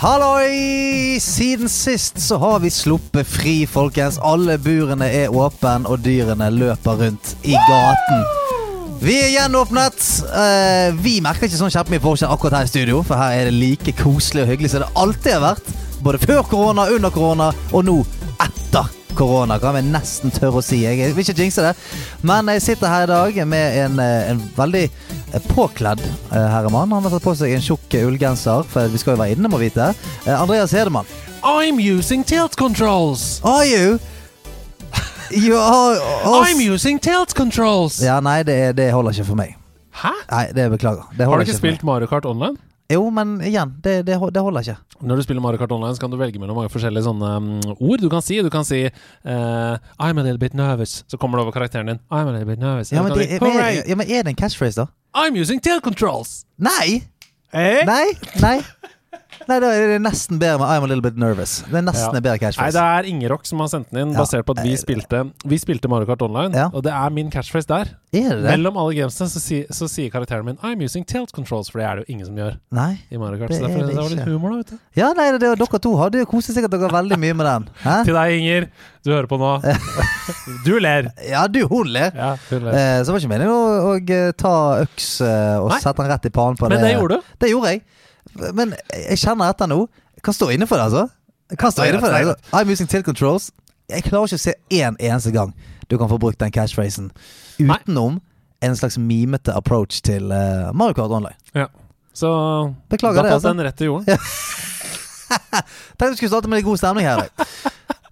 Halloi! Siden sist så har vi sluppet fri, folkens. Alle burene er åpne, og dyrene løper rundt i gaten. Vi er gjenåpnet. Uh, vi merker ikke sånn kjempemye forskjell akkurat her i studio, for her er det like koselig og hyggelig som det alltid har vært. Både før korona, under korona og nå etter korona, kan vi nesten tørre å si. Jeg vil ikke jinxe det, men jeg sitter her i dag med en, eh, en veldig eh, påkledd eh, herremann. Han har tatt på seg en tjukk ullgenser, for vi skal jo være inne, må vite. Andreas Hedemann. I'm using tilt controls! Are you? You are I'm using tilt controls! Ja, nei, det, det holder ikke for meg. Hæ? Nei, det beklager. Det Har du ikke ikke spilt Mario Kart Online? Jo, men igjen, det, det, det holder ikke. Når du spiller Mario Kart Online, så kan du velge mellom mange forskjellige sånne um, ord du kan si. Du kan si uh, I'm a little bit nervous. Så kommer det over karakteren din. I'm a little bit nervous. Ja, men, det, si, men, ja, men er det en catchphrase, da? I'm using tail controls! Nei! Eh? Nei! Nei! Nei, det er nesten bedre med I'm a little bit nervous. Det er nesten Ja. bedre catchphrase. Nei, det er Ingerock som har sendt den inn, basert på at vi spilte Vi spilte Mario Kart Online, Ja. og det er min catchphrase der. Er det det? Mellom alle gamesene så, si, så sier karakteren min I'm using tilt controls, for det er det jo ingen som gjør Nei. i Mario Kart. Det Så er derfor det det var litt humor, da, vet du. Ja, nei, det, det, dere to hadde jo koset sikkert dere veldig mye med den. Hæ? Til deg, Inger. Du hører på nå. Du ler. Ja, du, hun ler. Ja, hun ler. Eh, så det var ikke meningen å, å eh, ta øks eh, og Nei. sette den rett i pannen på Men det gjorde du. Det gjorde jeg. Men jeg kjenner etter nå. Hva kan stå inne for det, altså. Hva står inne for det. Altså. I'm using tilt controls. Jeg klarer ikke å se én eneste gang du kan få brukt den catchphrasen utenom en slags mimete approach til uh, Mario Kart Online. Ja. Så Beklager da falt altså. den rett i jorden. Tenkte vi skulle starte med litt god stemning her.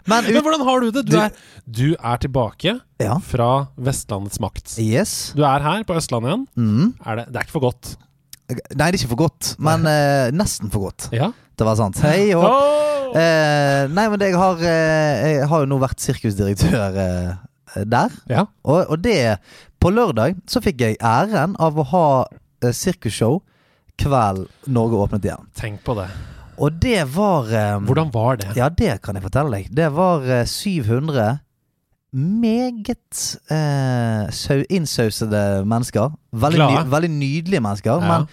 Men, Men Men hvordan har du det? Du Du- er, du er tilbake Ja. fra Vestlandets makt. Yes. Du er her på Østlandet igjen. Mm. Er det, det er ikke for godt. Nei, det er ikke for godt, men eh, nesten for godt Ja. å være sant. Hei og! Eh, nei, men jeg har, eh, jeg har jo nå vært sirkusdirektør eh, der. Ja. Og, og det På lørdag så fikk jeg æren av å ha eh, sirkusshow kveld Norge åpnet igjen. Tenk på det. Og det var eh, Hvordan var det? Ja, det kan jeg fortelle deg. Det var eh, 700 meget eh, innsausede mennesker. Veldig, ny, veldig nydelige mennesker. Ja. Men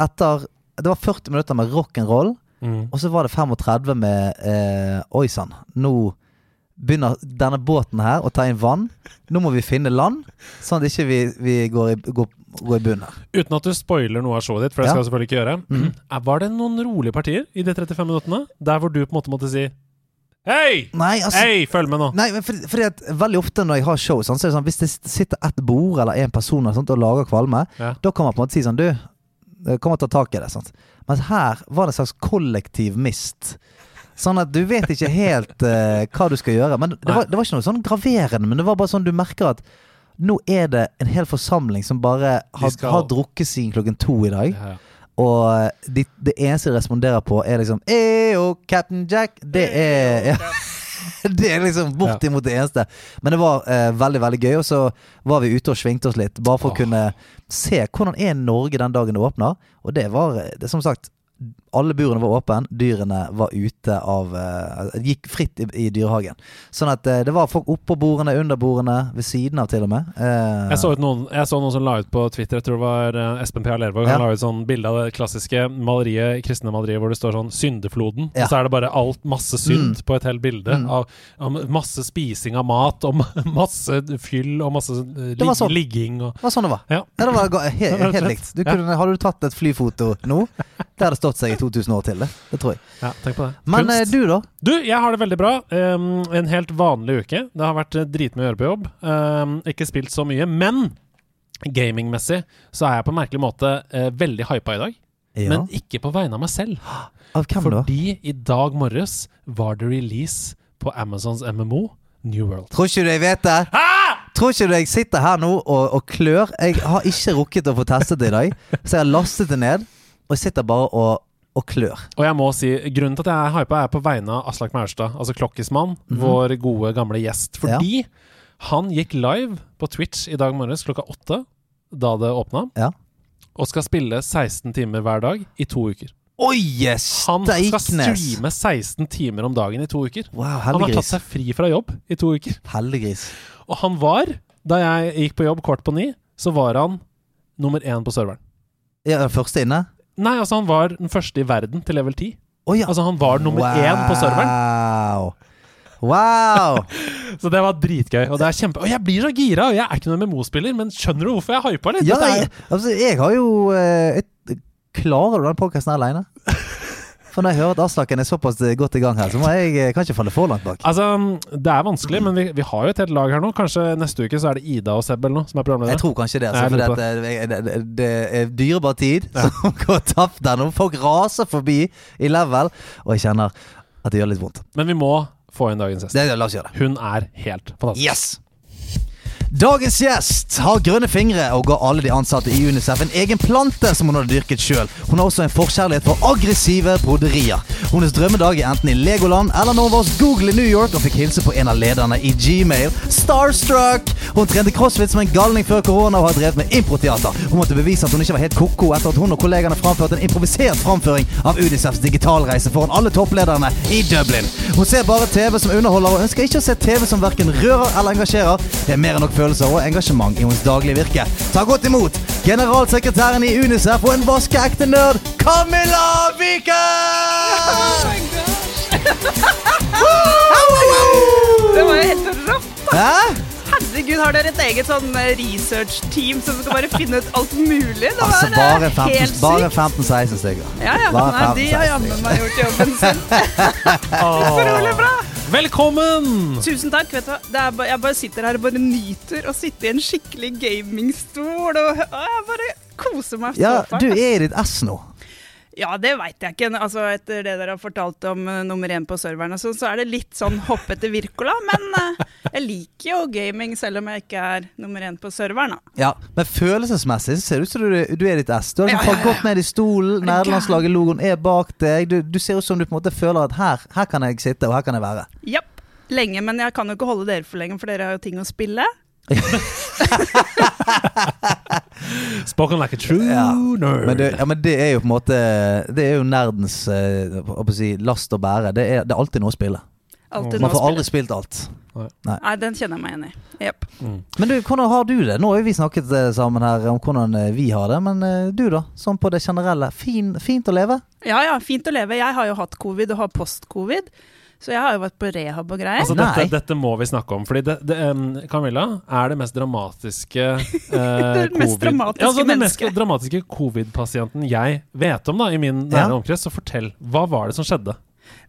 etter Det var 40 minutter med rock'n'roll. Mm. Og så var det 35 med eh, Oi sann, nå begynner denne båten her å ta inn vann. Nå må vi finne land, sånn at ikke vi, vi går, i, går, går i bunnen her. Uten at du spoiler noe av showet ditt, for det Ja. skal jeg selvfølgelig ikke gjøre. Er- Var det noen rolige partier i de 35 minuttene? Der hvor du på en måte måtte si Hei! Altså Hei, følg med nå! Nei, men fordi, fordi at Veldig ofte når jeg har show, sånn, så er det sånn hvis det sitter ett bord eller en person og, sånt, og lager kvalme, Ja. da kan man på en måte si sånn Du, eh, kom og ta tak i det. Sant? Mens her var det en slags kollektiv mist. Sånn at du vet ikke helt uh, hva du skal gjøre. Men det var, det var ikke noe sånn graverende, men det var bare sånn du merker at nå er det en hel forsamling som bare har, skal- har drukket siden klokken to i dag. Ja, ja. Og de, det eneste de responderer på, er liksom Eo, Captain Jack. Det er ja. Det er liksom bortimot det eneste. Men det var eh, veldig veldig gøy. Og så var vi ute og svingte oss litt, bare for å kunne se hvordan er Norge den dagen det åpner. Og det var det, er som sagt alle burene var åpne, dyrene var ute av eh, Gikk fritt i, i dyrehagen. Sånn at eh, det var folk oppå bordene, under bordene, ved siden av til og med. Eh, Jeg så, ut noen, jeg så noen som la ut på Twitter, jeg tror det var Espen P. Lervåg, Ja. han la ut sånn bilde av det klassiske maleriet, kristne maleriet hvor det står sånn 'Syndefloden', Ja. og så er det bare alt, masse synd Mm. på et helt bilde. Mm. Av, av masse spising av mat, og masse fyll, og masse eh, Det sånn. ligging og Det var sånn det var. Ja. Det var ga- he, Det var rett og helt likt. Du kunne, hadde du tatt et flyfoto nå, der det hadde stått seg i 2000 år til. Det, det tror jeg. Ja, tenk på det. Men Kunst. eh, du, da? Du, jeg har det veldig bra. Um, en helt vanlig uke. Det har vært eh, dritmye å gjøre på jobb. Um, ikke spilt så mye. Men gamingmessig så er jeg på en merkelig måte uh, veldig hypa i dag. Ja. Men ikke på vegne av meg selv. Av hvem da? Fordi i dag morges var det release på Amazons MMO New World. Tror ikke du jeg vet det? Hæ?! tror ikke du jeg sitter her nå og, og klør? Jeg har ikke rukket å få testet det i dag, så jeg har lastet det ned. Og jeg sitter bare og, og klør. Og jeg må si, grunnen til at jeg er hypa, er på vegne av Aslak Maurstad, altså Klokkismann, Mhm. vår gode, gamle gjest. Fordi han gikk live på Twitch i dag morges klokka åtte, da det åpna, Ja. og skal spille 16 timer hver dag i to uker. Oi, Han skal streame 16 timer om dagen i to uker. Wow, Han har tatt seg fri fra jobb i to uker. Heldiggris. Og han var, da jeg gikk på jobb kvart på ni, så var han nummer én på serveren. Ja, første inne? Nei, altså han var den første i verden til level 10. Oh, ja. Altså han var nummer én på serveren. Wow. Wow! Så det var dritgøy. Og det er kjempe Og jeg blir så gira! Og jeg er ikke noen MMO-spiller, men skjønner du hvorfor jeg hypa litt? Ja, er- jeg, altså, jeg har jo eh, et, Klarer du den podkasten aleine? For når jeg hører at Aslaken er såpass eh, godt i gang her, så må jeg kanskje falle for langt bak. Altså, det er vanskelig, men vi, vi har jo et helt lag her nå. Kanskje neste uke så er det Ida og Seb eller noe som er Jeg tror kanskje det. Altså, for det, det, det, det er dyrebar tid som går tapt der nå. Folk raser forbi i level, og jeg kjenner at det gjør litt vondt. Men vi må få inn dagens gjest. Hun er helt fantastisk. Yes! Dagens gjest har grønne fingre og ga alle de ansatte i Unicef en egen plante som hun hadde dyrket sjøl. Hun har også en forkjærlighet for aggressive broderier. Hennes drømmedag er enten i Legoland eller når hun var hos Google i New York og fikk hilse på en av lederne i Gmail. Starstruck! Hun trente crossfit som en galning før korona og har drevet med improteater. Hun måtte bevise at hun ikke var helt ko-ko etter at hun og kollegene framførte en improvisert framføring av Unicefs digitalreise foran alle topplederne i Dublin. Hun ser bare TV som underholder og ønsker ikke å se TV som verken rører eller engasjerer. Det er mer enn nok følelser og engasjement i hennes daglige virke. Ta godt imot generalsekretæren i Unicef og en vaskeekte nerd, Camilla Viken! Det var jo helt rått. Hæ? Herregud, har dere et eget sånn eh, research-team som skal bare finne ut alt mulig? Det var Altså, eh, bare 15 bare sykt. 15-16 stykker. Ja, ja. bare Nei, de har 16 jammen meg gjort jobben sin. For å holde bra. Velkommen! Tusen takk. vet du er bare, Jeg bare sitter her og bare nyter å sitte i en skikkelig gamingstol. Og, og jeg bare koser meg. Ja, du er i ditt ess nå. Ja, det veit jeg ikke. Altså, etter det dere har fortalt om uh, nummer én på serveren, og sånn, så er det litt sånn hoppete virkola, Wirkola. Men uh, jeg liker jo gaming selv om jeg ikke er nummer én på serveren. Da. Ja, Men følelsesmessig så ser det ut som du, du er ditt ess. Du har liksom falt godt ned i stolen, nederlandslaget-logoen er bak deg. Du, du ser ut som du på en måte føler at her, her kan jeg sitte, og her kan jeg være. Japp. Lenge, men jeg kan jo ikke holde dere for lenge, for dere har jo ting å spille. Spoken like a true Ja. nerd. Men det, ja, men det er jo på en måte Det er jo nerdens eh, si, last å bære. Det er, det er alltid noe å spille. Altid Man får spille. aldri spilt alt. Nei, den kjenner jeg meg igjen i. Japp. Men du, hvordan har du det? Nå har vi snakket eh, sammen her om hvordan eh, vi har det, men eh, du da? Sånn på det generelle. Fin, fint å leve? Ja ja, fint å leve. Jeg har jo hatt covid og har post-covid, så jeg har jo vært på rehab og greier. Altså, dette, dette må vi snakke om. Fordi det, det, um, Camilla er det mest dramatiske uh, Det mest covid- dramatiske ja, altså, mest mennesket. dramatiske covid-pasienten jeg vet om da, i min nære Ja. omkrets. Så fortell, hva var det som skjedde?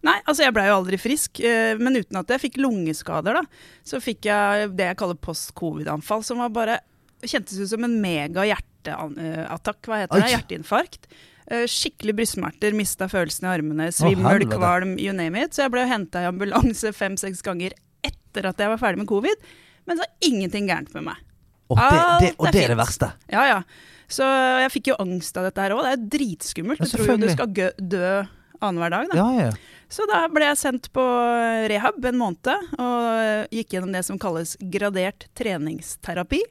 Nei, altså jeg blei jo aldri frisk, eh, men uten at jeg fikk lungeskader, da, så fikk jeg det jeg kaller post-covid-anfall, som var bare Kjentes ut som en mega hjerteattakk, hva heter det? Hjerteinfarkt. Eh, Skikkelig brystsmerter, mista følelsen i armene, svimmel, kvalm, you name it. Så jeg ble henta i ambulanse fem-seks ganger etter at jeg var ferdig med covid, men så er ingenting gærent med meg. Og det, det, og Alt er det er det verste. Ja, ja. Så jeg fikk jo angst av dette her òg. Det er dritskummelt. Ja, Du tror jo du skal dø annenhver dag, da. Ja, ja. Så da ble jeg sendt på rehab en måned, og gikk gjennom det som kalles gradert treningsterapi.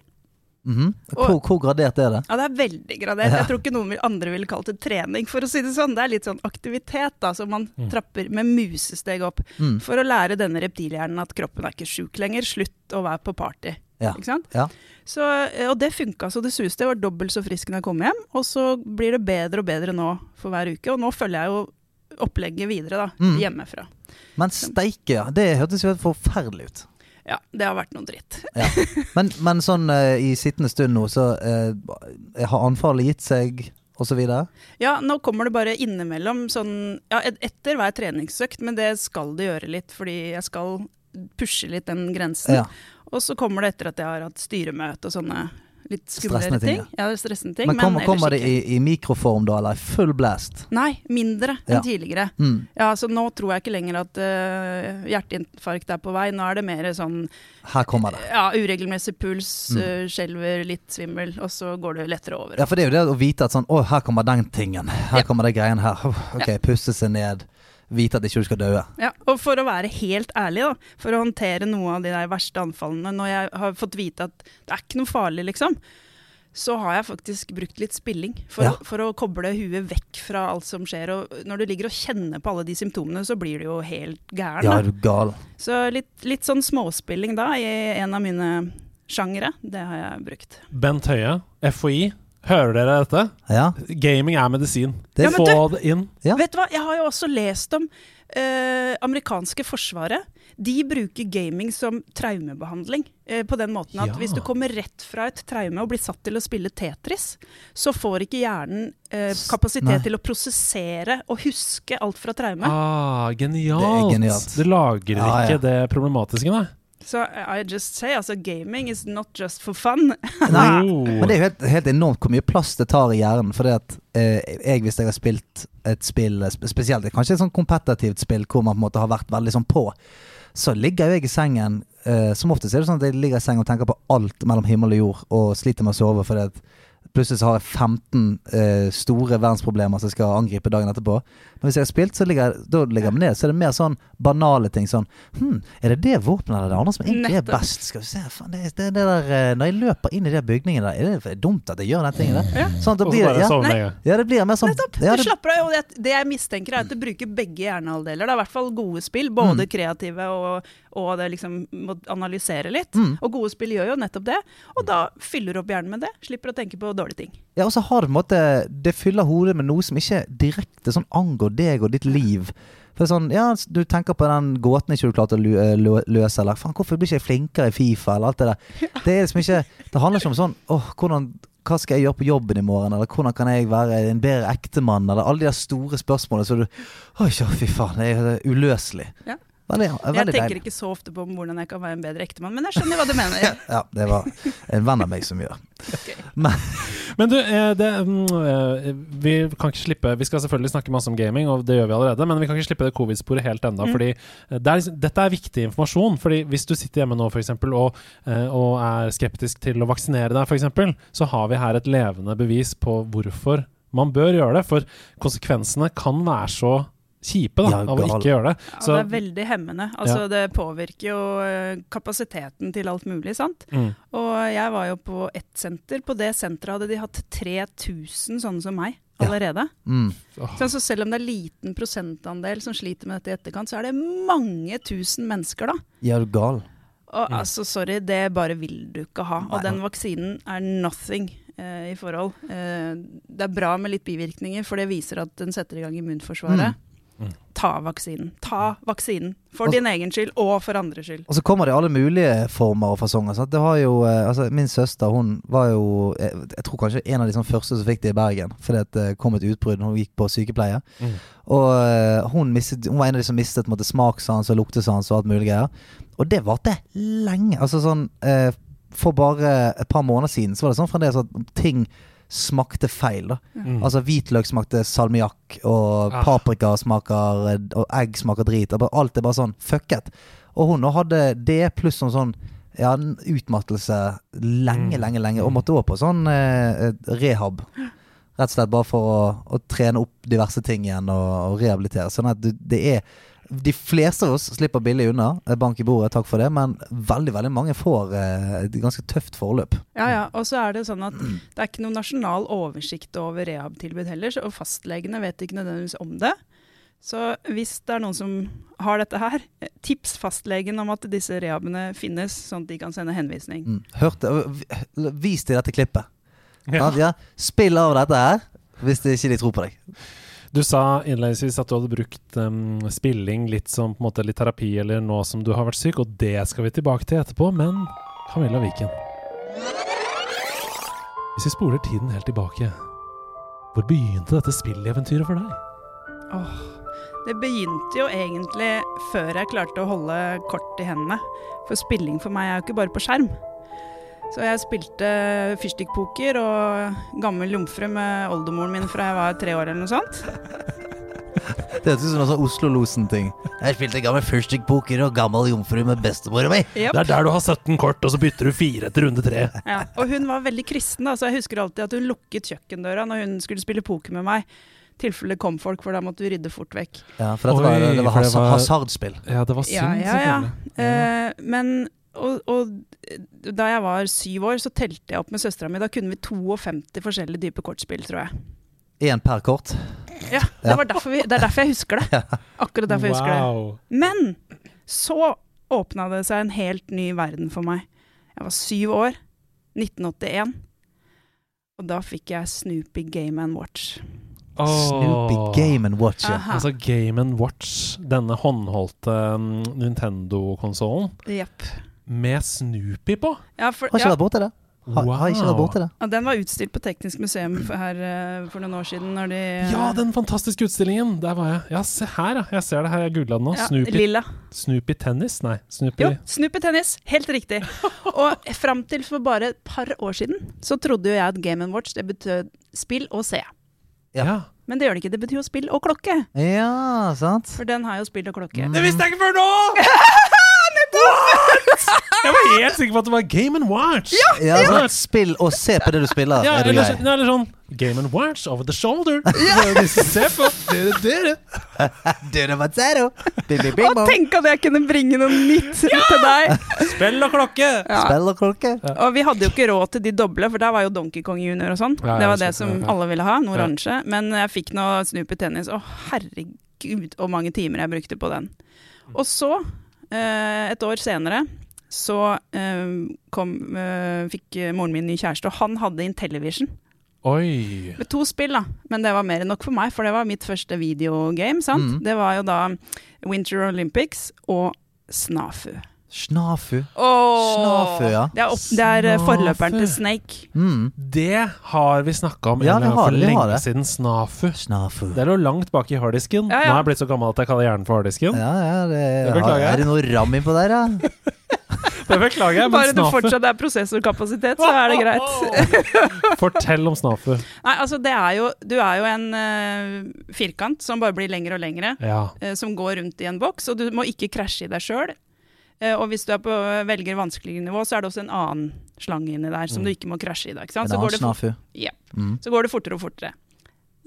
Mhm. hvor, hvor gradert er det? Ja, det er veldig gradert. Ja. Jeg tror ikke noen andre ville kalt det trening, for å si det sånn. Det er litt sånn aktivitet, da, som man trapper med musesteg opp. Mm. For å lære denne reptilhjernen at kroppen er ikke sjuk lenger. Slutt å være på party. Ja. Ikke sant? Ja. Så, eh, og det funka så det suste. Jeg var dobbelt så frisk når jeg kom hjem. Og så blir det bedre og bedre nå for hver uke. Og nå følger jeg jo opplegget videre, da. Mm. Hjemmefra. Men steike, ja. Det hørtes jo helt forferdelig ut. Ja, det har vært noe dritt. Ja. Men, men sånn uh, i sittende stund nå, så uh, har anfallet gitt seg, og så videre? Ja, nå kommer det bare innimellom sånn Ja, et- etter hver treningsøkt, men det skal det gjøre litt, fordi jeg skal pushe litt den grensen. Ja. Og så kommer det etter at jeg har hatt styremøte og sånne litt skumlere ting, ting. Ja, stressende ting. Men kommer, men kommer det i, i mikroform da, eller i full blast? Nei, mindre enn Ja. tidligere. Mm. Ja, så nå tror jeg ikke lenger at uh, hjerteinfarkt er på vei. Nå er det mer sånn Her kommer det. ja, uregelmessig puls, Mm. uh, skjelver, litt svimmel, og så går det lettere over. Ja, for det er jo det å vite at sånn Å, her kommer den tingen. Her Ja. kommer det greien her. Ok, puste seg ned. Vite at ikke du skal dø. Ja, og for å være helt ærlig, da, for å håndtere noe av de der verste anfallene, når jeg har fått vite at det er ikke noe farlig, liksom, så har jeg faktisk brukt litt spilling for, Ja. å, for å koble huet vekk fra alt som skjer. Og når du ligger og kjenner på alle de symptomene, så blir du jo helt gæren. Ja, du gal. Så litt, litt sånn småspilling da, i en av mine sjangere, det har jeg brukt. Bent Høie, FHI. Hører dere dette? Ja. Gaming er medisin. Det- Ja, Få det inn. Ja. Vet du hva, jeg har jo også lest om eh, amerikanske forsvaret. De bruker gaming som traumebehandling. eh, på den måten at Ja. hvis du kommer rett fra et traume og blir satt til å spille Tetris, så får ikke hjernen eh, kapasitet nei. til å prosessere og huske alt fra traume. Ah, genialt. Det genialt. det lagrer Ja, ja. ikke det problematiske, nei. Så I just say, altså gaming is not just for fun. Nei. Men det er jo helt, helt enormt hvor mye plass det tar i hjernen. For at eh, jeg, hvis jeg har spilt et spill, spesielt kanskje et sånn kompetitivt spill hvor man på en måte har vært veldig sånn på, så ligger jo jeg i sengen eh, Som oftest er det sånn at jeg ligger i sengen og tenker på alt mellom himmel og jord og sliter med å sove fordi at plutselig så har jeg 15 eh, store verdensproblemer som jeg skal angripe dagen etterpå. Men hvis jeg har spilt, så ligger da ligger jeg meg ned. Så er det mer sånn banale ting. Sånn hm, Er det det våpenet eller det andre som egentlig er best? Skal vi se, faen, det, det, det der, eh, Når jeg løper inn i de bygningene der, er det dumt at jeg gjør den tingen der? Ja. Sånn da det blir, det, ja, ja, det blir mer sånn Nettopp! ja, du det, slapper av. Og det, det jeg mistenker, er at du bruker begge hjernehalvdeler. Det er i hvert fall gode spill, både kreative og, og det liksom må analysere litt. Mm. Og gode spill gjør jo nettopp det. Og da fyller du opp hjernen med det. Slipper å tenke på dårlige ting. Ja, og så har det på en måte Det fyller hodet med noe som ikke direkte sånn angår deg og ditt liv. For sånn, ja, Du tenker på den gåten ikke du klarte å eh, lø- løse, eller faen, hvorfor blir ikke jeg flinkere i Fifa, eller alt det der. Det er liksom ikke Det handler ikke om sånn åh, hvordan hva skal jeg gjøre på jobben i morgen, eller hvordan kan jeg være en bedre ektemann, eller alle de der store spørsmålene. Så du Oi, fy faen, det er uløselig. Ja. Veldig, Jeg tenker deilig. ikke så ofte på hvordan jeg kan være en bedre ektemann, men jeg skjønner hva du mener. Ja, det var en venn av meg som gjør. Men du, eh, det, mm, eh, vi kan ikke slippe Vi skal selvfølgelig snakke masse om gaming, og det gjør vi allerede, men vi kan ikke slippe det covid-sporet helt ennå. Mm. Fordi eh, det er, liksom- dette er viktig informasjon. Fordi hvis du sitter hjemme nå for eksempel, og, og er skeptisk til å vaksinere deg, f.eks., så har vi her et levende bevis på hvorfor man bør gjøre det. For konsekvensene kan være så kjipe da, Ja, av å ikke gjøre det. Ja, det er veldig hemmende. Altså, Det påvirker jo eh, kapasiteten til alt mulig, sant. mm, Og jeg var jo på ett senter. På det senteret hadde de hatt 3000 sånne som meg Ja. allerede. Mm. Så altså, selv om det er liten prosentandel som sliter med dette i etterkant, så er det mange tusen mennesker, da. Ja, du er gal. Og Mm. altså, sorry, det bare vil du ikke ha. Nei. Og den vaksinen er nothing eh, i forhold. Eh, det er bra med litt bivirkninger, for det viser at den setter i gang immunforsvaret. Mm. Ta vaksinen. Ta vaksinen. For Og- din egen skyld, og for andres skyld. Og så kommer det i alle mulige former og fasonger. Sant? Det har jo, eh, altså Min søster hun var jo jeg, jeg tror kanskje en av de sånn første som fikk det i Bergen. Fordi at det kom et utbrudd. Hun gikk på sykepleie. Mm. Og eh, hun, mistet, hun var en av de som mistet på smakssans og luktesans og alt mulig greier. Og det varte lenge. Altså sånn eh, For bare et par måneder siden så var det sånn fremdeles at ting smakte feil. da mm. Altså Hvitløk smakte salmiakk, og Ah. paprika smaker Og egg smaker drit. Og Alt er bare sånn fucket. Og hun hadde det pluss sånn sånn ja, utmattelse lenge, Mm. lenge, lenge. Og måtte òg på sånn eh, rehab. Rett og slett bare for å, å trene opp diverse ting igjen og, og rehabilitere. Sånn at du, det er De fleste av oss slipper billig unna. eh, Bank i bordet, takk for det. Men veldig veldig mange får eh, et ganske tøft forløp. Ja, ja. Og så er det sånn at det er ikke noen nasjonal oversikt over rehab-tilbud heller, og fastlegene vet ikke nødvendigvis om det. Så hvis det er noen som har dette her, eh, tips fastlegen om at disse rehabene finnes, sånn at de kan sende henvisning. Mm. Hørte Vis til dette klippet. Ja. Ja. Spill av dette her hvis de ikke tror på deg. Du sa innledningsvis at du hadde brukt um, spilling litt som på en måte litt terapi, eller nå som du har vært syk, og det skal vi tilbake til etterpå, men Camilla Viken Hvis vi spoler tiden helt tilbake, hvor begynte dette spilleventyret for deg? Åh, det begynte jo egentlig før jeg klarte å holde kort i hendene. For spilling for meg er jo ikke bare på skjerm. Så jeg spilte fyrstikkpoker og gammel jomfru med oldemoren min fra jeg var tre år eller noe sånt. Det høres ut som noe sånn Oslo-losen-ting. Jeg spilte gammel fyrstikkpoker og gammel jomfru med bestemora mi. Yep. Det er der du har 17 kort, og så bytter du fire etter runde tre. Ja. Og hun var veldig kristen, da, så jeg husker alltid at hun lukket kjøkkendøra når hun skulle spille poker med meg. I tilfelle det kom folk, for da måtte du rydde fort vekk. Ja, for dette var, Oi, det var, for det has var- hasardspill. Ja, det var synd, Ja, ja, ja. selvfølgelig. Eh, men og, og da jeg var syv år, så telte jeg opp med søstera mi. Da kunne vi 52 forskjellige typer kortspill, tror jeg. Én per kort. Ja, det, var vi, det er derfor jeg husker det. Akkurat derfor jeg husker det. Men så åpna det seg en helt ny verden for meg. Jeg var syv år, 1981, og da fikk jeg Snoopy Game and Watch. Snoopy Game and Watch. ja. Aha. Altså Game Watch, denne håndholdte um, Nintendo-konsollen Jepp. Med Snoopy på. Ja, for, Har ikke ja, vært borti det. Har, har ikke vært borti det. ja, den var utstilt på Teknisk museum for, her eh, for noen år siden. Når de, Ja, den fantastiske utstillingen! Der var jeg. Ja, se her, ja. Jeg ser det her. Jeg googla den nå. Ja, Snoopy, Lilla. Snoopy Tennis? Nei, Snoopy Jo, Snoopy Tennis. Helt riktig. Og fram til for bare et par år siden så trodde jo jeg at Game Watch det betød spill og se. Ja. Ja. Men det gjør det ikke. Det betyr jo spill og klokke. Ja, sant? For den har jo spill og klokke. Mm. Det visste jeg ikke før nå! Jeg var helt sikker på at det var Game and Watch. Ja, Ja, sånn, Spill og se på det du spiller, er du eller, grei. så- eller sånn Game and Watch over the shoulder. Ja. Se på dere, dere. Du, var zero. Bing, bing, bing, Og bong. tenk at jeg kunne bringe noe nytt til deg! Spill og klokke. Ja. Spill og klokke. Og vi hadde jo ikke råd til de doble, for der var jo Donkey Kong Junior og sånn. Ja, det var det som ja. alle ville ha, noe Ja. oransje. Men jeg fikk noe Snoopy Tennis, Å herregud hvor mange timer jeg brukte på den. Og så, et år senere, så eh, kom, eh, fikk moren min ny kjæreste, og han hadde Intellivision. Oi. Med to spill, da. Men det var mer enn nok for meg, for det var mitt første videogame. sant? Mm. Det var jo da Winter Olympics og Snafu. Snafu. Oh, Snafu, ja. Det er, opp, det er eh, forløperen til Snake. Mm. Det har vi snakka om Ja, en har for lenge det. siden. Snafu. Snafu. Det lå langt bak i harddisken. Ja, ja. Nå er jeg blitt så gammel at jeg kaller hjernen for harddisken. Ja, ja, det, Det beklager jeg. Er det noe ram innpå der, ja? Det beklager jeg, men Bare det Snafu fortsatt er prosessorkapasitet, så er det greit. Fortell om Snafu. Nei, altså det er jo Du er jo en uh, firkant som bare blir lengre og lengre, Ja. eh, som går rundt i en boks, og du må ikke krasje i deg sjøl. Og hvis du er på, velger vanskeligere nivå, så er det også en annen slange inni der som Mm. du ikke må krasje i. Da, ikke En sant? Så, annen går det fort, snafu. Ja. Mm. så går det fortere og fortere.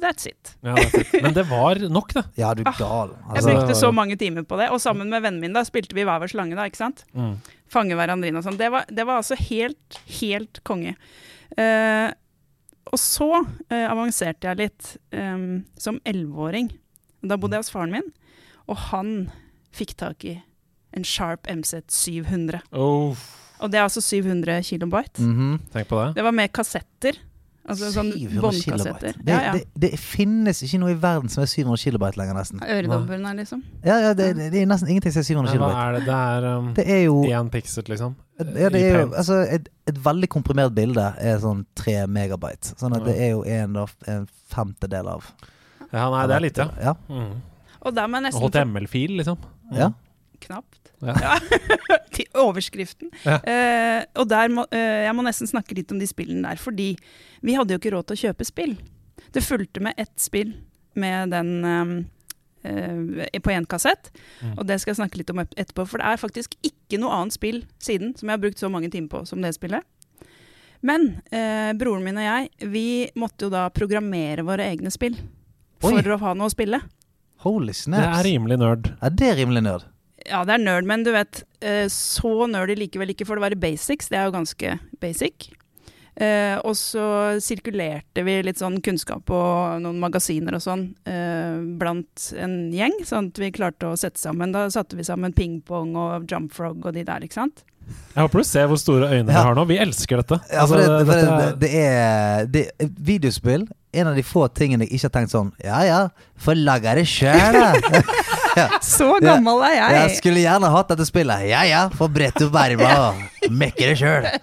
That's it. ja that's it. Men det var nok, det. Ja, du gal. Altså, Jeg brukte så mange timer på det, og sammen med vennen min da spilte vi hver vår slange. da, ikke sant? Mm. fange hverandre inn og sånn. Det, var- det var altså helt, helt konge. Uh, og så uh, avanserte jeg litt um, som elleveåring. Da bodde jeg hos faren min, og han fikk tak i en Sharp MZ 700. Oh, Og det er altså 700 kilobyte. mhm. tenk på det. Det var med kassetter. Altså sånn 700 båndkassetter. Det, Ja, ja. det, det finnes ikke noe i verden som er 700 kilobyte lenger, nesten. Øredobbelen her, liksom. Ja, ja, det, det er nesten ingenting som er 700 kilobyte. hva er det? Det er um, Det er jo én pixel, liksom? Ja, det er jo altså, et, et veldig komprimert bilde er sånn 3 megabyte. Sånn at det er jo en, en femtedel av Ja, nei, det er lite, ja. Mm. Og da må jeg nesten HTML-fil, liksom. Ja. Knapt. Ja. Til overskriften. Ja. Uh, og der må, uh, jeg må nesten snakke litt om de spillene der, fordi vi hadde jo ikke råd til å kjøpe spill. Det fulgte med ett spill med den eh, uh, på én kassett, Mm. og det skal jeg snakke litt om etterpå. For det er faktisk ikke noe annet spill siden som jeg har brukt så mange timer på som det spillet. Men eh, broren min og jeg, vi måtte jo da programmere våre egne spill. For Oi. å ha noe å spille. Holy snaps. Det er rimelig nerd. Ja, det er rimelig nerd. Ja, det er nerd, men du vet, eh, så nerdy likevel ikke for det være basics. Det er jo ganske basic. Eh, og så sirkulerte vi litt sånn kunnskap og noen magasiner og sånn eh, blant en gjeng, sånn at vi klarte å sette sammen. Da satte vi sammen pingpong og jump frog og de der, ikke sant? Jeg håper du ser hvor store øyne vi har nå. Vi elsker dette. Ja, for Altså, det, for dette det, er- det, er, det er Videospill en av de få tingene jeg ikke har tenkt sånn Ja ja, få lage det sjøl, da. Så gammel er Jeg jeg! skulle gjerne hatt dette spillet. Ja ja, få brette opp erma og mekke det sjøl.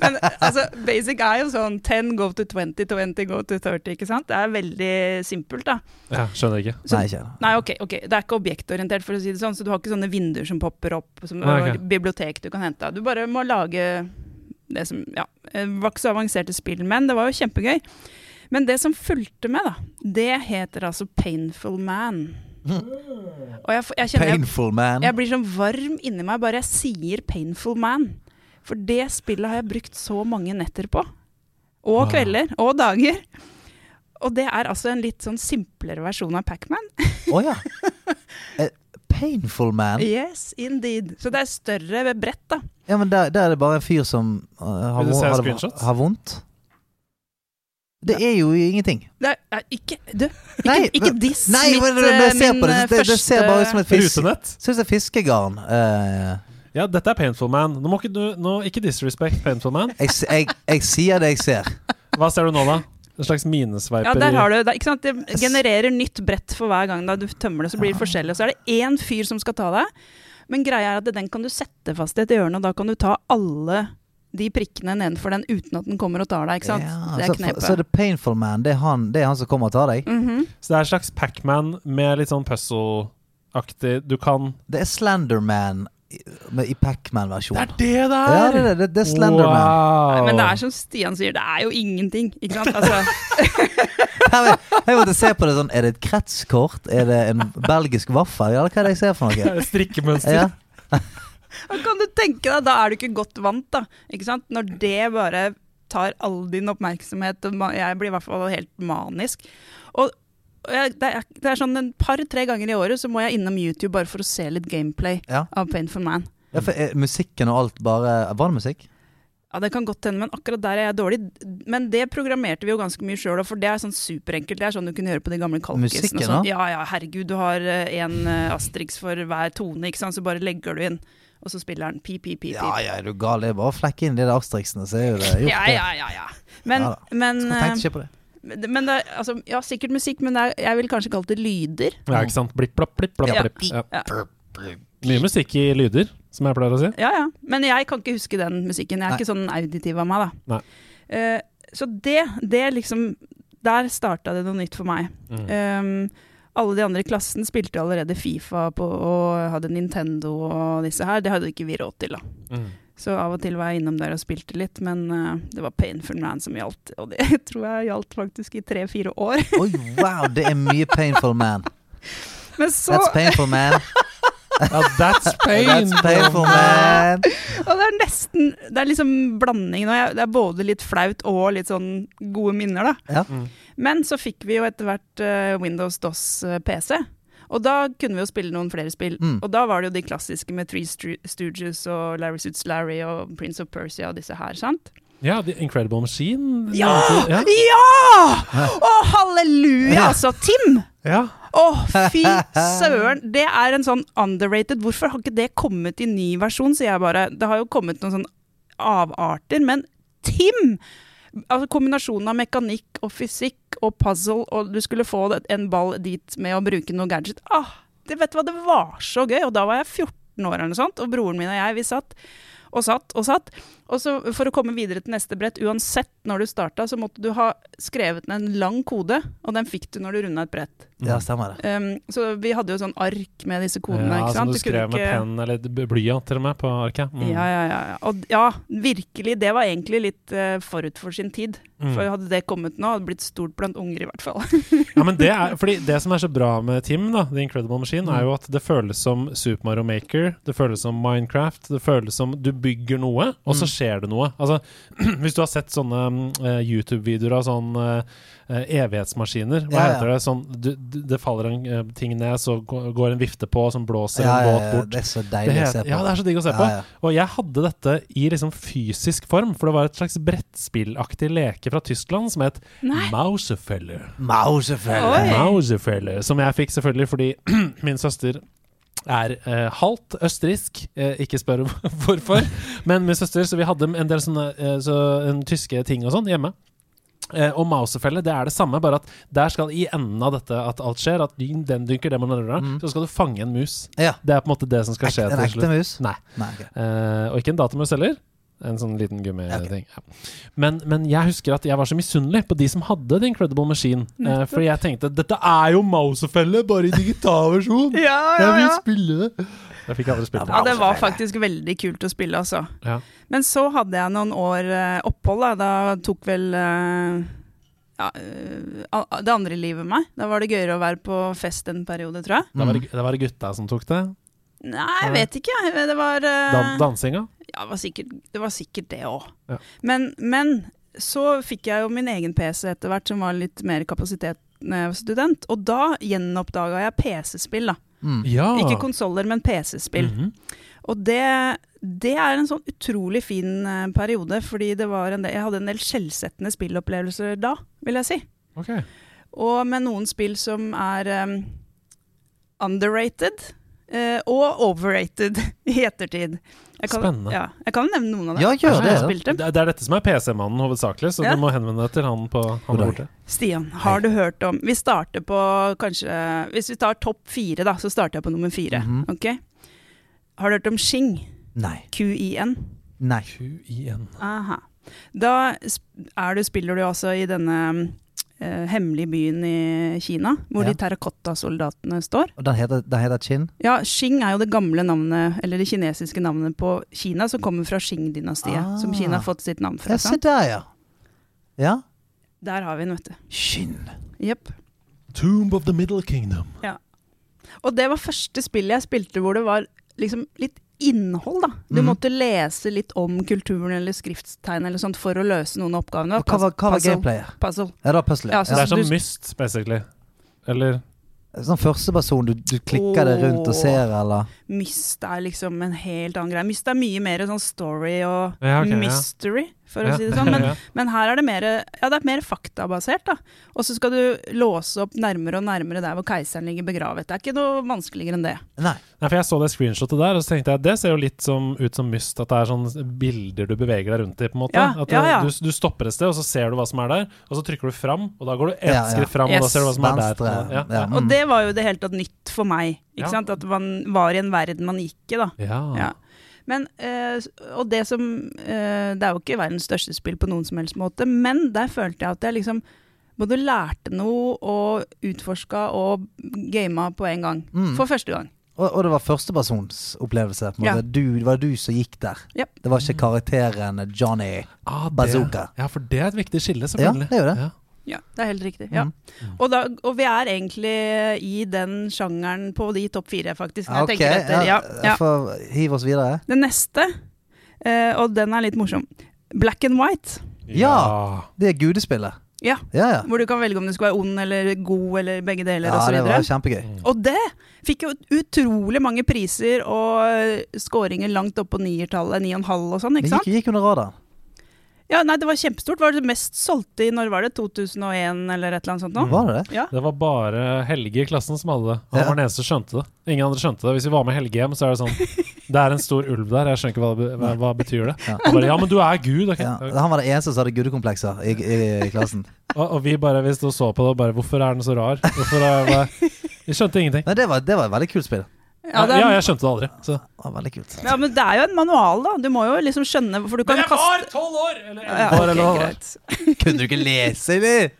Men altså, basic er jo sånn 10 go to 20, 20 go to 30, ikke sant? Det er veldig simpelt, da. ja, Skjønner ikke. Så- Nei, ikke Nei, ok, ok, det er ikke objektorientert, for å si det sånn, så du har ikke sånne vinduer som popper opp, som Nei, okay. bibliotek du kan hente. Du bare må lage det som, ja, det var ikke så avanserte spill, men det var jo kjempegøy. Men det som fulgte med, da, det heter altså Painful Man. Og jeg, jeg kjenner Painful man. jeg blir sånn varm inni meg bare jeg sier Painful Man. For det spillet har jeg brukt så mange netter på. Og Wow. kvelder. Og dager. Og det er altså en litt sånn simplere versjon av Pacman. Å ja. Eh, Painful man. Yes, indeed. Så det er større ved brett, da. Ja, men der, der er det bare en fyr som uh, har, se har, har vondt. Det er jo ingenting. Det er, ikke Du, ikke, Nei, ikke diss Nei, mitt, men når jeg eh, ser min på det, eh, det, det ser bare ut som et fisk, Rutenett. ser ut som fiskegarn. Uh, Ja, dette er Painful Man. Nå må ikke du nå, Ikke disrespect Painful Man. jeg, jeg, jeg sier det jeg ser. Hva ser du nå, da? En slags minesveiper? Ja, der har du det. Ikke sant? Det genererer nytt brett for hver gang da du tømmer det, så blir det forskjellig. Og så er det én fyr som skal ta deg. Men greia er at den kan du sette fast i et hjørne, og da kan du ta alle de prikkene nedenfor den uten at den kommer og tar deg. ikke sant? Ja, det så, er knepet. så så det Painful man. Det er han, det er han som kommer og tar deg. Mhm. Så det er en slags Pac-Man med litt sånn puzzle-aktig Du kan Det er Slenderman i, med- i Pac-Man-versjon. det der! Ja, det er det. Det er Slenderman. Wow. Nei, men det er som Stian sier, det er jo ingenting. ikke sant? Altså, Jeg, jeg måtte se på det sånn Er det et kretskort? Er det en belgisk vaffel? Eller hva er det jeg ser for Det noe? er Strikkemønster. Ja. Kan du tenke deg, da er du ikke godt vant, da. Ikke sant? Når det bare tar all din oppmerksomhet, jeg blir i hvert fall helt manisk. Og jeg, det, er, det er sånn en par-tre ganger i året så må jeg innom YouTube bare for å se litt gameplay Ja. av Painful Man. Ja, for er musikken og alt bare Var det musikk? Ja, Det kan godt hende, men akkurat der er jeg dårlig. Men det programmerte vi jo ganske mye sjøl, for det er sånn superenkelt. Det er sånn du kunne gjøre på de gamle kalkisene. Musikken, sånn. Ja, ja, herregud, du har én Asterix for hver tone, ikke sant, så bare legger du inn. Og så spiller han pip, pip, pip. Ja, ja, er du gal? Det er bare å flekke inn de der asterixene, så er jo det gjort. Ja, ja, ja, ja. Men, Ja da. men. Skal tenke ikke på det. eh, men det, altså, ja, sikkert musikk, men det er, jeg vil kanskje kalle det lyder. Ja, ikke sant. Blipp, blapp, blipp, blapp, Ja. blipp. Ja. Ja. Mye musikk i lyder, som jeg pleier å si. Ja, ja. Men jeg kan ikke huske den musikken. Jeg er Nei. ikke sånn auditiv av meg, da. Nei. Eh, så det, det liksom Der starta det noe nytt for meg. Mm. Um, alle de andre i klassen spilte allerede Fifa på, og hadde Nintendo og disse her. Det hadde ikke vi råd til, da. Mm. Så av og til var jeg innom der og spilte litt, men uh, det var Painful Man som gjaldt. Og det tror jeg gjaldt faktisk i tre-fire år. Oi, wow, det er mye painful man. Men så That's painful man. Ja, that's pain! That's painful man. Og det er nesten Det er liksom blandingen. Det er både litt flaut og litt sånn gode minner, da. Ja. Mm. Men så fikk vi jo etter hvert eh, Windows DOS eh, PC. Og da kunne vi jo spille noen flere spill. Mm. Og da var det jo de klassiske med Three Stooges og Larry Suits Larry og Prince of Persia og disse her, sant? Ja, The Incredible Machine. Ja! ja! Ja! Å, halleluja, Ja. altså! Tim! ja. Å, fy søren! Det er en sånn underrated Hvorfor har ikke det kommet i ny versjon, sier jeg bare. Det har jo kommet noen sånn avarter, men Tim! Altså Kombinasjonen av mekanikk og fysikk og puzzle, og du skulle få en ball dit med å bruke noe gadget. Ah, det, vet du hva, det var så gøy! Og da var jeg 14 år eller noe sånt, og broren min og jeg, vi satt og satt og satt. Og så for å komme videre til neste brett, uansett når du starta, så måtte du ha skrevet ned en lang kode, og den fikk du når du runda et brett. Ja, stemmer det. Um, så vi hadde jo sånn ark med disse kodene. ja, ikke som sant? du skrev med penn eller blyant til og med på arket. Mm. Ja, ja, ja, ja. Og ja, virkelig. Det var egentlig litt uh, forut for sin tid. Mm. For hadde det kommet nå, hadde det blitt stort blant unger i hvert fall. Ja, men det er, fordi det som er så bra med Tim, da, The Incredible Machine, Mm. er jo at det føles som Super Mario Maker, det føles som Minecraft, det føles som du bygger noe, og så Mm. Skjer det noe. Altså, hvis du har sett sånne eh, YouTube-videoer av sånn eh, eh, evighetsmaskiner, hva Ja, ja. heter det? Sånn, du, du, det faller en ting ned, så går en vifte på, som blåser Ja, en båt ja, bort. det er så Det deilig å se på. ja, det er så digg å se på. Og jeg hadde dette i liksom fysisk form, for det var et slags brettspillaktig leke fra Tyskland som het. Mausefeller. Mausefeller, som jeg fikk selvfølgelig fordi min søster er eh, halvt østerriksk. Eh, ikke spør hvorfor. Men min søster, så vi hadde en del sånne eh, så, en tyske ting og sånn hjemme. Eh, og Mauserfelle, det er det samme, bare at der skal i enden av dette at alt skjer, at den den dynker, det man hører, Mm. så skal du fange en mus. Ja. Det er på en måte det som skal skje Ek, en ekte mus? Nei. Nei okay. Eh, og ikke en datamus heller. En sånn liten gummiting. Ja. Men, men jeg husker at jeg var så misunnelig på de som hadde The Incredible Machine. Eh, fordi jeg tenkte dette er jo Mousefelle, bare i digital versjon! Ja, Jeg ja, vil ja. spille det! Jeg fikk aldri spilt Ja, det. det var faktisk veldig kult å spille, altså. Ja. Men så hadde jeg noen år eh, opphold, da. Da tok vel eh, ja, eh, det andre livet meg. Da var det gøyere å være på fest en periode, tror jeg. Da var det, det var det gutta som tok det. Nei, jeg vet ikke. Det var uh, Dan dansinga. Ja, det var sikkert det, var sikkert det òg. Ja. Men, men så fikk jeg jo min egen PC etter hvert, som var litt mer kapasitet når jeg var student. Og da gjenoppdaga jeg PC-spill, da. Mm. Ja. Ikke konsoller, men PC-spill. Mhm. Og det, det er en sånn utrolig fin uh, periode, fordi det var en del, jeg hadde en del skjellsettende spillopplevelser da, vil jeg si. Ok. Og med noen spill som er um, underrated eh, og overrated i ettertid. Jeg kan, Spennende. Ja, jeg kan nevne noen av dem. Ja, gjør det. Det, det er dette som er PC-mannen hovedsakelig, så Ja. du må henvende deg til han på han borte. Stian, har du hørt om Vi starter på kanskje Hvis vi tar topp fire, da, så starter jeg på nummer fire. Mm -hmm. okay? Har du hørt om Xing? Nei. QIN? Nei. QIN. Aha. Da er du, spiller du altså i denne eh, hemmelige byen i Kina, hvor Ja. de terrakottasoldatene står. Og den heter, den heter Qin? Ja, Xing er jo det gamle navnet, eller det kinesiske navnet på Kina, som kommer fra Xing-dynastiet, Ah. som Kina har fått sitt navn fra. Ja, se der, ja. Ja? Der har vi den, vet du. Qin. Yep. Tomb of the Middle Kingdom. Ja. Og det var første spillet jeg spilte hvor det var liksom litt innhold, da. Du mm. måtte lese litt om kulturen eller skrifttegn eller sånt for å løse noen av oppgavene. Og hva var, hva var gameplayet? Puzzle. Ja, det puzzle. Ja, så- Det er som du- Myst, basically. Eller Sånn førsteperson, du, du klikker det rundt og ser, eller? Myst er liksom en helt annen greie. Myst er mye mer sånn story og Ja, ok, ja. For å Ja. si det sånn. Men, Ja. men her er det mer, ja, det er mer faktabasert, da. Og så skal du låse opp nærmere og nærmere der hvor keiseren ligger begravet. Det er ikke noe vanskeligere enn det. Nei. Nei, for Jeg så det screenshotet der, og så tenkte jeg det ser jo litt som, ut som Myst. At det er sånne bilder du beveger deg rundt i. på en måte Ja, At ja, ja. Du, du stopper et sted, og så ser du hva som er der. Og så trykker du fram, og da går du ett Ja, ja. skritt fram, og da ser du hva som er der. Venstre, Ja, ja. ja. Og det var jo det hele tatt nytt for meg. Ikke Ja. sant? At man var i en verden man gikk i, da. Ja. Men, eh, og det som eh, Det er jo ikke verdens største spill på noen som helst måte, men der følte jeg at jeg liksom både lærte noe og utforska og gama på en gang. Mm. For første gang. Og, og det var førstepersonsopplevelse. Ja. du, det var du som gikk der. Yep. Det var ikke karakteren Johnny. Ah, det- Bazooka. Ja, for det er et viktig skille, Ja, det er jo det. Ja. Ja, det er helt riktig. Ja. Mm. Og, da, og vi er egentlig i den sjangeren på de topp fire, faktisk. Når Ok, jeg etter. Ja, ja. Får hive oss videre. Den neste, eh, og den er litt morsom, Black and White. Ja. Det er gudespillet. Ja. Ja, ja. Hvor du kan velge om du skal være ond eller god eller begge deler ja det osv. var kjempegøy. Og det fikk jo utrolig mange priser og skåringer scoringer langt opp på niertallet, ni og en halv og sånn, Men ikke sant? gikk, gikk under radaren. Ja, nei, det var kjempestort. Var det mest solgte i, når var det, 2001 eller et eller annet sånt nå? Var det det? Ja. Det var bare Helge i klassen som hadde det. Han Ja. var den eneste som skjønte det. Ingen andre skjønte det. Hvis vi var med Helge hjem, så er det sånn Det er en stor ulv der, jeg skjønner ikke hva, det hva, hva betyr det. Ja. Bare, ja, men du er Gud, ok. Ja. Han var den eneste som hadde gudekomplekser i, i, i klassen. Og, og vi bare vi sto og så på det og bare Hvorfor er den så rar? Hvorfor er det, Vi skjønte ingenting. Nei, det var, det var et veldig kult spill. Ja, er, ja, jeg skjønte det aldri. Så. Det var veldig kult. ja, men det er jo en manual, da. Du må jo liksom skjønne for du kan kaste tolv år! Eller ja, okay, år, eller hva greit. Kunne du ikke lese, eller?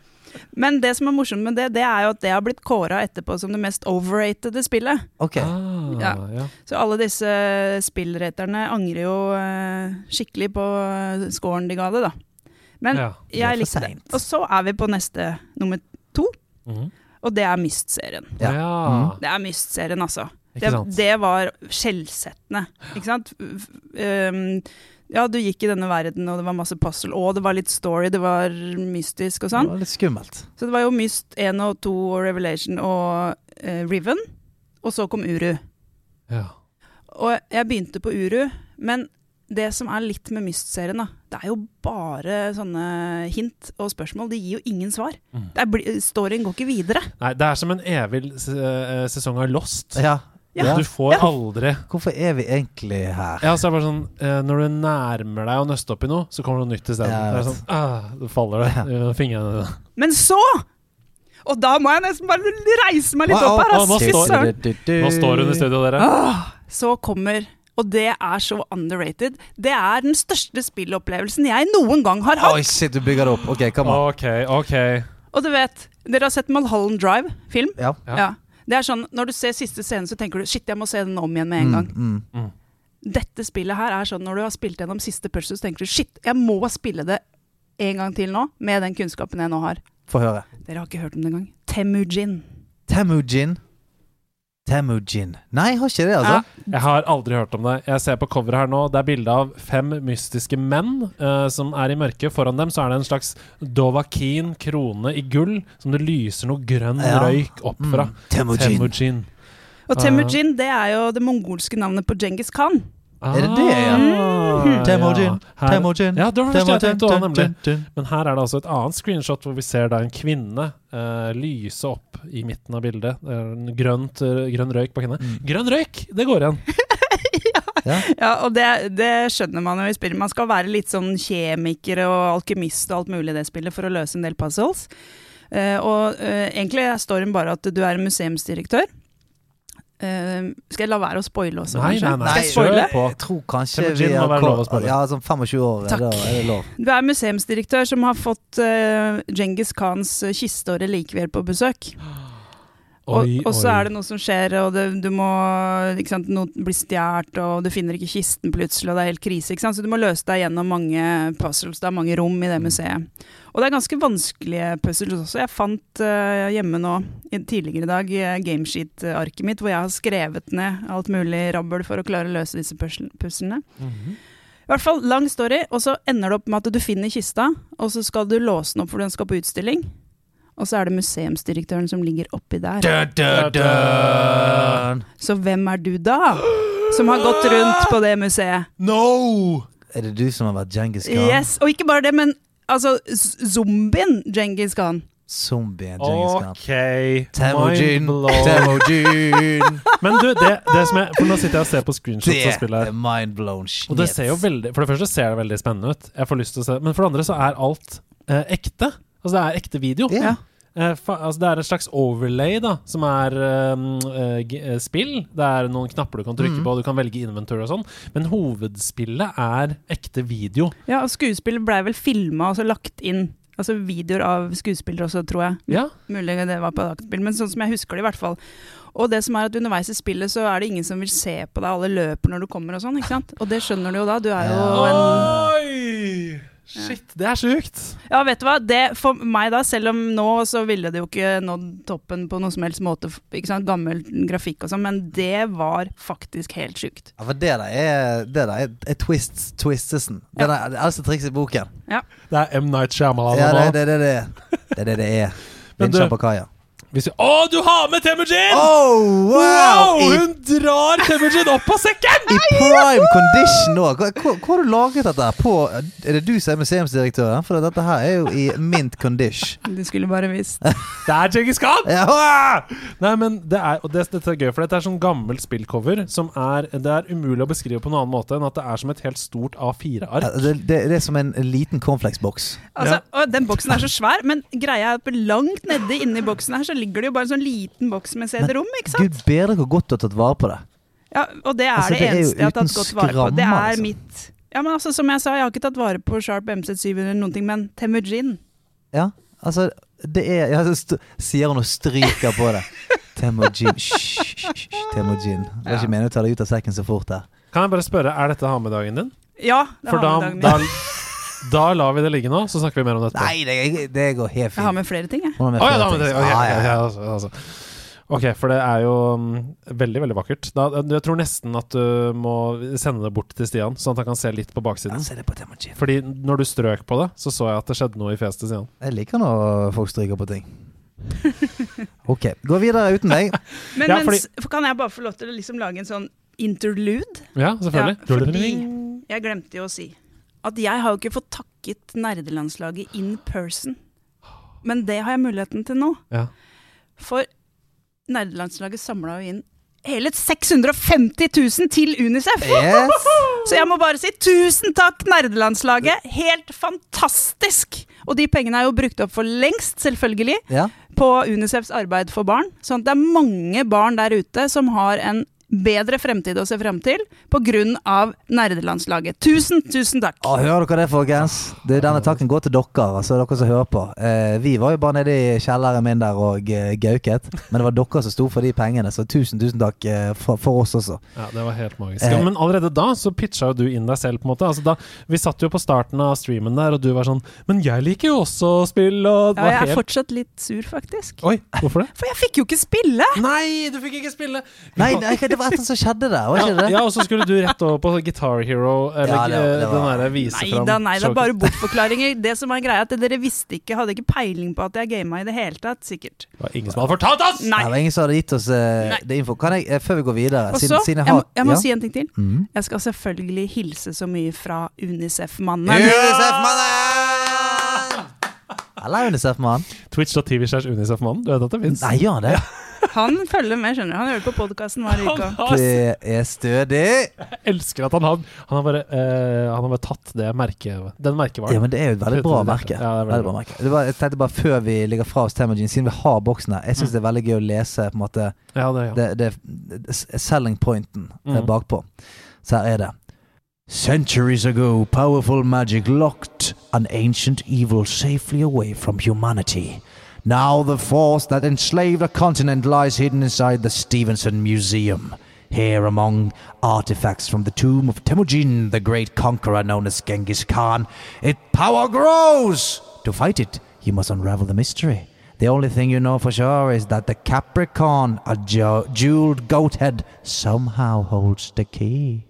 Men det som er morsomt med det, det er jo at det har blitt kåra etterpå som det mest overratede spillet. Ok. Ah, Ja. ja. Så alle disse spillraterne angrer jo eh, skikkelig på eh, scoren de ga det, da. Men Ja. Det jeg likte det. Og så er vi på neste nummer to, Mhm. og det er Myst-serien. Ja. ja. Mhm. Det er Myst-serien, altså. Det, det var skjellsettende, ikke sant? Um, ja, du gikk i denne verden, og det var masse puzzle, og det var litt story, det var mystisk og sånn. Det var litt skummelt. Så det var jo Myst 1 og 2 og Revelation og uh, Riven, og så kom Uru. ja. Og jeg begynte på Uru, men det som er litt med Myst-serien, da, det er jo bare sånne hint og spørsmål. De gir jo ingen svar. Mm. Det er, storyen går ikke videre. Nei, det er som en evig eh, sesong av Lost. Ja. Ja. Du får Ja. aldri Hvorfor er vi egentlig her? Ja, så er det bare sånn eh, Når du nærmer deg å nøste opp i noe, så kommer det noe nytt isteden. Ja, det sånn ah, Da faller det i fingrene dine. Men så Og da må jeg nesten bare reise meg litt Wow, opp her, nå. Du, du, du. Nå står hun i studio, dere. Ah, så kommer og det er så underrated. Det er den største spillopplevelsen jeg noen gang har hatt. Oi, shit, du bygger det opp. Ok, come on. Ok, ok. Og du vet, dere har sett Mulholland Drive-film? Ja. Ja. Det er sånn, Når du ser siste scene, så tenker du shit, jeg må se den om igjen med en gang. Mm, mm. Dette spillet her er sånn når du har spilt gjennom siste puzzle, så tenker du shit, jeg må spille det en gang til nå, med den kunnskapen jeg nå har. Få høre. Dere har ikke hørt om det engang. Temujin. Temujin. Temujin. Nei, jeg har ikke det, altså. Ja. Jeg har aldri hørt om det. Jeg ser på coveret her nå. Det er bilde av fem mystiske menn uh, som er i mørket. Foran dem så er det en slags Dovakin krone i gull som det lyser noe grønn Ja. røyk opp fra. Mm. Temujin. Temujin. Og Temujin det er jo det mongolske navnet på Genghis Khan. Er det det, ja? Temojin, Temojin, ja. Her- Temujin. Ja, det var det første jeg tenkte også, nemlig. Men her er det altså et annet screenshot hvor vi ser da en kvinne uh, lyse opp i midten av bildet. Det en grønt, uh, grønn røyk bak henne. Mm. Grønn røyk! Det går igjen. Ja. Ja, og det, det skjønner man jo i spillet. Man skal være litt sånn kjemiker og alkymist og alt mulig i det spillet for å løse en del puzzles. Eh, og egentlig er storyen bare at du er en museumsdirektør. Eh, skal jeg la være å spoile også, Nei, kanskje? nei, nei. Skal jeg spoile? Jeg tror kanskje vi å kom- Ja, sånn 25 år. Takk. Er det lov. Du er museumsdirektør som har fått uh, Djengis Khans kiste og relikvier på besøk. Oi, og så er det noe som skjer, og det, du må ikke sant, Noe blir stjålet, og du finner ikke kisten plutselig, og det er helt krise. Ikke sant? Så du må løse deg gjennom mange puzzles. Det er mange rom i det museet. Og det er ganske vanskelige puzzles også. Jeg fant uh, hjemme nå tidligere i dag uh, gamesheet-arket mitt, hvor jeg har skrevet ned alt mulig rabbel for å klare å løse disse puzzle- Mm -hmm. I hvert fall, lang story, og så ender det opp med at du finner kista, og så skal du låse den opp for den skal på utstilling. Og så er det museumsdirektøren som ligger oppi der. Dun, dun, dun. Så hvem er du da? Som har gått rundt på det museet. No! Er det du som har vært Djengis Khan? Yes, Og ikke bare det, men altså zombien Djengis Khan. Zombien Djengis Khan. OK. Temujin. Mind blown. Temujin. Men du, det, det som jeg For nå sitter jeg og ser på screenshots Det av spillet er mind blown shit. Og det ser jo veldig For det første ser det veldig spennende ut. Jeg får lyst til å se Men for det andre så er alt eh, ekte. Altså det er ekte video. Ja. Uh, fa altså det er et slags overlay, da, som er eh, uh, g- eh, spill. Det er noen knapper du kan trykke mm. på, du kan velge inventory og sånn. Men hovedspillet er ekte video. Ja, og skuespillet blei vel filma og så lagt inn. Altså videoer av skuespillere også, tror jeg. Ja. Mulig det var på dataspill, men sånn som jeg husker det i hvert fall. Og det som er at underveis i spillet så er det ingen som vil se på deg, alle løper når du kommer og sånn, ikke sant. Og det skjønner du jo da, du er jo Ja. en Oi! Shit, det er sjukt. Ja, vet du hva, det for meg da, selv om nå så ville det jo ikke nådd toppen på noen som helst måte, ikke sant, gammel grafikk og sånn, men det var faktisk helt sjukt. Ja, for det der er, det der er, er twist, twistesen. Det Ja. der er altså trikset i boken. Det er M. Night Shyamalan. Ja, det det det, det, det, er det, det er. Vinsja på kaia. Hvis vi, å, du har med Temujin! Oh, wow! Wow! I, Hun drar Temujin opp på sekken! I prime condition òg. Hvor, har du laget dette? På, er det du som er museumsdirektøren? For dette her er jo i mint condition. Du skulle bare visst. Det er Djengis Khan! Ja. Nei, men det er, og det, dette er gøy, for dette er sånn gammelt spillcover som er Det er umulig å beskrive på noen annen måte enn at det er som et helt stort A4-ark. Det, det, det er som en liten cornflakesboks. Altså, ja. den boksen er så svær, men greia er at langt nede inni boksen her så ligger det jo bare en sånn liten boks med CD-rom, ikke sant? Gud bedre hvor godt du har tatt vare på det. Ja, og det er Altså, det, det er eneste jeg har tatt godt vare på. Det er liksom. mitt Ja, men altså, som jeg sa, jeg har ikke tatt vare på Sharp MZ700 eller noen ting, men Temujin. Ja, altså Det er ja, st Sier hun og stryker på det. Temujin. Hysj, Temujin. Det er ikke meningen å ta deg ut av sekken så fort der. Kan jeg bare spørre, er dette ha-med-dagen din? Ja, det er ha med dagen min. da lar vi det ligge nå, så snakker vi mer om dette. Nei, det, det går helt Jeg har fint. med flere ting, jeg. Har med ja, flere da, men det, ting. Ja, ok, ja, altså, altså. Ok, for det er jo um, veldig, veldig vakkert. Da, jeg tror nesten at du må sende det bort til Stian, sånn at han kan se litt på Ja, baksiden. se det på Fordi når du strøk på det, så så jeg at det skjedde noe i fjeset til Stian. Jeg liker når folk stryker på ting. Ok, gå videre uten deg. Men Ja, mens, kan jeg bare få lov til å liksom lage en sånn interlude? Ja, selvfølgelig. Ja, fordi jeg glemte jo å si at jeg har jo ikke fått takket nerdelandslaget in person. Men det har jeg muligheten til nå. Ja. For nerdelandslaget samla jo inn hele 650 000 til Unicef! Yes. Så jeg må bare si tusen takk, nerdelandslaget. Helt fantastisk! Og de pengene er jo brukt opp for lengst, selvfølgelig, Ja. på Unicefs arbeid for barn. Sånn at det er mange barn der ute som har en bedre fremtid å se frem til pga. nerdelandslaget. Tusen, tusen takk! Å, hører dere det, folkens? Det, denne takken går til dere, altså dere som hører på. Eh, vi var jo bare nede i kjelleren min der og eh, gauket, men det var dere som sto for de pengene, så tusen, tusen takk eh, for, for oss også. Ja, det var helt magisk. Eh. Ja, men allerede da så pitcha jo du inn deg selv, på en måte. Altså da, vi satt jo på starten av streamen der, og du var sånn Men jeg liker jo også spill, og det Ja, jeg er helt fortsatt litt sur, faktisk. Oi, hvorfor det? For jeg fikk jo ikke spille! Nei, du fikk ikke spille! Nei, nei, det var et eller annet som skjedde der, var ikke det? ja, og så skulle du rett over på Guitar Hero, eller Ja, det var- det eh, var- den derre vise Nei fram da, nei da, bare bortforklaringer. Det som er greia, at dere visste ikke, hadde ikke peiling på at jeg gama i det hele tatt, sikkert. Det var ingen som hadde fortalt oss! Nei. Det var ingen som hadde gitt oss uh, det info. Kan jeg, uh, før vi går videre Og siden, så, siden jeg, må, jeg må ja? si en ting til. Mm. Jeg skal selvfølgelig hilse så mye fra Unicef-mannen. Unicef-mannen! Eller Unicef-mannen. Twitch.tv slash Unicef-mannen. Du vet at det fins? Nei, gjør han det? Han følger med, skjønner du. Han hører på podkasten hver uke. Det er stødig. Jeg elsker at han har, han har bare, uh, han har bare tatt det merket, den merkevaren. Ja, men det er jo et veldig bra merke. Ja, det er veldig Veldig bra merke. Det var, jeg tenkte bare Før vi ligger fra oss Temagene, siden vi har boksen her Jeg Mm. syns det er veldig gøy å lese på en måte Ja, det, ja. det, det, det, selling pointen eh, Mm. bakpå. Så her er det. Centuries ago, powerful magic locked an ancient evil safely away from humanity. Now the force that enslaved a continent lies hidden inside the Stevenson Museum. Here, among artifacts from the tomb of Temujin, the great conqueror known as Genghis Khan, its power grows! To fight it, you must unravel the mystery. The only thing you know for sure is that the Capricorn, a jo- jeweled goat head, somehow holds the key.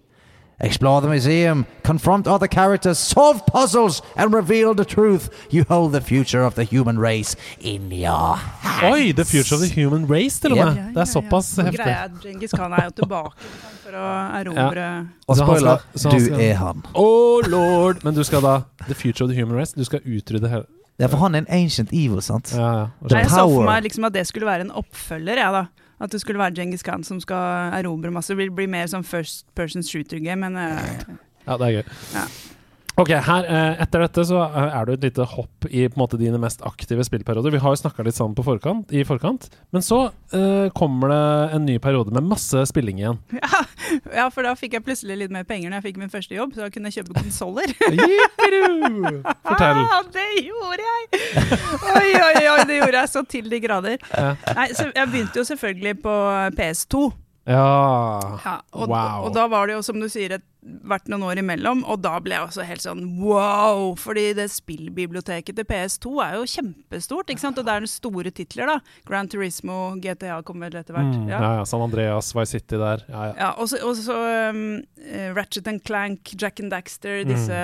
Explore the museum, confront other characters, solve puzzles, and reveal the truth. You hold the future of the human race in your hands. Oi! The future of the human race, til og Ja. med. Det er såpass heftig. Greia at Djengis Khan er jo tilbake liksom, for å erobre Og spoiler, skal- du er han. Oh lord! Men du skal da The future of the human race? Du skal utrydde hele Ja, for han er en ancient evil, sant? Ja, ja. The Nei, Jeg så for meg liksom at det skulle være en oppfølger, jeg, da. At det skulle være Djengis Khan som skal erobre masse. Det blir, blir mer som first person shooter game, men eh, Ja, det er gøy. Ja. Ok, her, eh, Etter dette så eh, er det et lite hopp i på en måte dine mest aktive spillperioder. Vi har jo snakka litt sammen på forkant, i forkant, men så uh, kommer det en ny periode med masse spilling igjen. ja, ja, for da fikk jeg plutselig litt mer penger når jeg fikk min første jobb, så da kunne jeg kjøpe konsoller. Fortell. Ah, det gjorde jeg! Oi, oi, oi, det gjorde jeg så til de grader. Ja. Nei, så jeg begynte jo selvfølgelig på PS2. Ja. Ja, og, Wow. og da var det jo, som du sier, et, vært noen år imellom, og da ble jeg også helt sånn wow! Fordi det spillbiblioteket til PS2 er jo kjempestort, ikke sant? Og det er store titler, da. Grand Turismo, GTA kom vel etter hvert. Mm, ja. ja. San Andreas, Vice City der. Ja, ja. Ja, og så, um, eh, Ratchet and Clank, Jack and Daxter, Mm. disse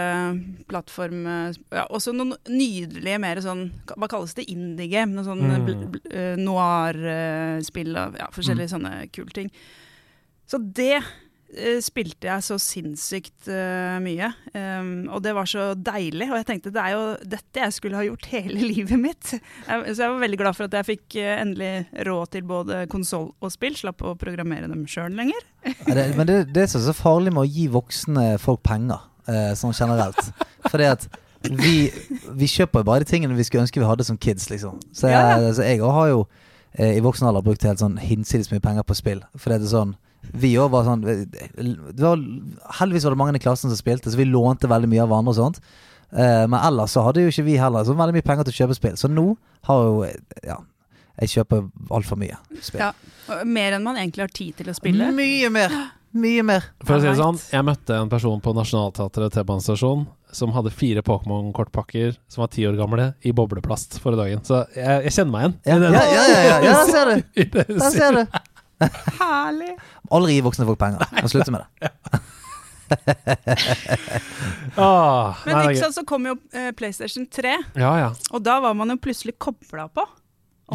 plattform... eh, Ja, også noen nydelige mer sånn Hva kalles det? Indie-game? Noe sånn Mm. noir-spill og ja, forskjellige Mm. sånne kule ting. Så det spilte jeg så sinnssykt uh, mye. Um, og det var så deilig. Og jeg tenkte det er jo dette jeg skulle ha gjort hele livet mitt. Jeg, så jeg var veldig glad for at jeg fikk uh, endelig råd til både konsoll og spill. Slapp å programmere dem sjøl lenger. Ja, det, men det, det er så farlig med å gi voksne folk penger, uh, sånn generelt Fordi at vi, vi kjøper jo bare de tingene vi skulle ønske vi hadde som kids, liksom. Så jeg, Ja. så jeg har jo eh, i voksen alder brukt helt sånn hinsides mye penger på spill. Fordi det er sånn vi òg var sånn det var, Heldigvis var det mange i klassen som spilte, så vi lånte veldig mye av hverandre og sånt. Uh, men ellers så hadde jo ikke vi heller så veldig mye penger til å kjøpe spill. Så nå har jo Ja. Jeg kjøper altfor mye spill. Ja, Mer enn man egentlig har tid til å spille. Mye mer! Mye mer. For å si det sånn, jeg møtte en person på Nationaltheatret T-banestasjon som hadde fire Pokémon-kortpakker som var ti år gamle, i bobleplast forrige dagen. Så jeg, jeg kjenner meg igjen. Ja, ja, ja, ja, ja, ja der ser du! Der ser du. Herlig! Aldri gi voksne folk penger. Og slutte med det. Ah, Men nei, ikke sant, så kom jo eh, PlayStation 3, Ja, ja. og da var man jo plutselig kobla på.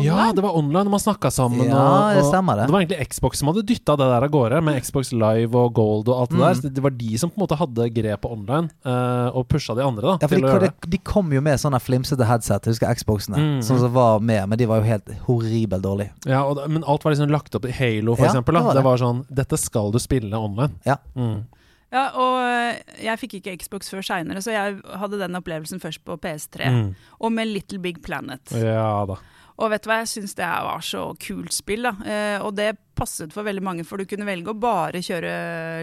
Ja, det var online, man snakka sammen. Ja, og, det og, stemmer det. Det var egentlig Xbox som hadde dytta det der av gårde, med Xbox Live og Gold og alt det Mm. der. Så det var de som på en måte hadde grep online, uh, og pusha de andre da, Ja, for de, det. de, de kom jo med sånne flimsete headset, jeg husker Xboxene, Mm. sånn som var med, men de var jo helt horribelt dårlige. Ja, og, det- men alt var liksom lagt opp til Halo, for Ja, eksempel. det var Det det. var sånn Dette skal du spille online. Ja. Mm. Ja, og eh, jeg fikk ikke Xbox før seinere, så jeg hadde den opplevelsen først på PS3. Mm. Og med Little Big Planet. Ja da. Og vet du hva, jeg syns det var så kult spill, da. Eh, og det passet for veldig mange, for du kunne velge å bare kjøre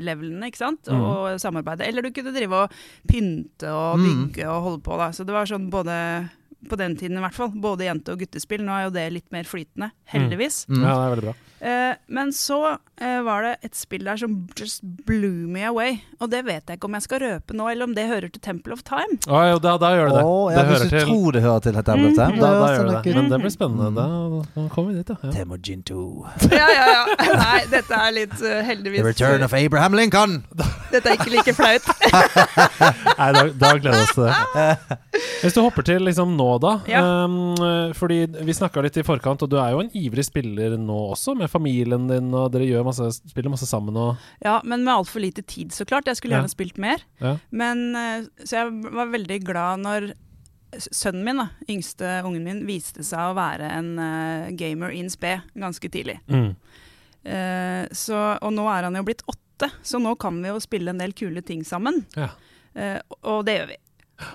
levelene, ikke sant, Mm. og samarbeide. Eller du kunne drive og pynte og Mm. bygge og holde på, da. Så det var sånn både på den tiden i hvert fall, både jente- og guttespill. Nå er jo det litt mer flytende, heldigvis. Mm. Ja, det er veldig bra. Eh, men så eh, var det et spill der som just blew me away. Og det vet jeg ikke om jeg skal røpe nå, eller om det hører til Temple of Time. Å, jo, da, da gjør det det. Å, det ja, hører hvis du til tror det hører til Temple of Time, da, da da, gjør det det. Men det blir spennende. Mm. Da, da kommer vi dit, ja. Temujin 2. Ja, ja, ja. Nei, dette er litt uh, heldigvis The Return of Abraham Lincoln. Dette er ikke like flaut. Nei, da, da gleder vi oss til det. Hvis du hopper til liksom nå, da. Ja. Um, fordi vi snakka litt i forkant, og du er jo en ivrig spiller nå også, med familien din, og dere masse, spiller masse sammen og Ja, men med altfor lite tid, så klart. Jeg skulle Ja. gjerne spilt mer. Ja. Men, eh, så jeg var veldig glad når sønnen min, da, yngste ungen min, viste seg å være en uh, gamer in spe ganske tidlig. mm. Uh, så, og nå er han jo blitt åtte, så nå kan vi jo spille en del kule ting sammen. Ja. Uh, og det gjør vi.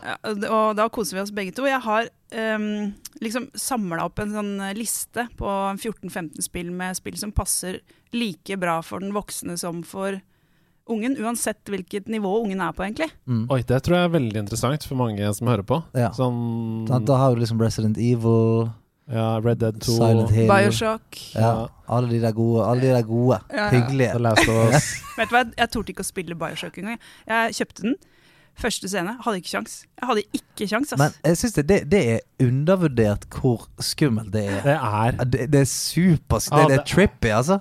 Ja, og da koser vi oss begge to. Jeg har um, liksom samla opp en sånn eh, liste på 14-15 spill med spill som passer like bra for den voksne som for ungen, uansett hvilket nivå ungen er på, egentlig. Mm. Oi, det tror jeg er veldig interessant for mange som hører på. Ja. Sånn Da har du liksom Resident Evil, ja, Red Dead 2 Silent Hill Bioshock. Ja, alle de der gode. Alle de der gode. Ja, ja. Hyggelige. Vet du hva, jeg torde ikke å spille Bioshock engang. Jeg kjøpte den. Første scene. Hadde ikke kjangs. Jeg hadde ikke kjangs, ass. Men jeg syns det, det, det er undervurdert hvor skummelt det er. Det er Det, det er super Det, Ja, det er trippy, altså.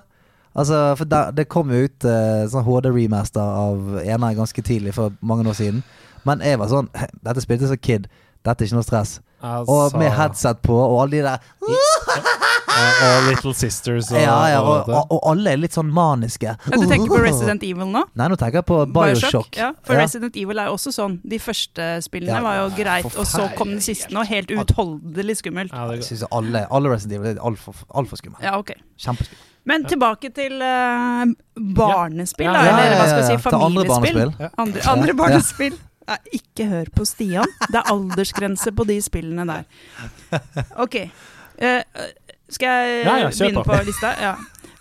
Altså, for der, Det kom jo ut uh, sånn HD-remaster av eneren ganske tidlig, for mange år siden. Men jeg var sånn Dette spilte jeg som kid. Dette er ikke noe stress. altså, Og med headset på, og alle de der Og Little Sisters og, Ja, ja, og og, og, alle er litt sånn maniske. Ja, du tenker på Resident Evil nå? Nei, nå tenker jeg på Bioshock. Ja, for Ja. Resident Evil er jo også sånn. De første spillene Ja, var jo greit, og så kom den siste nå. Helt uutholdelig skummelt. Ja, Jeg syns alle, alle Resident Evil er altfor alt skumle. Ja, ok. Kjempeskummelt. Men tilbake til uh, barnespill, Ja. da. Ja, Eller hva skal vi si, familiespill. andre barnespill. Andre, andre barnespill. Ikke hør på Stian. Det er aldersgrense på de spillene der. OK. Eh, skal jeg Ja, ja, begynne på. på lista? Ja.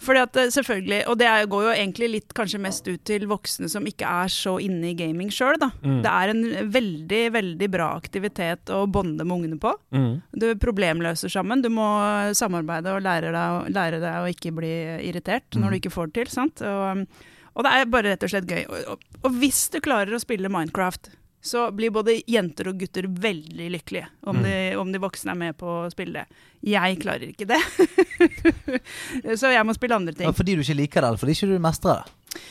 Fordi at eh, selvfølgelig, Og det går jo egentlig litt kanskje mest ut til voksne som ikke er så inne i gaming sjøl. Mm. Det er en veldig veldig bra aktivitet å bonde med ungene på. mm. Du problemløser sammen. Du må samarbeide og lære deg, lære deg å ikke bli irritert når du ikke får det til. sant? Og, og det er bare rett og slett gøy. Og, og, og hvis du klarer å spille Minecraft, så blir både jenter og gutter veldig lykkelige om, de, om de voksne er med på å spille det. Jeg klarer ikke det. så jeg må spille andre ting. Ja, fordi du ikke liker det, eller fordi ikke du mestrer det.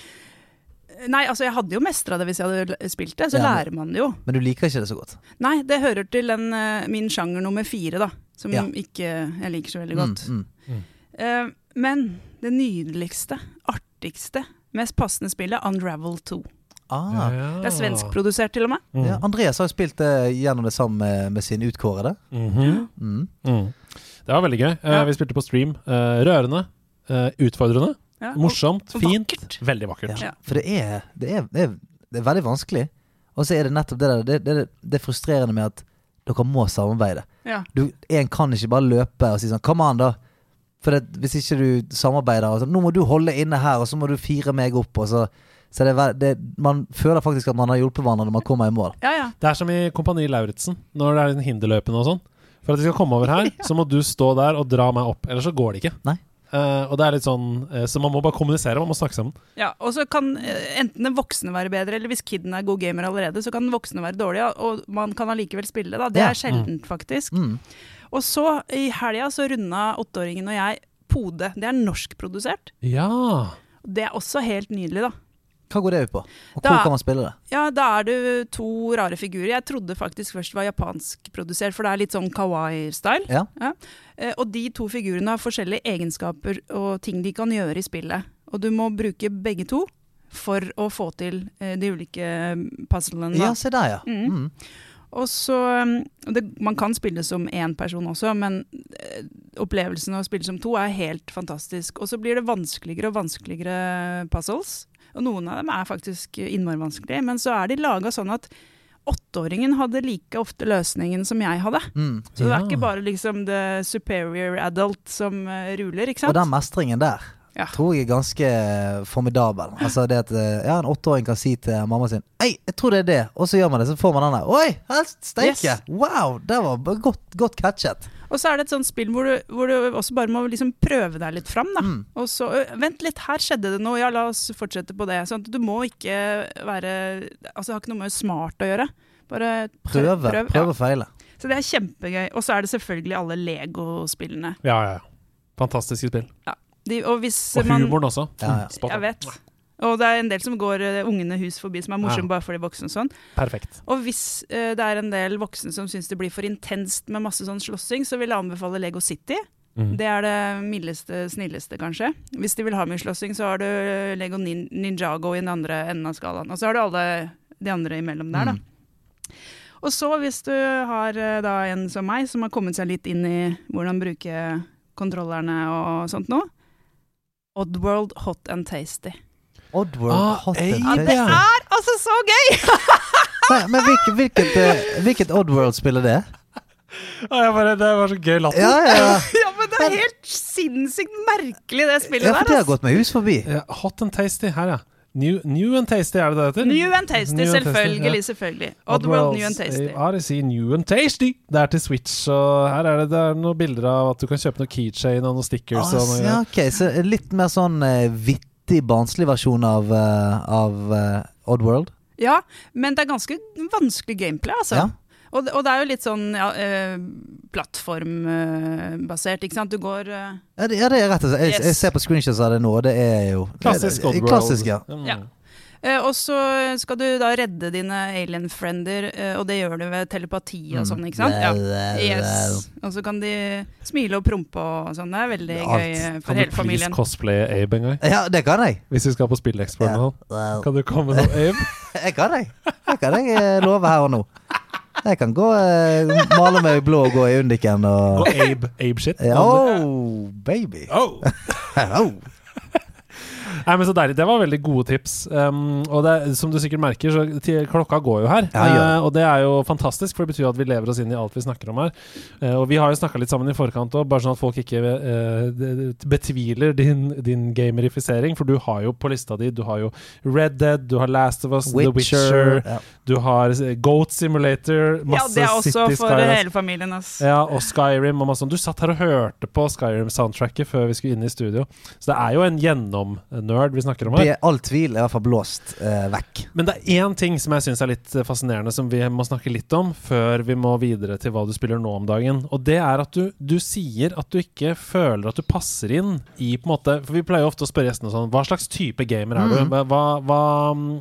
Nei, altså jeg hadde jo mestra det hvis jeg hadde spilt det, så Ja, men- lærer man det jo. Men du liker ikke det så godt. Nei, det hører til den, eh, min sjanger nummer fire, da. Som Ja. ikke jeg liker så veldig godt. Mm, mm. Eh, men det nydeligste, artigste, mest passende spillet, Unravel 2. Ah, Det er svenskprodusert til og med. Mm. ja, Andreas har jo spilt det gjennom det sammen med, med sin utkårede. Mhm. Mm. Mm. Det var veldig gøy. Eh, Ja. vi spilte på stream. Uh, rørende. eh, utfordrende. Ja, Morsomt. og Fint. vakkert. Veldig vakkert. Ja. Ja. For det er, det, er, det, er, det er veldig vanskelig. Og så er det nettopp det der Det, det, det er frustrerende med at dere må samarbeide. Ja. Du, En kan ikke bare løpe og si sånn Kom an, da. For det, hvis ikke du samarbeider og sånn, Nå må du holde inne her, og så må du fire meg opp, og så så det, er det, Man føler faktisk at man har hjulpet hverandre når man kommer i mål. ja, ja. Det er som i Kompani Lauritzen, når det er en hinderløypen og sånn. For at vi skal komme over her, så må du stå der og dra meg opp. Ellers så går det ikke. Nei. Uh, og det er litt sånn uh, Så man må bare kommunisere, man må snakke sammen. ja. Og så kan uh, enten den voksne være bedre, eller hvis kiden er god gamer allerede, så kan den voksne være dårlig, og man kan allikevel spille. da. Det Ja. er sjeldent, faktisk. Mm. Og så, i helga, så runda åtteåringen og jeg Pode. Det er norskprodusert. Ja. Det er også helt nydelig, da. Hva går det ut på? Og Da- hvor kan man spille det? Ja, da er det to rare figurer. Jeg trodde faktisk først det var japansk produsert, for det er litt sånn kawaii-style. Ja. Ja. Og de to figurene har forskjellige egenskaper og ting de kan gjøre i spillet. Og du må bruke begge to for å få til eh, de ulike puzzlene. Ja, se der, ja. Mm. Mm. Og så um, det, Man kan spille som én person også, men eh, opplevelsen av å spille som to er helt fantastisk. Og så blir det vanskeligere og vanskeligere puzzles. Og noen av dem er faktisk innmari vanskelige, men så er de laga sånn at åtteåringen hadde like ofte løsningen som jeg hadde. Mm. Så det er Ja. ikke bare liksom the superior adult som eh, ruler, ikke Og den mestringen der Ja. tror jeg er ganske formidabel. Altså det at eh, ja, en åtteåring kan si til mamma sin Hei, jeg tror det er det, og så gjør man det, så får man den der. Oi, steike! Yes. Wow, det var godt, godt catchet. Og så er det et sånt spill hvor du, hvor du også bare må liksom prøve deg litt fram. Da. Mm. Og så Vent litt, her skjedde det noe, ja la oss fortsette på det. Sånn at du må ikke være Altså det har ikke noe med smart å gjøre. Bare prøv- Prøve, prøv, prøve ja. og feile. Så det er kjempegøy. Og så er det selvfølgelig alle Lego-spillene. Ja, ja, ja. Fantastiske spill. De, og hvis Og man også. Ja, ja. Jeg vet. Og det er en del som går eh, ungene hus forbi, som er morsomme Ja. bare for de voksne og sånn. Perfekt. Og hvis uh, det er en del voksne som syns det blir for intenst med masse sånn slåssing, så vil jeg anbefale Lego City. Mm. Det er det mildeste, snilleste, kanskje. Hvis de vil ha mye slåssing, så har du Lego Nin Ninjago i den andre enden av skalaen. Og så har du alle de andre imellom der, da. Mm. Og så, hvis du har eh, da en som meg, som har kommet seg litt inn i hvordan bruke kontrollerne og sånt nå, Oddworld Hot and Tasty. Oddworld Ah, Hot ei, and Ja, Det er altså så gøy! Men, men hvilket, hvilket, eh, hvilket Oddworld-spill er det? Ah, jeg bare, det var så gøy latter. Ja, ja, ja. Ja, men det er helt sinnssykt merkelig, det spillet der. ja for det har gått meg hus forbi. Ja, hot and tasty her, ja. New, new and tasty, er det det heter? New and tasty, New and selvfølgelig. ja. selvfølgelig. Oddworld New and Tasty. Odyssey New and Tasty. Det er til Switch, og her er det, det er noen bilder av at du kan kjøpe noe keychain og noen stickers. Ah, og noe, ja, ok, Så litt mer sånn eh, vittig, barnslig versjon av, eh, av eh, Oddworld? Ja, men det er ganske vanskelig gameplay, altså. Ja. Og, det- og det er jo litt sånn ja, eh, plattformbasert, ikke sant. Du går Ja, det, ja, det er rett og slett. Jeg, Yes. jeg ser på screenshots av det nå, og det er jo Klassisk Oddworld. Klassisk, ja. Mm. Ja. Eh, Og så skal du da redde dine alien-friender, eh, og det gjør du ved telepati og Mm. sånn, ikke sant? Ja. Yes. Og så kan de smile og prompe og sånn. Det er veldig Alt. gøy hele familien. Kan du please cosplaye Abe en gang? Ja, det kan jeg. Hvis vi skal på Spilleksperten Ja. og sånn. Kan du komme med noe Abe? jeg kan jeg. Det kan jeg eh, love her og nå. Jeg kan gå eh, male meg blå og gå i Undiken og Og Abe, Abe-shit. Ja, Oh, baby. Oh. Oh. Nei, men så deilig. Det var veldig gode tips. Um, og det, som du sikkert merker, så klokka går jo her. Ja, ja. det. Eh, og det er jo fantastisk, for det betyr at vi lever oss inn i alt vi snakker om her. Uh, og vi har jo snakka litt sammen i forkant òg, bare sånn at folk ikke uh, betviler din, din gamerifisering. For du har jo på lista di Du har jo Red Dead, du har Last of Us, The Witcher, Ja. du har Goat Simulator, Ja, det er også City for Skyrim. hele familien, ass. Ja, og Skyrim og masse sånt. Du satt her og hørte på Skyrim-soundtracket før vi skulle inn i studio. Så det er jo en gjennom-nerd vi snakker om her. Det, all tvil er i hvert fall blåst eh, vekk. Men det er én ting som jeg syns er litt eh, fascinerende, som vi må snakke litt om før vi må videre til hva du spiller nå om dagen. Og det er at du, du sier at du ikke føler at du passer inn i på en måte For vi pleier jo ofte å spørre gjestene sånn Hva slags type gamer er du? Mhm. Hva, hva,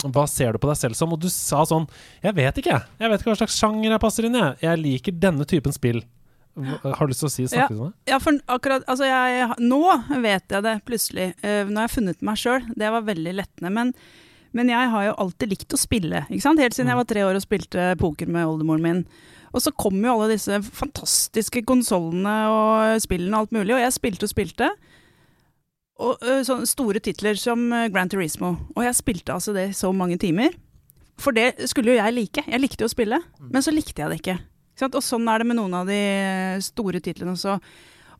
hva ser du på deg selv som? Og du sa sånn Jeg vet ikke, jeg. Vet ikke hva slags sjanger jeg passer inn i. Jeg liker denne typen spill. Har du lyst til å si snakke litt om det? Ja, for akkurat Altså, jeg Nå vet jeg det plutselig. Uh, nå har jeg funnet meg sjøl. Det var veldig lettende. Men, men jeg har jo alltid likt å spille. Ikke sant? Helt siden jeg var tre år og spilte poker med oldemoren min. Og så kom jo alle disse fantastiske konsollene og spillene og alt mulig, og jeg spilte og spilte. Og uh, sånne store titler som Grand Gran Turismo. Og jeg spilte altså det i så mange timer. For det skulle jo jeg like. Jeg likte jo å spille, men så likte jeg det ikke. Ikke sant? Og sånn er det med noen av de store titlene også.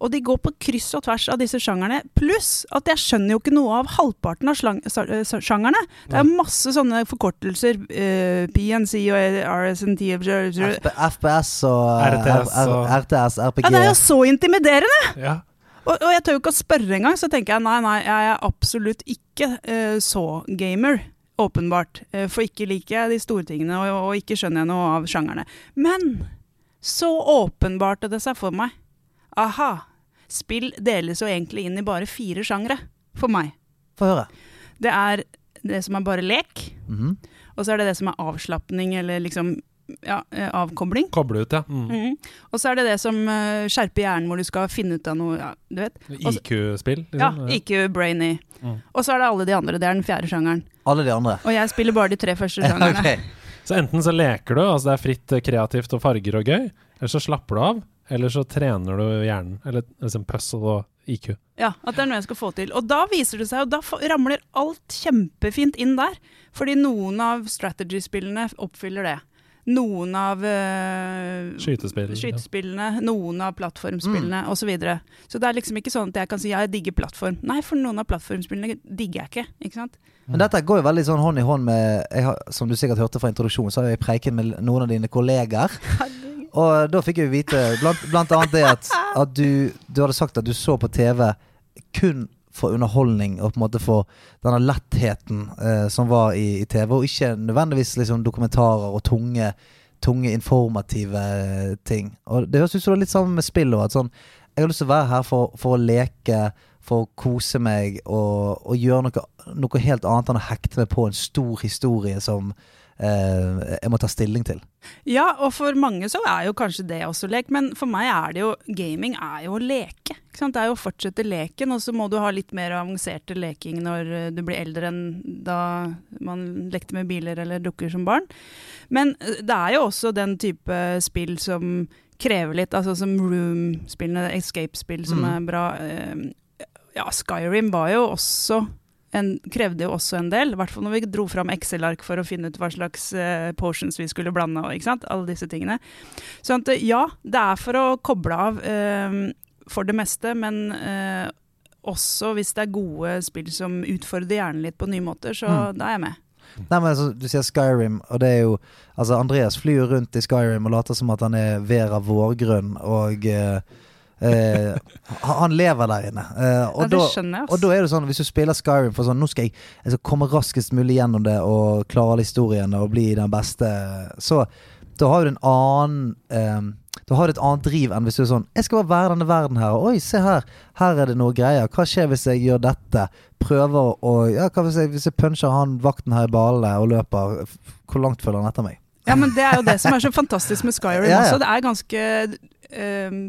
Og de går på kryss og tvers av disse sjangerne. Pluss at jeg skjønner jo ikke noe av halvparten av slang, sa- eh, sa- sjangerne. Det er masse sånne forkortelser. Uh, PNC og RSNT FPS og RTS RPG. Ja, det er jo så intimiderende! Ja. Og, og jeg tør jo ikke å spørre engang, så tenker jeg nei, nei, jeg er absolutt ikke uh, så gamer. Åpenbart. Uh, for ikke liker jeg de store tingene, og, og ikke skjønner jeg noe av sjangerne. Men så åpenbarte det seg for meg. Aha. Spill deles jo egentlig inn i bare fire sjangre. For meg. Få høre. Det er det som er bare lek. Mhm. Og så er det det som er avslapning, eller liksom ja, eh, avkobling. Koble ut, ja. Mm. Mm. Og så er det det som eh, skjerper hjernen, hvor du skal finne ut av noe, ja, du vet. IQ-spill, Liksom. Ja, IQ-brainy. Mm. Og så er det alle de andre. Det er den fjerde sjangeren. Alle de andre. Og jeg spiller bare de tre første sjangerne. Ok. Så enten så leker du, altså det er fritt, eh, kreativt og farger og gøy, eller så slapper du av, eller så trener du hjernen. Eller liksom puzzle og IQ. Ja, At det er noe jeg skal få til. Og da viser det seg, og da ramler alt kjempefint inn der. Fordi noen av strategy-spillene oppfyller det. Noen av eh, Skytespill, ja. skytespillene, noen av plattformspillene Mm. osv. Så, videre. så det er liksom ikke sånn at jeg kan si ja, jeg digger plattform. Nei, for noen av plattformspillene digger jeg ikke. ikke sant? Men dette går jo veldig sånn hånd i hånd med jeg har, Som du sikkert hørte fra introduksjonen, så har jeg preiket med noen av dine kolleger. Og da fikk jeg vite blant, blant annet det at, at du, du hadde sagt at du så på TV kun for underholdning og på en måte for denne lettheten eh, som var i, i TV, og ikke nødvendigvis liksom dokumentarer og tunge, tunge informative eh, ting. Og det høres ut som det er litt sammen med spill. At sånn, jeg har lyst til å være her for, for å leke, for å kose meg og, og gjøre noe, noe helt annet enn å hekte meg på en stor historie som jeg må ta stilling til. Ja, og for mange så er jo kanskje det også lek, men for meg er det jo Gaming er jo å leke. Det er jo å fortsette leken, og så må du ha litt mer avanserte leking når eh, du blir eldre enn da man lekte med biler eller dukker som barn. Men eh, det er jo også den type spill som krever litt, altså som Room-spillene, Escape-spill som Mm. er bra. eh, Ja, Skyrim var jo også en, krevde jo også en del, i hvert fall når vi dro fram Excel-ark for å finne ut hva slags uh, potions vi skulle blande og ikke sant, alle disse tingene. Så at, eh, ja, det er for å koble av uh, for det meste, men uh, også hvis det er gode spill som utfordrer hjernen litt på nye måter, så Mm. da er jeg med. Nei, men altså, Du sier Skyrim, og det er jo Altså, Andreas flyr rundt i Skyrim og later som at han er Vera Vårgrønn, og eh, eh, Han lever der inne. Uh, og, Ja, da, og da er det sånn, hvis du spiller Skyrim for sånn Nå skal jeg, jeg skal komme raskest mulig gjennom det og klare alle historiene og bli den beste, så da har du en annen um, Da har du et annet driv enn hvis du er sånn Jeg skal bare være denne verden her. Oi, se her. Her er det noe greier. Hva skjer hvis jeg gjør dette? Prøver å Ja, hva hvis jeg, hvis jeg puncher han vakten her i ballene og løper? Hvor langt følger han etter meg? Ja, men det er jo det som er så fantastisk med Skyrim Ja, ja. også. Det er ganske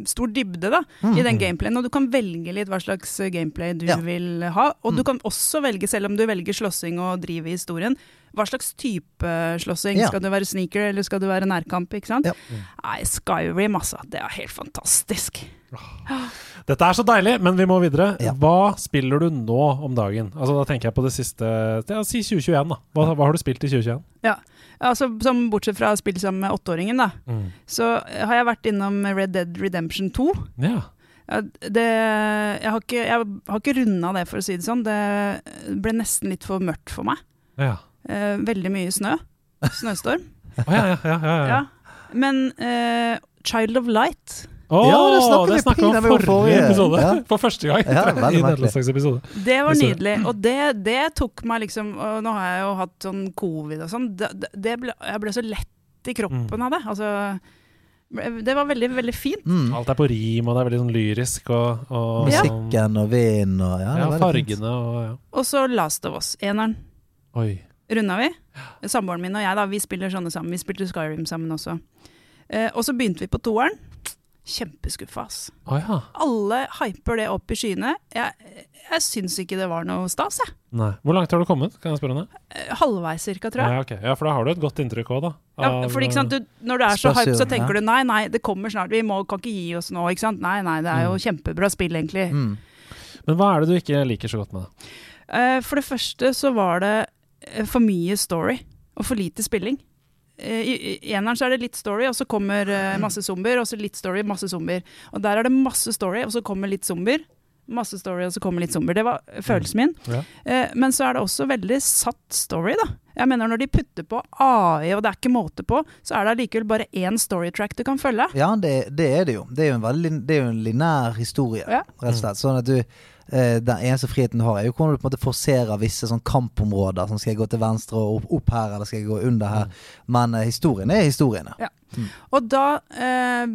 stor dybde da, Mm. i den gameplayen, og du kan velge litt hva slags eh, gameplay du Ja. vil ha. Og du Mm. kan også velge, selv om du velger slåssing og driver historien, hva slags type slåssing. Ja. Skal du være sneaker, eller skal du være nærkamp? ikke sant? Ja. Nei, Skyrim, altså. Det er helt fantastisk. Dette er så deilig, men vi må videre. Ja. Hva spiller du nå om dagen? Altså Da tenker jeg på det siste ja, Si 2021, da. Hva, hva har du spilt i 2021? Altså, som Bortsett fra spill sammen med åtteåringen, da, Mm. så har jeg vært innom Red Dead Redemption 2. Ja. Ja, det, jeg har ikke, jeg har ikke runda det, for å si det sånn. Det ble nesten litt for mørkt for meg. Ja. Eh, veldig mye snø. Snøstorm. oh, ja, ja, ja, ja, ja. Ja. Men eh, Child of Light, Å, Ja, det snakket det vi om forrige forrige. episode. Ja. For første gang Ja, i. Episode. det var nydelig. Og det, det tok meg liksom Og nå har jeg jo hatt sånn covid og sånn. Det, det- ble, jeg ble så lett i kroppen Mm. av det. Altså Det var veldig, veldig fint. Mm. Alt er på rim, og det er veldig sånn lyrisk. Og, og Musikken og vinden og Ja, ja, fint. fargene og ja. Og så Last of Us, eneren. Oi. Runda vi. Samboeren min og jeg, da, vi spiller sånne sammen. Vi spilte Skyrim sammen også. Eh, og så begynte vi på toeren. Kjempeskuffa, ass. Oh, ja. Alle hyper det opp i skyene. Jeg, jeg syns ikke det var noe stas, jeg. Nei. Hvor langt har du kommet? Kan jeg spørre om det? Eh, Halvveis cirka, tror jeg. Ja, okay. ja, for da har du et godt inntrykk òg, da. Ja, av- for ikke sant, du, Når du er så hype, hyped, så tenker ja. du nei, nei, det kommer snart. Vi må, kan ikke gi oss nå. ikke sant? Nei, nei, det er jo Mm. kjempebra spill, egentlig. Mm. Men hva er det du ikke liker så godt med det? Eh, for det første så var det eh, for mye story og for lite spilling. Eh, I eneren så er det litt story, og så kommer eh, masse zombier, og så litt story, masse zombier. Og der er det masse story, og så kommer litt zombier. Masse story, og så kommer litt zombier. Det var følelsen min. Ja. Eh, men så er det også veldig satt story, da. Jeg mener Når de putter på AI, og det er ikke måte på, så er det allikevel bare én storytrack du kan følge. Ja, det, det er det jo. Det er jo en, veldig, det er jo en linær historie, Ja. rett og slett. Sånn at du Den eneste friheten du har, er jo hvordan du på en måte forserer visse sånn kampområder. Sånn, skal jeg gå til venstre og opp, opp her, eller skal jeg gå under her? Men eh, historien er historiene. Ja. Og da eh,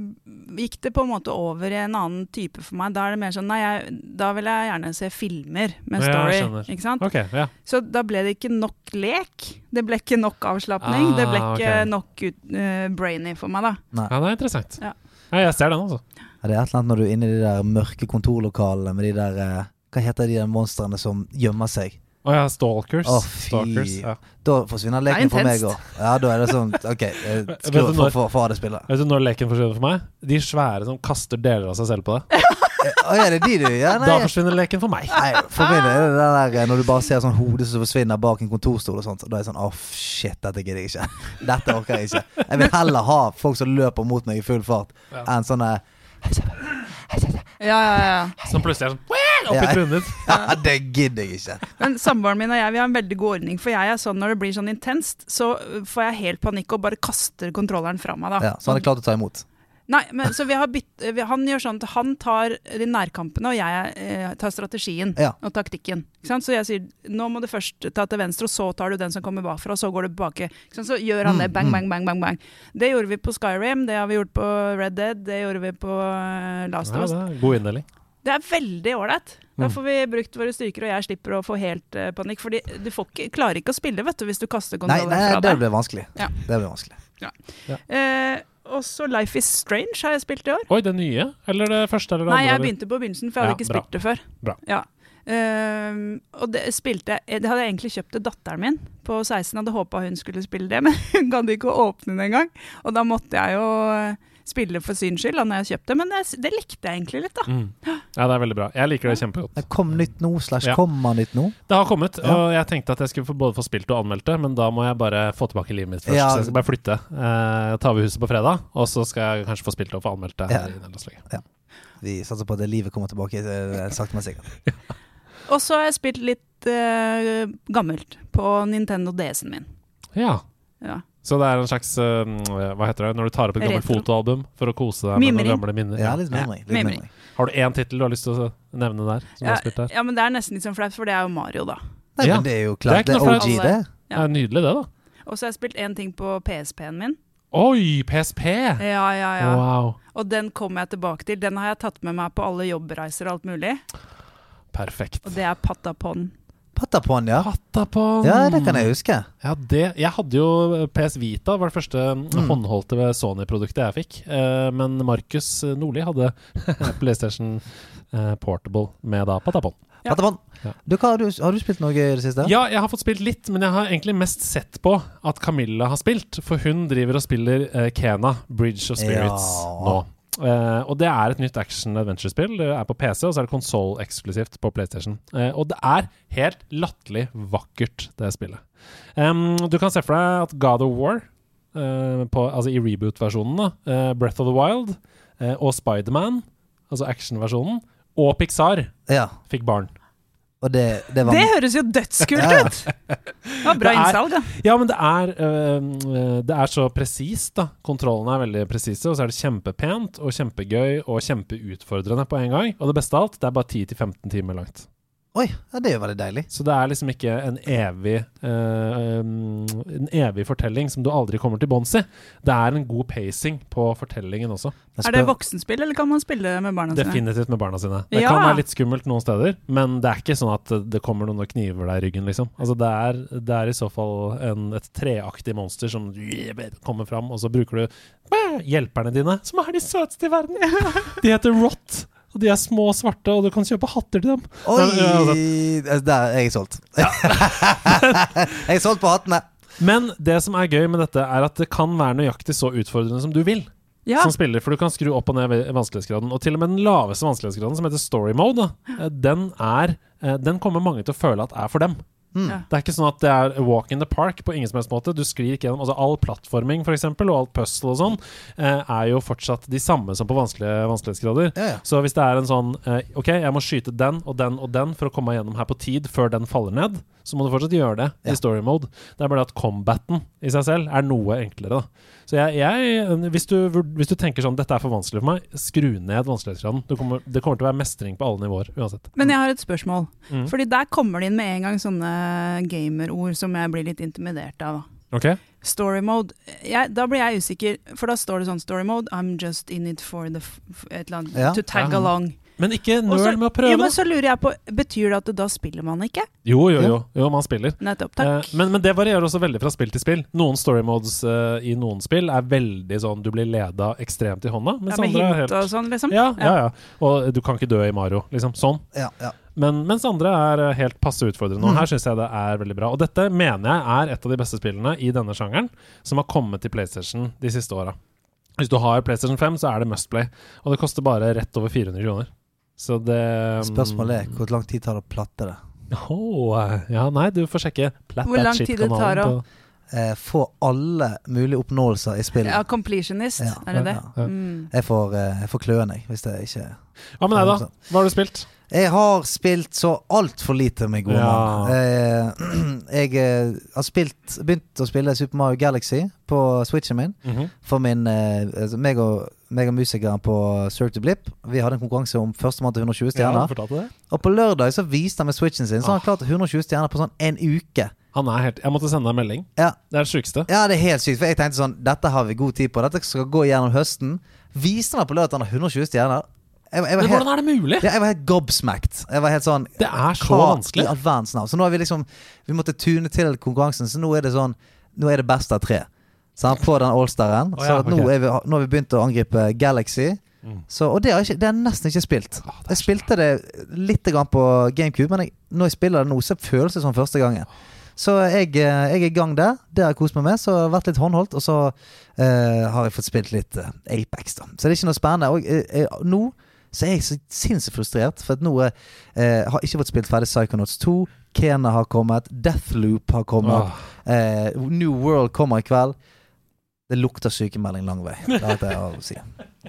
gikk det på en måte over i en annen type for meg. Da er det mer sånn Nei, jeg, da vil jeg gjerne se filmer med story. Ja, ikke sant? Okay, ja. Så da ble det ikke nok lek. Det ble ikke nok avslapning. det ble Ah, ikke ok. nok ut, uh, brainy for meg, da. Nei. ja, det er interessant. Ja. Ja, jeg ser den, altså. Ja, det er et eller annet når du er inne i de der mørke kontorlokalene med de der eh, Hva heter de der monstrene som gjemmer seg? Å ja, Stalkers. Å, fy. Stalkers ja. Da forsvinner er leken for meg òg. Ja, da er det sånn OK, eh, skru du for, for, for det spillet. Vet du når leken forsvinner for meg? De svære som kaster deler av seg selv på det. Å, er det de du ja, Da forsvinner leken for meg. nei, for min er det den der eh, når du bare ser sånn hode som forsvinner bak en kontorstol og sånt. Og da er jeg sånn Å, shit, dette gidder jeg ikke. Dette orker jeg ikke. Jeg vil heller ha folk som løper mot meg i full fart, Ja. enn sånne Ja, ja, ja. Som plutselig er sånn oppi Ja. trynet ditt. Ja, det gidder jeg ikke. Men samboeren min og jeg vi har en veldig god ordning. For jeg er sånn når det blir sånn intenst, så får jeg helt panikk og bare kaster kontrolleren fra meg. da Ja, så han er klar til å ta imot. Nei, men så vi har bytt vi, Han gjør sånn at han tar de nærkampene, og jeg eh, tar strategien Ja. og taktikken. Ikke sant? Så jeg sier nå må du først ta til venstre, og så tar du den som kommer bakfra, og så går du tilbake. Så gjør han det. Mm, Bang, mm. bang, bang, bang, bang. Det gjorde vi på Skyrim, det har vi gjort på Red Dead, det gjorde vi på eh, Last Ja, of Us. det er god inndeling. Det er veldig ålreit. Da Mm. får vi brukt våre styrker, og jeg slipper å få helt uh, panikk. Fordi du får ikke, klarer ikke å spille vet du, hvis du kaster Nei, kontrollen nei, fra det blir vanskelig. Ja. Det blir vanskelig. Eh, også Life Is Strange har jeg spilt i år. Oi, det nye? Eller det første? Eller det Nei, andre? jeg begynte på begynnelsen, for jeg hadde Ja, ikke bra. spilt det før. Bra. Ja. Ehm, og det spilte Det hadde jeg egentlig kjøpt til datteren min på 16. Hadde håpa hun skulle spille det, men hun gadd ikke å åpne det engang. Og da måtte jeg jo spille for syns skyld da når jeg kjøpte det, men det, det likte jeg egentlig litt, da. Mm. Ja, det er veldig bra. Jeg liker det kjempegodt. Det kom nytt nå, slash Ja. kommer nytt nå. Det har kommet, Ja. og jeg tenkte at jeg skulle både få spilt og anmeldt det, men da må jeg bare få tilbake livet mitt først. Ja. Så jeg skal bare flytte. Eh, ta over huset på fredag, og så skal jeg kanskje få spilt og få anmeldt det. Ja. Vi satser på at livet kommer tilbake sakte, men sikkert. Og så har jeg spilt litt eh, gammelt på Nintendo DS-en min. Ja. Ja. Så det er en slags uh, Hva heter det når du tar opp et gammelt fotoalbum for å kose deg med noen gamle minner? Ja, litt mimring. Litt mimring. Har du én tittel du har lyst til å nevne der? Som Ja, har der? ja, men det er nesten litt sånn flaut, for det er jo Mario, da. Nei, Ja. men det er jo Det er Det er. OG, det. Det er nydelig, det, da. Og så har jeg spilt én ting på PSP-en min. Oi, PSP! Ja, ja, ja. Wow. Og den kommer jeg tilbake til. Den har jeg tatt med meg på alle jobbreiser og alt mulig. Perfekt. Og det er Patapon. Patapon, ja. Patapon! Ja, det kan jeg huske. Ja, det, jeg hadde jo PS Vita, var det første Mm. håndholdte ved Sony-produktet jeg fikk. Eh, men Markus Nordli hadde PlayStation eh, Portable med da Patapon. Ja. Ja. Du, hva, har, du, har du spilt noe i det siste? Ja, jeg har fått spilt litt, men jeg har egentlig mest sett på at Camilla har spilt. For hun driver og spiller eh, Kena, Bridge of Spirits, Ja. nå. Eh, og det er et nytt action adventure-spill. Det er på PC, og så er det konsoll-eksklusivt på PlayStation. Uh, og det er helt latterlig vakkert, det spillet. Um, du kan se for deg at God of War, uh, på, altså i reboot-versjonen, Breath of the Wild og Spiderman, altså action-versjonen, og Pixar Ja. fikk barn. Og det, det var Det høres jo dødskult Ja. ut! Det var bra Det er- innsalg, da. Ja, men det er, øh, det er så presist, da. Kontrollene er veldig presise, og så er det kjempepent og kjempegøy og kjempeutfordrende på en gang. Og det beste av alt, det er bare 10-15 timer langt. Oi, ja, det er jo veldig deilig. Så det er liksom ikke en evig um, En evig fortelling som du aldri kommer til bunns i. Det er en god pacing på fortellingen også. Er det voksenspill, eller kan man spille med barna sine? Definitivt med barna sine. Det Ja. kan være litt skummelt noen steder, men det er ikke sånn at det kommer noen og kniver deg i ryggen, liksom. Altså det er, det er i så fall en, et treaktig monster som kommer fram, og så bruker du hjelperne dine, som er de søteste i verden. De heter Rot. Og de er små og svarte, og du kan kjøpe hatter til dem. Oi! Ja, altså. Der er jeg solgt. jeg er solgt på hattene. Men det som er gøy med dette, er at det kan være nøyaktig så utfordrende som du vil. Ja. som spiller, for du kan skru opp og ned vanskelighetsgraden. Og til og med den laveste vanskelighetsgraden, som heter story mode, eh, den, er, eh, den kommer mange til å føle at er for dem. Mm. Ja. Det er ikke sånn at det er a walk in the park på ingen som helst måte. Du sklir ikke gjennom altså All plattforming for eksempel, og alt puzzle og sånn eh, er jo fortsatt de samme som på vanskelige vanskelighetsgrader. Ja, ja. Så hvis det er en sånn eh, OK, jeg må skyte den og den og den for å komme meg gjennom her på tid før den faller ned, så må du fortsatt gjøre det Ja. i story mode. Det er bare det at combaten i seg selv er noe enklere, da. Så jeg, jeg hvis, du, hvis du tenker sånn dette er for vanskelig for meg, skru ned vanskelighetsgraden. Det kommer, det kommer til å være mestring på alle nivåer uansett. Men jeg har et spørsmål. Mm. Fordi der kommer det inn med en gang sånne gamerord som jeg blir litt intimidert av. Ok? Story mode. Jeg, da blir jeg usikker, for da står det sånn story mode I'm just in it for the et eller annet Ja. To tag Ja. along. Men ikke nøl med å prøve. Jo, men så lurer jeg på, Betyr det at da spiller man ikke? Jo, jo, jo, jo, man spiller. Nettopp, Eh, takk. men, men det varierer også veldig fra spill til spill. Noen story modes eh, i noen spill er veldig sånn du blir leda ekstremt i hånda. Mens ja, med andre er hint helt og sånn, liksom? ja, ja, ja. Og du kan ikke dø i Mario, liksom. Sånn. Ja, ja. Men, mens andre er eh, helt passe utfordrende. Og her syns jeg det er veldig bra. Og dette mener jeg er et av de beste spillene i denne sjangeren som har kommet til PlayStation de siste åra. Hvis du har PlayStation 5, så er det Must Play. Og det koster bare rett over 400 kroner. Så det Spørsmålet er hvor lang tid tar det å platte det? Oh, Ja, nei, du får sjekke Platt Hvor lang tid det tar å- Eh, få alle mulige oppnåelser i spillet. Ja, completionist, Ja, er det det? ja, ja. Mm. Jeg får, eh, jeg får kløen, jeg, hvis det ikke Hva med deg, da? Hva har du spilt? Jeg har spilt så altfor lite, med gode Ja. mann. Eh, jeg eh, har spilt begynt å spille Super Mario Galaxy på switchen min. For min eh, altså, meg, og, meg og musikeren på Cirque du Blip Vi hadde en konkurranse om førstemann til 120 Ja, stjerner. Ja. Og på lørdag så viste han med switchen sin, så han Ah. har klart 120 stjerner på sånn en uke. Han er helt Jeg måtte sende deg en melding. Ja, Det er det sjukeste. ja, det er helt sykt. For jeg tenkte sånn Dette har vi god tid på. Dette skal gå gjennom høsten. Viste han meg på lørdag at han har 120 stjerner. Jeg, jeg, var Men helt, hvordan er det mulig? ja, jeg var helt gobsmacked. Jeg var helt sånn Det er så vanskelig. i? Så nå har vi liksom Vi måtte tune til konkurransen, så nå er det sånn Nå er det best av tre. Sant? På den allstaren. Så ja, at nå, ok. er vi, nå har vi begynt å angripe Galaxy. Mm. Så, og det har, jeg ikke, jeg nesten ikke spilt. Oh, Jeg spilte det litt grann på GameCube, men jeg, når jeg spiller det nå, så føles det som første gangen. Så jeg, eh, jeg er i gang der. Det har jeg kost meg med. Så det har vært litt håndholdt. Og så uh, har jeg fått spilt litt uh, Apex, da. Så det er ikke noe spennende. Og uh, nå så er jeg så sinnssykt frustrert, for at nå eh, har jeg ikke fått spilt ferdig Psychonauts 2. Kena har kommet. Deathloop har kommet. oh. Eh, New World kommer i kveld. Det lukter sykemelding lang vei. Det er det jeg har å si.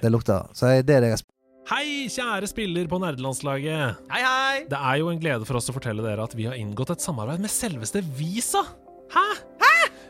Det lukter. Så det er det jeg Hei, kjære spiller på nerdelandslaget. Hei, hei! Det er jo en glede for oss å fortelle dere at vi har inngått et samarbeid med selveste Visa. Hæ?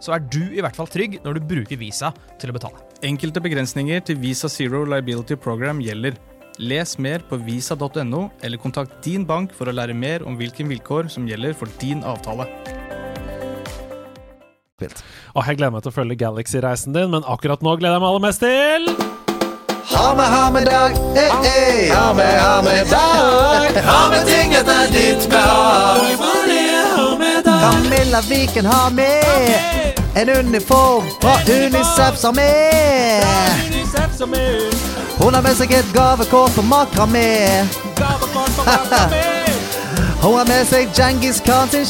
så er du i hvert fall trygg når du bruker Visa til å betale. Enkelte begrensninger til Visa Zero Liability Program gjelder. Les mer på visa.no, eller kontakt din bank for å lære mer om hvilke vilkår som gjelder for din avtale. Og jeg gleder meg til å følge Galaxy-reisen din, men akkurat nå gleder jeg meg aller mest til Ha med, ha med dag, eh, eh. Ha med, ha med dag. Ha med ting etter ditt behag. Camilla Viken har med en uniform fra Unicef som er. Hun har med seg et gavekort på makramé. Hun har med seg Djengis Khan sin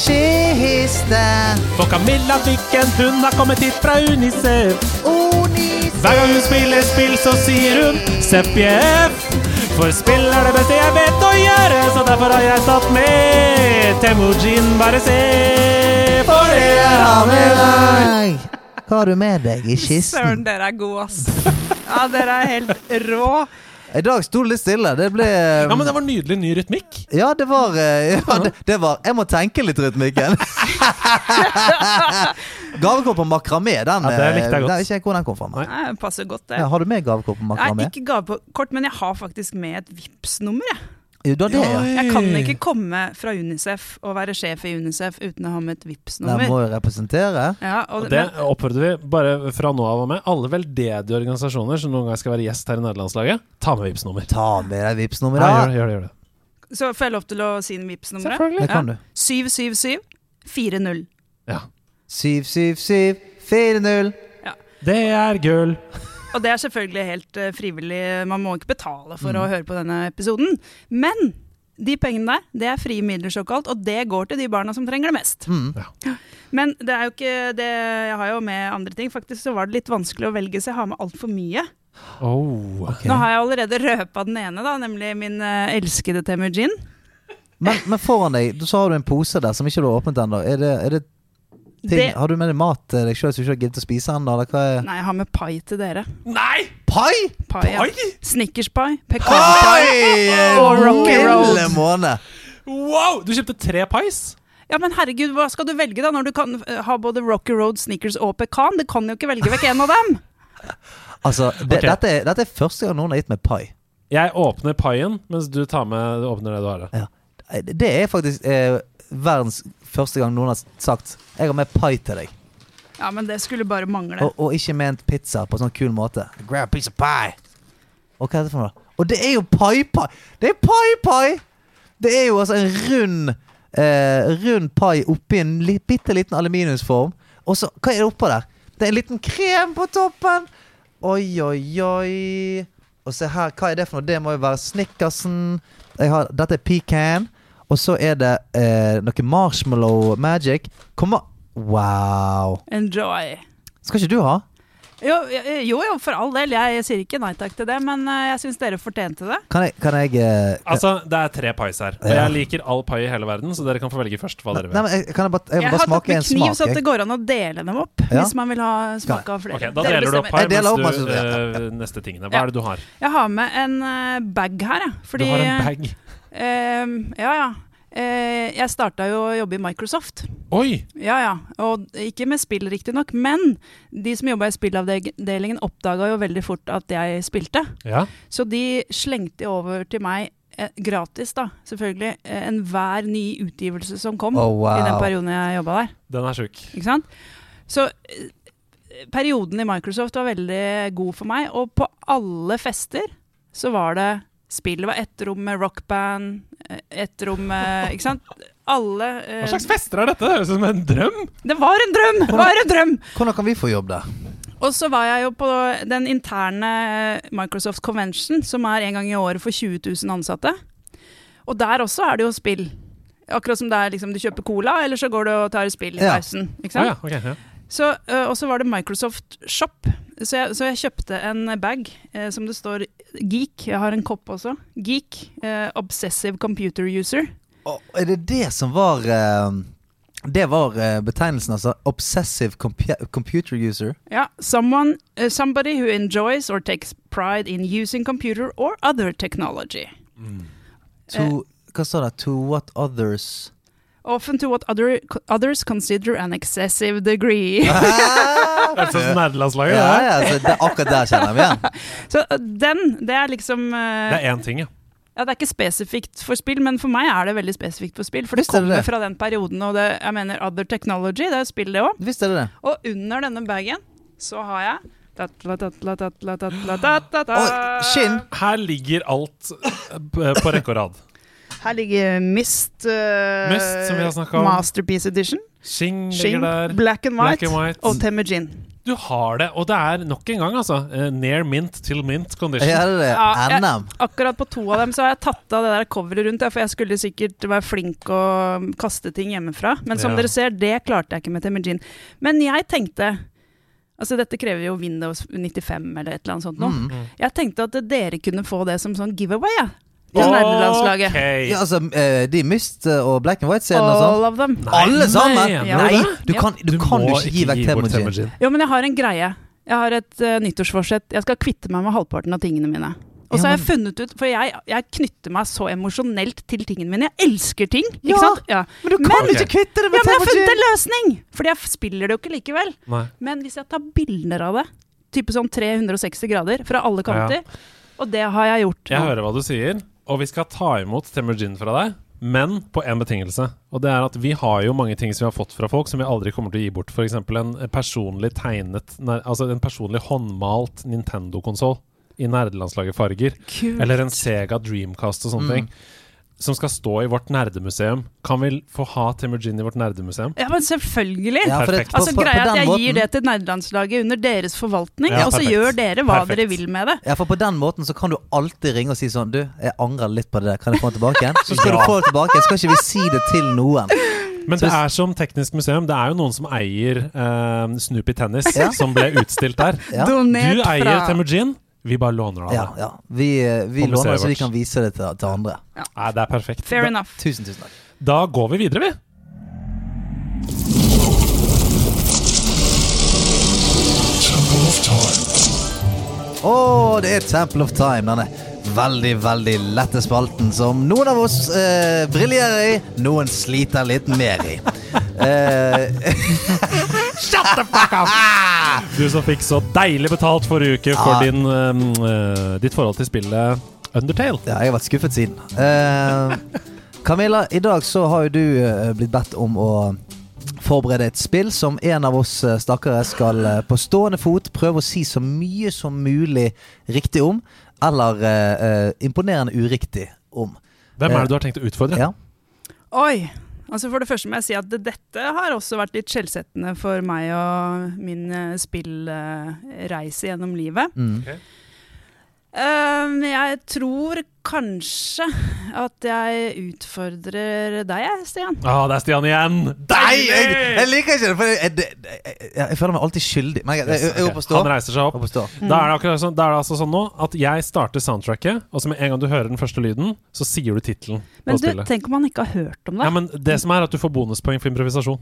kiste. For Camilla fikk en hund, har kommet hit fra Unicef. Unicef. Hver gang hun spiller spill, så sier hun CPF. For spill er det beste jeg vet å gjøre, så derfor har jeg tatt med Temujin, bare se. For det jeg har med deg. Hva har du med deg i kisten? Søren, dere er gode, ass. Ja, dere er helt rå. I dag sto det litt stille. Det ble Ja, men det var nydelig ny rytmikk. Ja, det var, eh, ja, det, det var Jeg må tenke litt, rytmikken. Gavekort på makramé, den, Ja, det likte jeg eh, godt. den, ikke hvor den kom fra. Nei. Nei, passer godt, det. Ja, har du med gavekort på Nei, makramé? ikke gavekort, men jeg har faktisk med et Vipps-nummer. jeg. Jo, det, ja. Jeg kan ikke komme fra Unicef og være sjef i Unicef uten å ha med et vips nummer Den må jo representere. Ja, og, Og det oppfordrer vi bare fra nå av og med. Alle veldedige organisasjoner som noen gang skal være gjest her i nederlandslaget, ta med vips nummer Ta med deg Vipps-nummeret. Ja, da. gjør gjør gjør det. så får jeg lov til å si Vipps-nummeret? Selvfølgelig. Det kan du. 777 40. Ja. 77740. Det er gull. Og det er selvfølgelig helt uh, frivillig, man må ikke betale for Mm. å høre på denne episoden. Men de pengene der, det er frie midler såkalt, og det går til de barna som trenger det mest. Mm. Men det er jo ikke det Jeg har jo med andre ting. Faktisk så var det litt vanskelig å velge, så jeg har med altfor mye. Oh. okay. Nå har jeg allerede røpa den ene, da, nemlig min uh, elskede Temujin. Men, men foran deg så har du en pose der som ikke du har åpnet ennå. Er det, er det ting Det- Har du med deg mat til deg sjøl som du ikke har giddet å spise ennå, er Nei, jeg har med pai til dere. Nei! Pai! Pai, ja. Pai? Snickerspai, pekanpai. Pai! Og Rocky Road. Wow! Du kjøpte tre pais? Ja, men herregud, hva skal du velge da, når du kan eh, ha både Rocky Road, Snickers og pekan? Du kan jo ikke velge vekk en av dem! Altså, det, okay. dette, er, dette er første gang noen har gitt meg pai. Jeg åpner paien, mens du tar med du åpner det du har Ja. Det er faktisk eh, verdens første gang noen har sagt 'Jeg har med pai til deg'. Ja, men det skulle bare mangle. Og, og ikke ment pizza på sånn kul måte. Grab a piece of pie. Og hva er det for noe? Og det er jo pai-pai! Det er pai-pai! Det er jo altså en rund eh, Rund pai oppi en li, bitte liten aluminiumsform. Og så, hva er det oppå der? Det er en liten krem på toppen! Oi, oi, oi. Og se her, hva er det for noe? Det må jo være Snickersen. Jeg har, dette er pecan. Og så er det eh, noe marshmallow magic. Kommer. Wow. Enjoy. Skal ikke du ha? Jo, jo, jo, for all del. Jeg, sier ikke nei takk til det, men eh, jeg syns dere fortjente det. Kan jeg, kan jeg eh, kan, Altså, det er tre pais her. Og Ja. jeg liker all pai i hele verden, så dere kan få velge først hva dere Nei, vil. men jeg, kan jeg bare, jeg Jeg har tatt med kniv, smak. så at det går an å dele dem opp. Ja. Hvis man vil ha smak av flere. Ok, Da Dere deler du opp pai Jeg opp, du øh, eh, neste tingene. Hva Ja. er det du har? Jeg har med en eh, bag her, jeg. Fordi Du har en bag. Eh, Ja, ja. Eh, jeg starta jo å jobbe i Microsoft. Oi! Ja, ja. Og ikke med spill, riktignok, men de som jobba i spillavdelingen, oppdaga jo veldig fort at jeg spilte. Ja. Så de slengte over til meg eh, gratis, da, selvfølgelig, eh, enhver ny utgivelse som kom Oh, wow. i den perioden jeg jobba der. Den er sjuk. Ikke sant? Så eh, perioden i Microsoft var veldig god for meg, og på alle fester så var det spill. Det var ett rom med rockband, eh, ett rom med Ikke sant? Alle eh, Hva slags fester er dette? Det høres ut som en drøm! Det var en drøm! Det var en drøm! Hvordan kan vi få jobb der? Og så var jeg jo på den interne Microsoft Convention, som er en gang i året for 20 000 ansatte. Og der også er det jo spill. Akkurat som det er liksom du kjøper cola, eller så går du og tar spill i Ja. Ikke sant? Ah, ja, ok, ja. Så, ø, og så var det Microsoft Shop. Så jeg, så jeg kjøpte en bag eh, som det står Geek. Jeg har en kopp også. Geek. eh, obsessive computer user. Oh, er det det som var eh, Det var eh, betegnelsen, altså. Obsessive compu computer user. Ja, someone, uh, somebody who enjoys or takes pride in using computer or other technology. To Hva står det? To what others Often to what other, others consider an excessive degree. Ah, det er sånn nederlandslaget, ja, ja, altså, det. Akkurat der kjenner vi igjen. Så uh, den, det er liksom uh, Det er én ting, ja. Ja, Det er ikke spesifikt for spill, men for meg er det veldig spesifikt for spill. For det kommer det? fra den perioden, og det, jeg mener Other Technology, det er spill, det òg. Og under denne bagen så har jeg Skinn! Her ligger alt eh, på rekke og rad. Her ligger Mist, uh, Myst, som vi har om. Masterpiece Edition. Shing Shing, der. Black and White, Black and white. og Temujin. Du har det, og det er nok en gang, altså. eh, near mint til mint condition. Ja, det er det. Ja, jeg- Akkurat på to av dem så har jeg tatt av det der coveret rundt, for jeg skulle sikkert være flink og kaste ting hjemmefra. Men som Ja. dere ser, det klarte jeg ikke med Temujin. Men jeg tenkte Altså Dette krever jo Windows 95 eller et eller annet sånt. noe. Mm. Jeg tenkte at dere kunne få det som sånn giveaway. Ja. Til nerdelandslaget. Ok. Ja, altså, eh, de Mist og Black and White-scenen og sånn. All of them. Alle sammen? Ja. du Nei, du kan, du Du kan må jo ikke gi vekk Temujin. Jo, men jeg har en greie. Jeg har et uh, nyttårsforsett. Jeg skal kvitte meg med halvparten av tingene mine. Og så Ja, har jeg funnet ut, for jeg, jeg knytter meg så emosjonelt til tingene mine. Jeg elsker ting, ikke Ja, sant? Ja. Men du kan Men- ikke kvitte det ja, men jeg har funnet en løsning! Fordi jeg spiller det jo ikke likevel. Nei. Men hvis jeg tar bilder av det, type sånn 360 grader fra alle kanter, og det har jeg gjort Jeg hører hva du sier, og vi skal ta imot Temujin fra deg. Men på én betingelse. Og det er at vi har jo mange ting som vi har fått fra folk som vi aldri kommer til å gi bort. F.eks. en personlig tegnet Altså en personlig håndmalt Nintendo-konsoll i nerdelandslaget farger. Kult. Eller en Sega Dreamcast og sånne Mm. ting. Som skal stå i vårt nerdemuseum. Kan vi få ha Temujin i vårt nerdemuseum? Ja, men selvfølgelig. Ja, Perfekt. Altså på- på Greia er at jeg måten- gir det til nerdelandslaget under deres forvaltning, Ja, og så gjør dere hva Perfekt. dere vil med det. Ja, for på den måten så kan du alltid ringe og si sånn Du, jeg angrer litt på det der, kan jeg få den tilbake igjen? Så skal Ja. du få den tilbake skal ikke vi si det til noen. Men det er som Teknisk museum. Det er jo noen som eier eh, Snoopy Tennis, Ja. som ble utstilt der. Ja. Du eier Temujin, vi bare låner det av Ja, det. ja. Vi, eh, vi låner det så vi kan vise det til, til andre. Nei, det er perfekt. Fair Da, enough. Tusen, tusen takk. da går vi videre, vi. Å, det er Temple of Time. Denne veldig, veldig lette spalten som noen av oss eh, briljerer i, noen sliter litt mer i. Eh, Shut the fuck up! Du som fikk så deilig betalt forrige uke for din, um, eh, ditt forhold til spillet Undertale. ja, jeg har vært skuffet siden. Eh, Camilla, i dag så har jo du eh, blitt bedt om å forberede et spill som en av oss eh, stakkare skal eh, på stående fot prøve å si så mye som mulig riktig om, eller eh, eh, imponerende uriktig om. Hvem er det du har tenkt å utfordre? Ja. Oi! Altså For det første må jeg si at dette har også vært litt skjellsettende for meg og min eh, spillreise gjennom livet. Mm. Um, jeg tror kanskje at jeg utfordrer deg, Stian. Ah, det er Stian igjen! Deg! jeg, jeg liker ikke det! For jeg, jeg, jeg, føler meg alltid skyldig. Men jeg, jeg, jeg, jeg, Ok, opp. Han reiser seg opp. Mm. Da er, det akkurat sånn, da er det altså sånn nå at jeg starter soundtracket, og så med en gang du hører den første lyden, så sier du tittelen Men du, spillet. tenk om han ikke har hørt om det. Ja, men det som er at du får bonuspoeng for improvisasjon.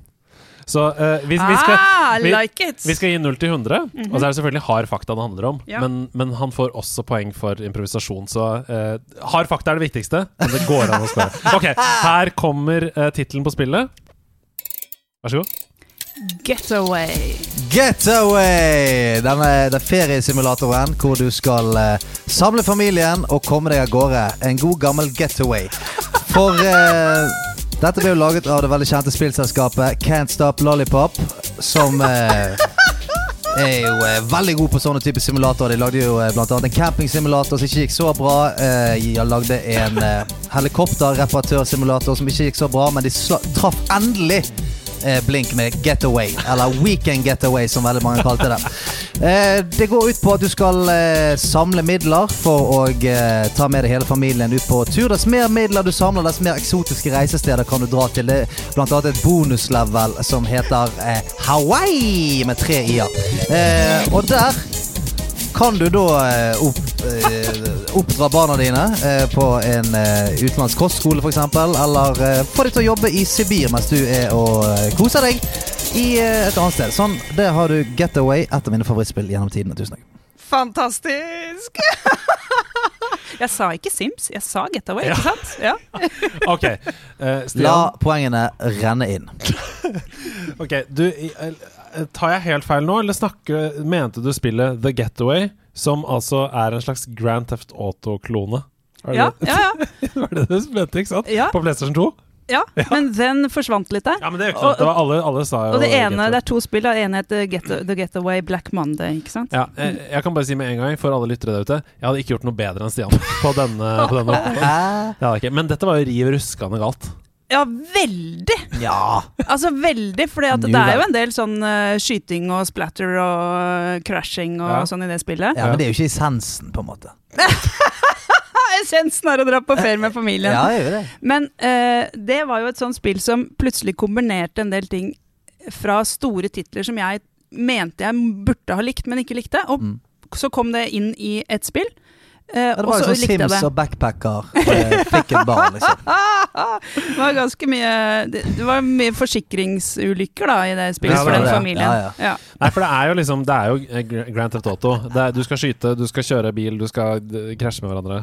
Så uh, vi, vi, skal, ah, vi- like vi skal gi 0 til 100, og så er det selvfølgelig hard fakta det handler om. Ja. Men, men han får også poeng for improvisasjon, så uh, hard fakta er det viktigste. Men det går an å spørre. Ok, her kommer uh, tittelen på spillet. Vær så god. Getaway. Getaway! Denne det er feriesimulatoren hvor du skal eh, samle familien og komme deg av gårde. En god gammel getaway. For eh, dette ble jo laget av det veldig kjente spillselskapet Can't Stop Lollipop, som eh, er jo eh, veldig god på sånne typer simulatorer. De lagde jo eh, annet en campingsimulator som ikke gikk så bra. Eh, de lagde en eh, helikopterreparatørsimulator som ikke gikk så bra, men de traff endelig eh, Blink med Getaway, eller Weekend Getaway, som veldig mange kalte det. Eh, det går ut på at du skal eh, samle midler for å ta med deg hele familien ut på tur. Dess mer midler du samler, dess mer eksotiske reisesteder kan du dra til. Det er blant annet et bonuslevel som heter Hawaii, med tre i-er. Og der kan du da opp, oppdra barna dine eh, på en eh, utenlandsk kostskole f.eks., eller eh, få dem til å jobbe i Sibir mens du er og eh, koser deg i eh, et annet sted. Sånn, det har du Getaway, et av mine favorittspill gjennom tidene. Tusen takk. Fantastisk! jeg sa ikke Sims, jeg sa Getaway, Ja. ikke sant? Ja. Ok, eh, La poengene renne inn. Ok, du, eh, Tar jeg helt feil nå, eller snakker, mente du spillet The Getaway, som altså er en slags Grand Theft Auto-klone? Ja, det- ja, ja, var det det du mente, ikke sant? Ja. På PlayStation 2? ja. Men den forsvant litt der. Ja, men det er jo ikke sant. Det var alle, alle sa jo Og det ene, det er to spill. Det ene heter Get The Getaway Black Monday, ikke sant? Ja, jeg, jeg kan bare si med en gang, for alle lyttere der ute, jeg hadde ikke gjort noe bedre enn Stian på denne, på denne. Det hadde jeg ikke. Men dette var jo riv ruskende galt. Ja, veldig! Ja! Altså veldig, for det er jo en del sånn uh, skyting og splatter og uh, crashing og Ja. sånn i det spillet. ja, Men det er jo ikke essensen, på en måte. Essensen er å dra på ferie med familien. Ja, jeg gjør det. Men uh, det var jo et sånt spill som plutselig kombinerte en del ting fra store titler som jeg mente jeg burde ha likt, men ikke likte. Og Mm. så kom det inn i et spill. Eh, det var jo sånn Sims det. og backpacker eh, fikk et barn, liksom. Det var ganske mye Det, det var mye forsikringsulykker da i det spillet Ja, for den det. familien. Ja, Ja, Nei, for det er jo liksom Det er jo eh, Grand Theft Auto. Det er, du skal skyte, du skal kjøre bil, du skal krasje med hverandre.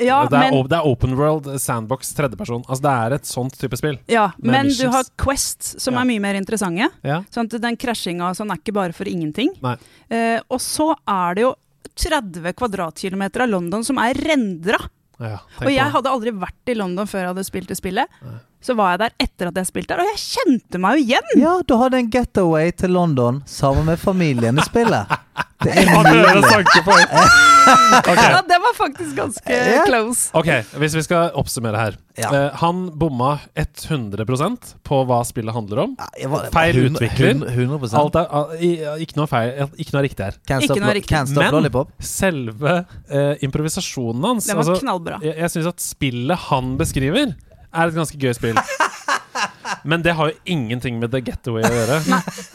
Ja, det, er, men, det er open world, sandbox, tredjeperson. Altså Det er et sånt type spill. ja, men men du har quests som Ja. er mye mer interessante. Ja. Sånn at den krasjinga sånn er ikke bare for ingenting. Nei. Eh, og så er det jo 30 kvadratkilometer av London som er rendra. Ja, Og jeg hadde aldri vært i London før jeg hadde spilt det spillet. Så var jeg der etter at jeg spilte der, og jeg kjente meg jo igjen! Ja, du hadde en getaway til London sammen med familien i spillet. Det er Han hører mulig. sankepoeng! Ok. Ja, det var faktisk ganske yeah. close. Ok, hvis vi skal oppsummere her. Ja. Uh, han bomma 100% på hva spillet handler om. Ja, var- Feil hundre- utvikler. Hun, 100 Alt er, uh, ikke noe feil, ikke noe riktig her. Can't Ikke noe riktig. can't stop Men- lollipop. Selve uh, improvisasjonen hans Den var altså, knallbra. Jeg, jeg syns at spillet han beskriver, er et ganske gøy spill. Men det har jo ingenting med The Getaway å gjøre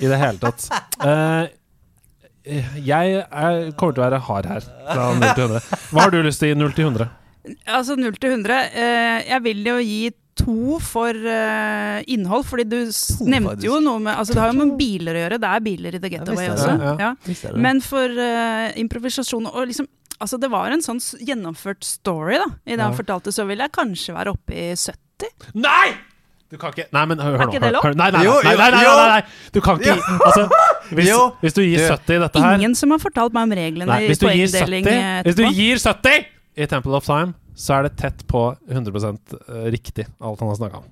i det hele tatt. Eh, jeg er, kommer til å være hard her, fra 0 til 100. Hva har du lyst til i 0 til 100? Altså 0 til 100. Eh, jeg vil jo gi to for eh, innhold, fordi du To, nevnte faktisk. jo noe med Altså det har jo med biler å gjøre, det er biler i The Getaway også. det. Ja, Ja. Det? Men for eh, improvisasjon og liksom Altså det var en sånn gjennomført story, da. I det han fortalte, så vil jeg kanskje være oppe i 70. Nei! Du kan ikke Nei, men hør, hør Er nå. ikke det lov? hør- Nei, nei, nei, Jo, nei, jo, nei, nei, jo. nei, nei. Du kan ikke Altså, hvis, Jo. hvis du gir 70 i dette her Ingen som har fortalt meg om reglene Nei, hvis gir poengdeling 70 eh, Hvis du gir 70 i Temple of Time, så er det tett på 100 riktig, alt han har snakka om.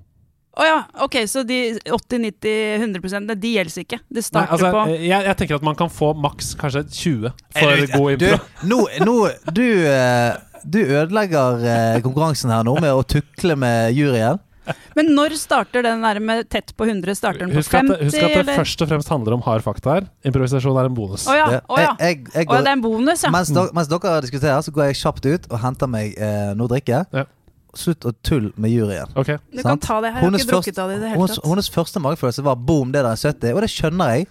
Å ja, ok, så de 80-90-100% de gjelder ikke. Det Nei, altså, på jeg, jeg tenker at man kan få maks kanskje 20 Er for du- god Du, nå, nå du, eh, du ødelegger eh, konkurransen her nå med å tukle med juryen. Men når starter den der med tett på 100? Starter den på Husk at, 50, husk at det eller? først og fremst handler om hard fakta her. Improvisasjon er en bonus. Å ja, å ja. Jeg, jeg, jeg Å ja, går, det er en bonus, ja. mens, dere, mens dere diskuterer, så går jeg kjapt ut og henter meg eh, noe å drikke. Ja. Slutt å tulle med juryen. Okay. Du kan ta det her. Jeg har Hennes ikke drukket av det i det hele hennes, tatt. hennes første magefølelse var boom, det der er 70. Og det skjønner jeg.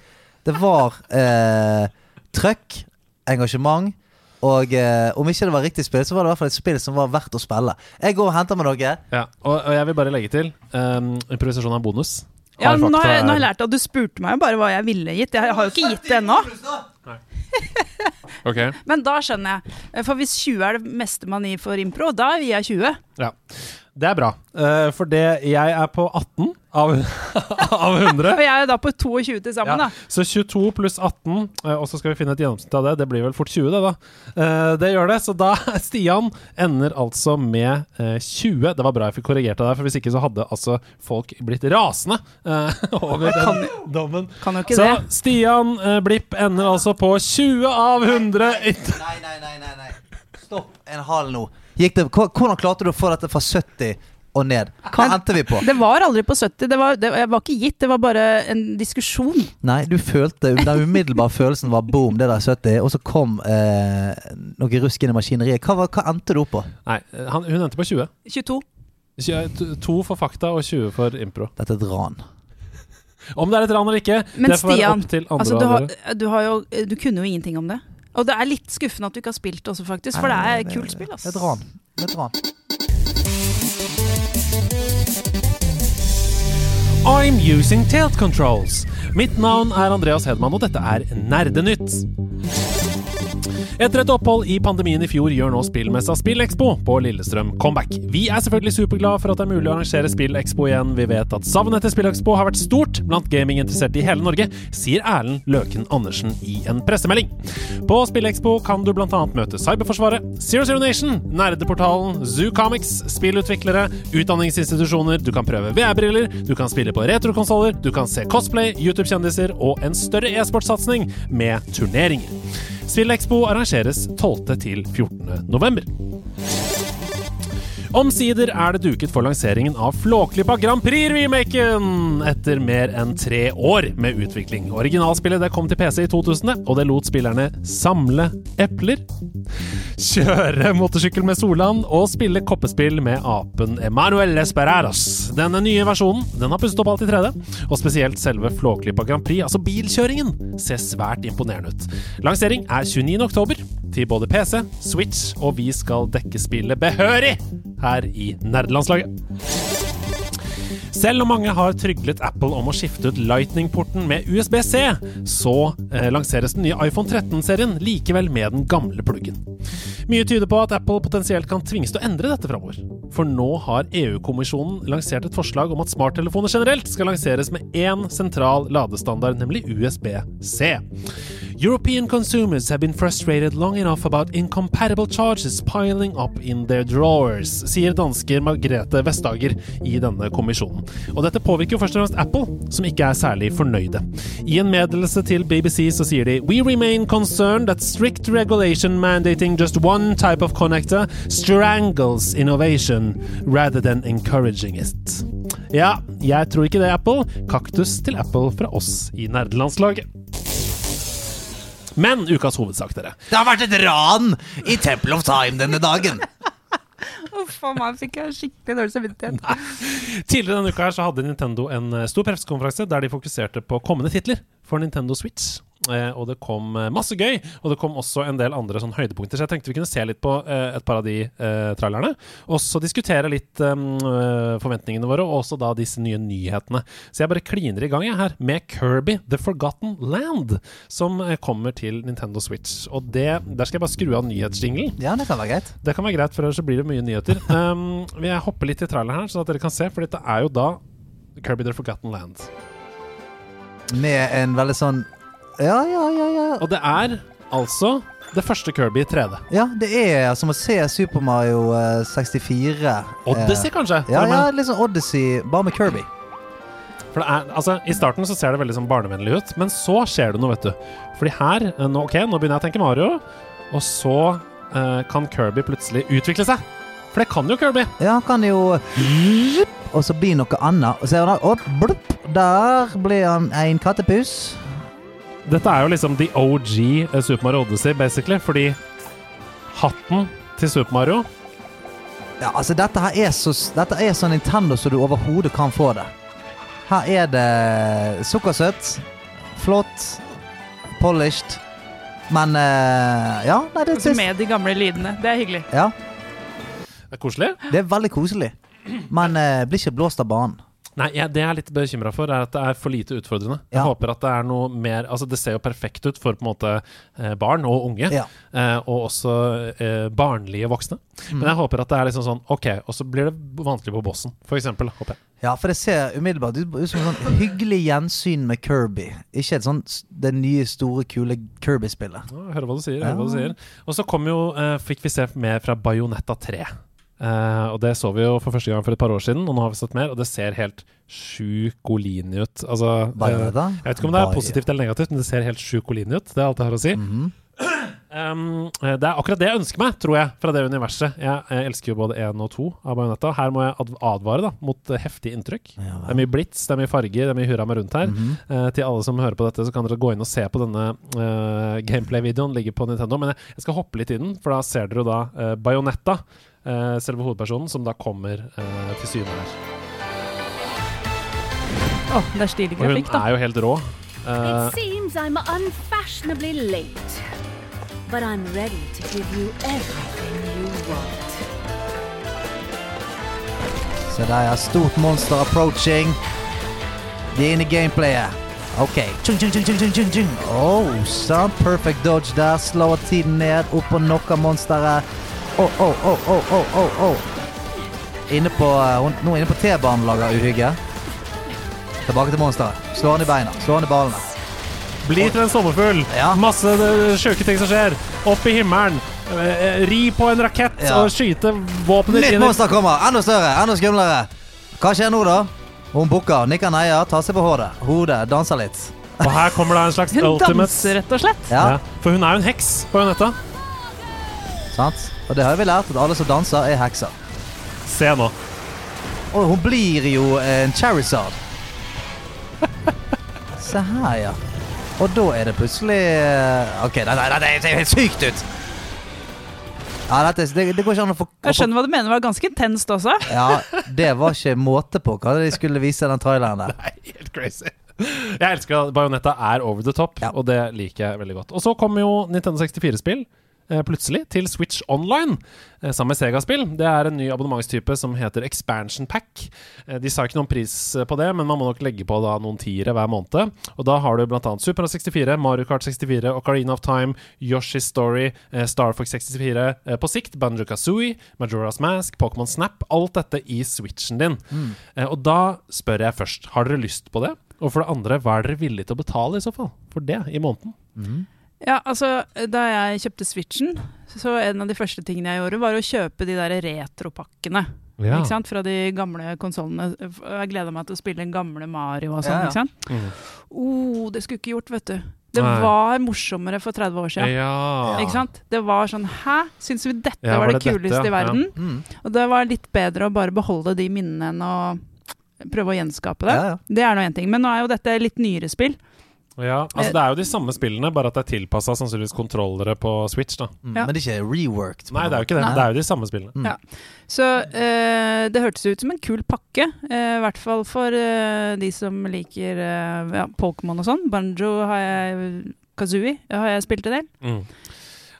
Det var eh, trøkk, engasjement. Og eh, om ikke det var riktig spill, så var det i hvert fall et spill som var verdt å spille. Jeg går og henter meg noe. Ja. Og, og jeg vil bare legge til um, improvisasjon er en bonus. Ja, nå har, jeg, nå har jeg lært at du spurte meg jo bare hva jeg ville gitt. Jeg har jo ikke gitt det ennå. okay. Men da skjønner jeg. Eh, For hvis 20 er det meste man gir for impro, da gir jeg 20. Ja. Det er bra. Eh, for det Jeg er på 18 av, av 100. Og jeg er da på 22 til sammen, Ja. da. Så 22 pluss 18, eh, og så skal vi finne et gjennomsnitt av det. Det blir vel fort 20, det, da. Eh, det gjør det. Så da Stian ender altså med eh, 20. Det var bra jeg fikk korrigert det der, for hvis ikke så hadde altså folk blitt rasende over kan den dommen. Kan jo ikke Så det. Stian Blipp ender altså på 20 av 100. Nei, nei, nei, nei, nei. Stopp en hal nå. Gikk det, hvordan klarte du å få dette fra 70 og ned? Hva Men- endte vi på? Det var aldri på 70. Det var, det var ikke gitt, det var bare en diskusjon. Nei, du følte Den umiddelbare følelsen var boom, det der 70, og så kom eh, noe rusk inn i maskineriet. Hva, var- hva endte du opp på? Nei, han, hun endte på 20. 22. Tjue- to- for fakta og 20 for impro. Dette er et ran. Om det er et ran eller ikke, Men det får være Stian, opp til andre altså, du, har, du, har jo, du kunne jo ingenting om det. Og det er litt skuffende at du ikke har spilt også, faktisk. For det er et kult spill. ass. Det er et ran. Det er et ran. I'm using tilt controls. Mitt navn er Andreas Hedman, og dette er Nerdenytt. Etter et opphold i pandemien i fjor gjør nå spillmessa SpillExpo på Lillestrøm comeback. Vi er selvfølgelig superglade for at det er mulig å arrangere SpillExpo igjen. Vi vet at savnet etter SpillExpo har vært stort blant gaminginteresserte i hele Norge, sier Erlend Løken Andersen i en pressemelding. På SpillExpo kan du bl.a. møte Cyberforsvaret, Zero Zero Nation, Nerdeportalen, Zoo Comics, spillutviklere, utdanningsinstitusjoner, du kan prøve VR-briller, du kan spille på retrokonsoller, du kan se cosplay, YouTube-kjendiser og en større e-sportsatsing med turneringer. SpillExpo arrangeres 12. til 14. november. Omsider er det duket for lanseringen av Flåklypa Grand Prix-remaken! Etter mer enn tre år med utvikling. Originalspillet det kom til PC i 2000, og det lot spillerne samle epler, kjøre motorsykkel med Solan og spille koppespill med apen Emanuel Esperaros. Denne nye versjonen den har pusset opp alt i 3D, og spesielt selve Flåklypa Grand Prix, altså bilkjøringen, ser svært imponerende ut. Lansering er 29. til både PC, Switch, og vi skal dekke spillet behørig her i Nerdelandslaget. Selv om mange har tryglet Apple om å skifte ut Lightning-porten med USB-C, så eh, lanseres den nye iPhone 13-serien likevel med den gamle pluggen. Mye tyder på at Apple potensielt kan tvinges til å endre dette framover. For nå har EU-kommisjonen lansert et forslag om at smarttelefoner generelt skal lanseres med én sentral ladestandard, nemlig USB-C. European consumers have been frustrated long enough about incompatible charges piling up in their drawers, sier dansker Margrethe Vestager i denne kommisjonen. Og dette påvirker jo først og fremst Apple, som ikke er særlig fornøyde. I en meddelelse til BBC så sier de We remain concerned that strict regulation mandating just one type of connector strangles innovation rather than encouraging it. Ja, jeg tror ikke det, Apple. Kaktus til Apple fra oss i nerdelandslaget. Men ukas hovedsak, dere. Det har vært et ran i Temple of Time denne dagen. Uff a meg, fikk jeg skikkelig dårlig samvittighet. Tidligere denne uka her så hadde Nintendo en eh, stor pressekonferanse der de fokuserte på kommende titler for Nintendo Switch. Eh, og det kom eh, masse gøy, og det kom også en del andre sånn høydepunkter. Så jeg tenkte vi kunne se litt på eh, et par av de trailerne. Og så diskutere litt eh, forventningene våre, og også da disse nye nyhetene. Så jeg bare kliner i gang jeg her med Kirby The Forgotten Land, som kommer til Nintendo Switch. Og det, der skal jeg bare skru av nyhetsjinglen. Ja, det kan være greit. Det kan være greit, for ellers så blir det mye nyheter. Um, jeg hopper litt i traileren her, så at dere kan se, for dette er jo da Kirby The Forgotten Land. Med en veldig sånn Ja, ja, ja. ja. Og det er altså det første Kirby i 3D. Ja, det er som å se Super Mario eh, 64. Odyssey, kanskje? Eh, ja, ja, litt sånn Odyssey, bare med Kirby. For det er, altså, I starten så ser det veldig sånn barnevennlig ut, men så skjer det noe, vet du. Fordi her eh, nå, Ok, nå begynner jeg å tenke Mario, og så eh, kan Kirby plutselig utvikle seg. For det kan jo Kirby. Ja, han kan jo Og så blir noe annet. Og så er han blupp, Der blir han en kattepus. Dette er jo liksom the OG eh, Super Mario Odyssey, basically, fordi hatten til Super Mario Ja, altså dette her er så Dette er så Nintendo som du overhodet kan få det. Her er det sukkersøtt, flott, polished, men uh, Ja, nei, det, Altså det, med de gamle lydene. Det er hyggelig. ja, Det er koselig. det er veldig koselig. Men uh, blir ikke blåst av banen. Nei, jeg, det jeg er litt bekymra for, er at det er for lite utfordrende. Jeg håper at det er noe mer Altså, det ser jo perfekt ut for på en måte eh, barn og unge, Ja. eh, og også eh, barnlige voksne. Mm. Men jeg håper at det er liksom sånn OK, og så blir det vanskelig på bossen, for eksempel. Håper jeg. Ja, for det ser umiddelbart ut som et sånn hyggelig gjensyn med Kirby. Ikke et sånt det nye, store, kule Kirby-spillet. Ja, hører hva du sier. Ja. Hører hva du sier. Og så kom jo, eh, fikk vi se mer fra Bajonetta 3. Eh, og det så vi jo for første gang for et par år siden, og nå har vi sett mer, og det ser helt sjukolini ut. Altså, det, Bayonetta? jeg vet ikke om det er positivt eller negativt, men det ser helt sjukolini ut. Det er alt jeg har å si. Mhm. Um, eh, det er akkurat det jeg ønsker meg, tror jeg, fra det universet. Jeg, jeg elsker jo både én og to av Bajonetta. Her må jeg advare da, mot eh, heftig inntrykk. Ja, Det er mye blits, det er mye farger, det er mye hurra meg rundt her. Mm -hmm. uh, til alle som hører på dette, så kan dere gå inn og se på denne uh, gameplay-videoen. Ligger på Nintendo. Men jeg, jeg skal hoppe litt i den, for da ser dere jo da uh, Bajonetta, eh, selve hovedpersonen, som da kommer eh, til syne her. Å, det er stilig hun grafikk, da. er jo helt rå. Uh, It seems I'm unfashionably late, but I'm ready to give you everything you want. Så det er stort monster approaching. De er inne i gameplayet. OK. Tjung, tjung, tjung, tjung, tjung. Oh, sånn. Perfect dodge der. Slår tiden ned. Opp og knocker monsteret. Oh, oh, oh, oh, oh, oh, oh. Inne på, eh, nå inne på T-banen lager uhygge. Tilbake til monsteret. Slå han i beina. Slå han i ballene. bli til en sommerfugl. Ja. Masse eh, sjuke ting som skjer. Opp i himmelen. Eh, ri på en rakett Ja. og skyte våpenet Nytt inn i monster kommer! Enda større, enda skumlere. Hva skjer nå, da? Hun bukker, nikker neier, tar seg på hodet. Hodet, danser litt. Og her kommer det en slags Hun ultimate danser, rett og slett. Ja, Ja, For hun er jo en heks, Bajonetta. sant? Og det har vi lært, at alle som danser, er hekser. Se nå. Og hun blir jo en Charizard. Se her, ja. Og da er det plutselig eh, OK, nei det ser jo helt sykt ut. Ja, dette, det, det går ikke an å få Jeg skjønner hva du mener, det var ganske intenst også. Ja, det var ikke måte på hva de skulle vise den traileren der. Nei, helt crazy. Jeg elsker at Bajonetta er over the top, Ja. og det liker jeg veldig godt. Og så kommer jo Nintendo 64-spill eh, plutselig til Switch Online eh, sammen med Sega-spill. Det er en ny abonnementstype som heter Expansion Pack. Eh, de sa ikke noen pris eh, på det, men man må nok legge på da noen tiere hver måned. Og da har du bl.a. Super 64, Mario Kart 64, Ocarina of Time, Yoshi's Story, eh, Star Fox 64, eh, på sikt Banjo Kazooie, Majora's Mask, Pokémon Snap. Alt dette i switchen din. Mm. og da spør jeg først, har dere lyst på det? Og for det andre, hva er dere villige til å betale i så fall for det i måneden? Ja, altså, Da jeg kjøpte Switchen, så en av de første tingene jeg gjorde, var å kjøpe de der retropakkene. Ja. Ikke sant? Fra de gamle konsollene. Jeg gleda meg til å spille den gamle Mario og sånn. Ja, ja. ikke sant? Mm. Oh, det skulle ikke gjort, vet du. Det Nei. var morsommere for 30 år siden. Ja. Ikke sant? Det var sånn Hæ? Syns vi dette var, var det, det dette, kuleste i ja? verden? Mm. Og det var litt bedre å bare beholde de minnene enn å prøve å gjenskape det. Det er nå én ting. Men nå er jo dette litt nyere spill. Ja, altså Det er jo de samme spillene, bare at det er tilpassa sannsynligvis kontrollere på Switch. da Mm. Ja. Men det er ikke reworked. Nei, det er jo ikke det. Nei. Det er jo de samme spillene. Mm. Ja. Så uh, det hørtes ut som en kul pakke. eh, I hvert fall for uh, de som liker eh, ja, Pokémon og sånn. Banjo har jeg Kazooie har jeg spilt en del. Mm.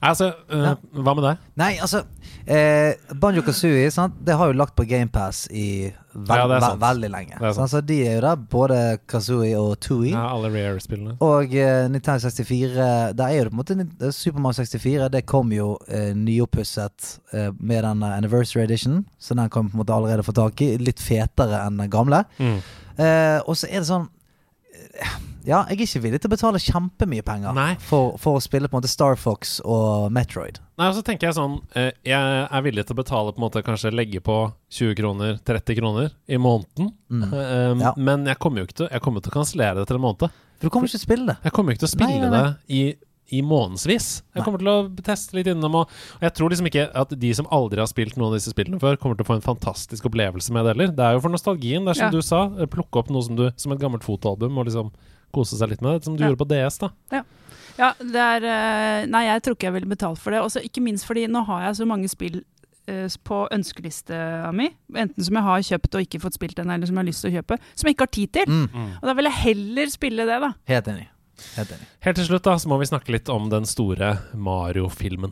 Altså, Ja. Hva med deg? Nei, altså eh, Banjo Kazooie sant? Det har jo lagt på GamePass i ve Ja, ve veldig lenge. Så altså, de er jo der, både Kazooie og Tui. Ja, alle Rare-spillene. Og eh, Nintendo 64 Der er jo det på en måte Super Mario 64 Det kom jo eh, nyoppusset eh, med den eh, Anniversary Edition. Så den kan vi på en måte allerede få tak i. Litt fetere enn den gamle. Mm. Eh, og så er det sånn Ja, jeg er ikke villig til å betale kjempemye penger for, for å spille på en måte Star Fox og Metroid. Nei, og så tenker jeg sånn eh, Jeg er villig til å betale på en måte Kanskje legge på 20 kroner, 30 kroner i måneden. Mm. Um, Ja. Men jeg kommer jo ikke til Jeg kommer til å kansellere det til en måned. For du kommer ikke til å spille det. Jeg kommer ikke til å spille Nei, nei, nei. det i i månedsvis. Jeg kommer til å teste litt innom. Og, og jeg tror liksom ikke at de som aldri har spilt noen av disse spillene før, kommer til å få en fantastisk opplevelse med det heller. Det er jo for nostalgien. Det er som Ja. du sa, eh, plukke opp noe som, du, som et gammelt fotoalbum og liksom kose seg litt med det. Som du Ja. gjorde på DS, da. Ja, det er eh, Nei, jeg tror ikke jeg ville betalt for det. Også, ikke minst fordi nå har jeg så mange spill eh, på ønskelista mi. Enten som jeg har kjøpt og ikke fått spilt den, eller som jeg har lyst til å kjøpe. Som jeg ikke har tid til. Mm. Og da vil jeg heller spille det, da. Helt enig. Helt til slutt da, så må vi snakke litt om den store Mario-filmen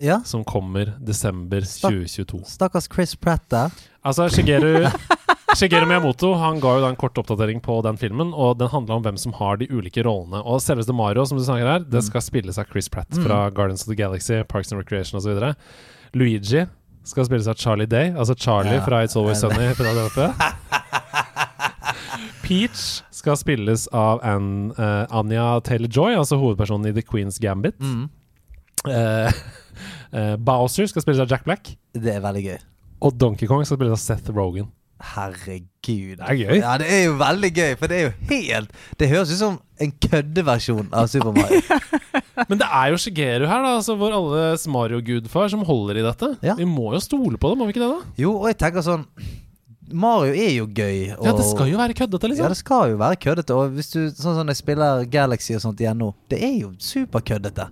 Ja, som kommer desember 2022. stakkars Chris Pratt der. Altså, Shigeru, Shigeru Miyamoto han ga jo da en kort oppdatering på den filmen, og den handla om hvem som har de ulike rollene. Og selveste Mario, som du snakker her, det skal spilles av Chris Pratt fra Guardians of the Galaxy, Parks and Recreation osv. Luigi skal spilles av Charlie Day, altså Charlie Ja. fra It's Always Sunny. Peach skal spilles av Ann, uh, Anya Taylor-Joy, altså hovedpersonen i The Queen's Gambit. Mm. Uh, uh, Bowser skal spilles av Jack Black. Det er veldig gøy. Og Donkey Kong skal spilles av Seth Rogan. Herregud. Det er gøy. Ja, det er jo veldig gøy, for det er jo helt Det høres ut som en køddeversjon av Super Mario. Men det er jo Shigeru her, da, altså vår alles Mario-gudfar, som holder i dette. Ja. Vi må jo stole på det, må vi ikke det? da? Jo, og jeg tenker sånn Mario er jo gøy. Og, Ja, Det skal jo være køddete, Ja, liksom. det skal jo være køddete. Og hvis du sånn som jeg spiller Galaxy og sånt igjen nå, det er jo superkøddete.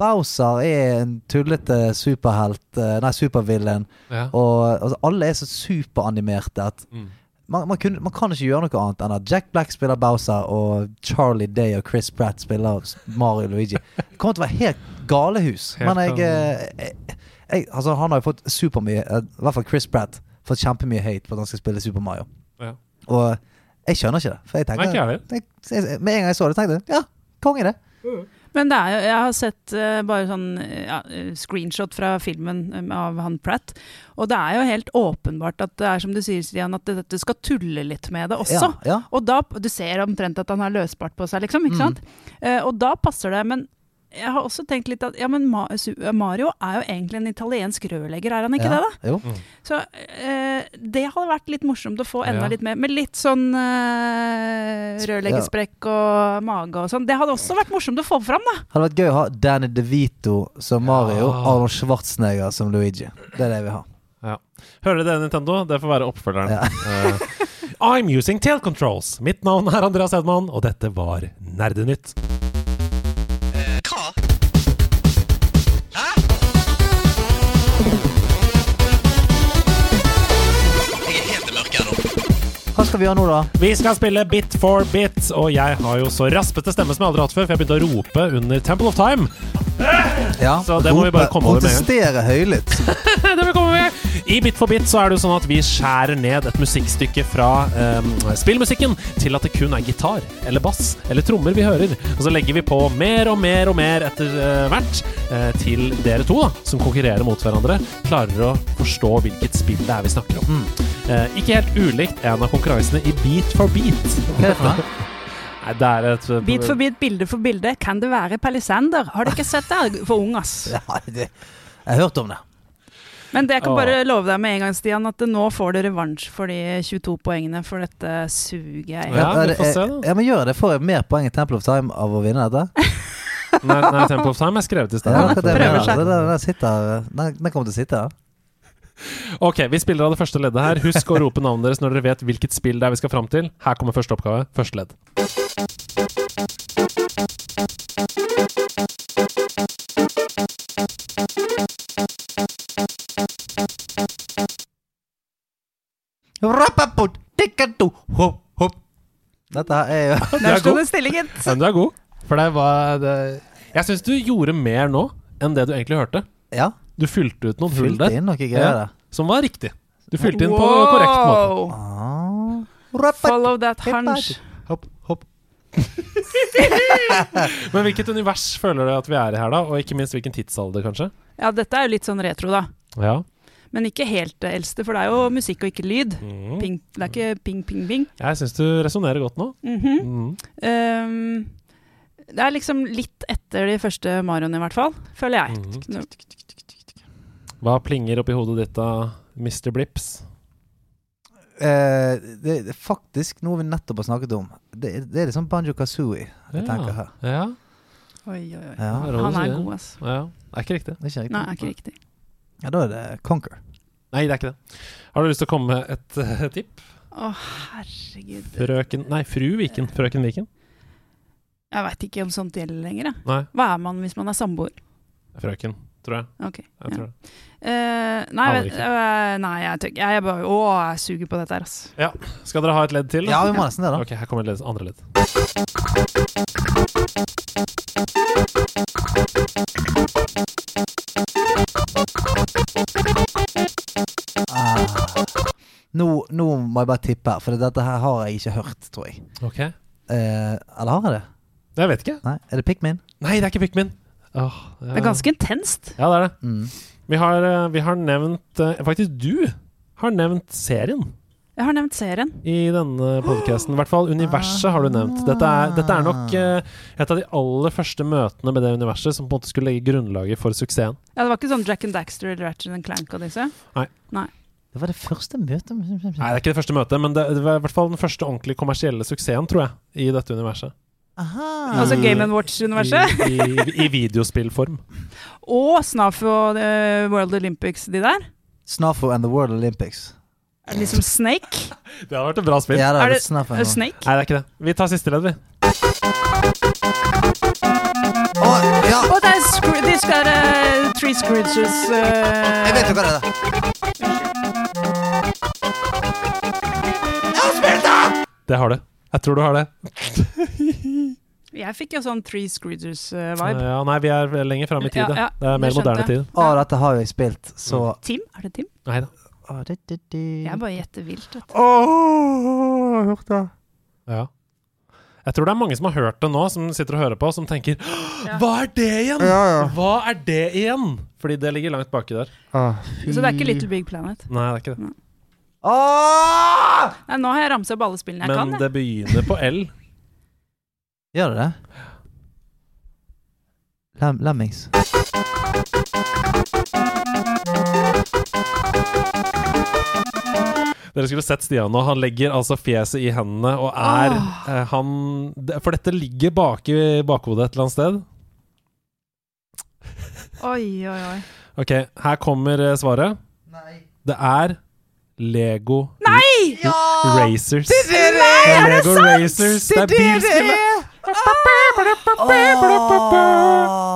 Bowser er en tullete superhelt, eh, nei, supervillain, Ja. og altså, alle er så superanimerte at Mm. man, man, kunne, man kan ikke gjøre noe annet enn at Jack Black spiller Bowser, og Charlie Day og Chris Pratt spiller Mario Luigi. Det kommer til å være helt galehus. Men jeg, eh, jeg, jeg Altså, han har jo fått supermye eh, I hvert fall Chris Pratt fått kjempemye hate på at han skal spille Super Mario. Ja. Og jeg skjønner ikke det. For jeg Nei, tenker ikke jeg jeg, Med en gang jeg så det, tenkte jeg ja, konge det. Men det er jo, jeg har sett uh, bare sånn ja, screenshot fra filmen um, av han Pratt. Og det er jo helt åpenbart at det er som du sier, Stian, at dette skal tulle litt med det også. Ja, ja. Og da, Du ser omtrent at han har løsbart på seg, liksom. ikke Mm. sant? Eh, og da passer det. Men jeg har også tenkt litt at ja, men Mario er jo egentlig en italiensk rørlegger, er han ikke ja. det? da? Jo. Så eh, det hadde vært litt morsomt å få enda Ja. litt mer, med litt sånn eh, rørleggersprekk og mage og sånn. Det hadde også vært morsomt å få fram, da. Hadde vært gøy å ha Danny DeVito som Mario, Ja. Arnold Schwarzenegger som Luigi. Det er det vi har. Hører dere det, Nintendo? Det får være oppfølgeren. Ja. Eh, I'm using tail controls. Mitt navn er Andreas Hedman, og dette var Nerdenytt. Skal vi gjøre nå, da? Vi skal spille Bit for bit, og jeg har jo så raspete stemme som jeg aldri har hatt før, for jeg begynte å rope under Temple of Time. Ja, Så det må vi bare komme over med. Protestere høylytt. det vil komme med. I Bit for bit så er det jo sånn at vi skjærer ned et musikkstykke fra um, spillmusikken til at det kun er gitar eller bass eller trommer vi hører. Og så legger vi på mer og mer og mer etter uh, hvert uh, til dere to, da, som konkurrerer mot hverandre, klarer å forstå hvilket spill det er vi snakker om. Eh, ikke helt ulikt en av konkurransene i Beat for beat. Hva er det? Nei, det er et eh, Bit for bit, bilde for bilde. Kan det være Palisander? Har du ikke sett det? For ung, ass. Ja, det, jeg har hørt om det. Men det jeg kan bare love deg med en gang, Stian, at nå får du revansj for de 22 poengene, for dette suger jeg. Ja, vi får se, da. Ja, men gjør det. Får jeg mer poeng i Temple of Time av å vinne dette? Nei, nei, Temple of Time er skrevet i sted. Ja, det, det, det, det, det, det, det det kommer til å sitte. Ja. Ok, vi spiller av det første leddet her. Husk å rope navnet deres når dere vet hvilket spill det er vi skal fram til. Her kommer første oppgave. Første ledd. Dette er jo sto det stillingen. gitt. Men du er god. For det var det... Jeg syns du gjorde mer nå enn det du egentlig hørte. Ja, Du fylte ut noen hull der inn noe greier Ja. der. som var riktig. Du fylte inn på korrekt måte. Ah. Follow that hunch. Hopp, hopp. Men hvilket univers føler du at vi er i her, da? Og ikke minst hvilken tidsalder, kanskje? Ja, dette er jo litt sånn retro, da. Ja. Men ikke helt det eldste, for det er jo musikk og ikke lyd. Mm. Ping, det er ikke ping, ping, ping. Jeg syns du resonnerer godt nå. Mhm. Mm. Um, det er liksom litt etter de første Marioene, i hvert fall. Føler jeg. Hva plinger oppi hodet ditt da, Mr. Blips? Eh, det, er faktisk noe vi nettopp har snakket om. Det, det er sånn Banjo Kazooie jeg tenker her. Ja. Oi, oi, oi. Ja, Han er god, ass. ja. Det er ikke riktig. det er ikke riktig. Nei, er ikke riktig. Ja, da er det Conquer. Nei, det er ikke det. Har du lyst til å komme med et uh, tipp? Å, herregud. Frøken Nei, fru Viken. Frøken Viken? Jeg veit ikke om sånt gjelder lenger, jeg. Nei, Hva er man hvis man er samboer? frøken, tror jeg. Okay, jeg ja. tror det. Uh, nei, vet, eh, nei, jeg tør ikke. Jeg, er bare Å, jeg suger på dette her, ass. Skal dere ha et ledd til? da? Ja, vi må nesten det, da. Ok, her kommer et ledd, andre ledd. Ah. Nå, nå må jeg bare tippe, for dette her har jeg ikke hørt, tror jeg. Ok. uh, eller har jeg det? Jeg vet ikke. Nei, Er det Pikmin? Nei, det er ikke Pikmin. Åh, ja. Det er ganske intenst. Ja, det er det. Mm. Vi har, eh, vi har nevnt eh, Faktisk, du har nevnt serien Jeg har nevnt serien. i denne podkasten. I hvert fall universet har du nevnt. Dette er, dette er nok eh, et av de aller første møtene med det universet som på en måte skulle legge grunnlaget for suksessen. Ja, Det var ikke sånn Jack and Daxter eller Ratchet and Clank og disse? Nei Det var det første møtet Nei, det er ikke det første møtet, men det, det var i hvert fall den første ordentlig kommersielle suksessen, tror jeg, i dette universet. Aha. Altså Game and Watch-universet? I, i, I videospillform. Og Snafo og uh, World Olympics, de der? Snafo and the World Olympics. Liksom Snake? Det hadde vært et bra spill. Ja, det Er er det- Snafo Er det Snake? Nei, det er ikke det. Vi tar siste ledd, vi. Oh, ja! Og det er de skal uh, Three Scrooges uh... Jeg vet jo hva det er. Jeg har spilt Det har du. Jeg tror du har det. Jeg fikk jo sånn Three Scrooges-vibe. Ja, nei, vi er lenger fram i tid. Ja, Ja, det er mer moderne tid. Å, dette har jo jeg spilt, så Tim? Er det Tim? Nei da. Å, det, det, det. Jeg bare gjetter vilt. vet du. Åh, jeg hørte det. Ja. Jeg tror det er mange som har hørt det nå, som sitter og hører på, som tenker Ja. Hva er det igjen? Ja, ja. Hva er det igjen? Fordi det ligger langt baki der. Ah, Så det er ikke Little Big Planet? Nei, det er ikke det. Åh! Nei, Nå har jeg ramsa opp alle spillene jeg Men kan. jeg. det begynner på L. Gjør det det? Lem Lemmings. Dere skulle sett Stian nå. Han legger altså fjeset i hendene og er eh, han det- For dette ligger bak i bakhodet et eller annet sted. Oi, oi, oi. Ok, her kommer eh, svaret. Nei. Det er Lego Nei! Racers. Det er det! Det er Lego Racers. Det er bilspillet.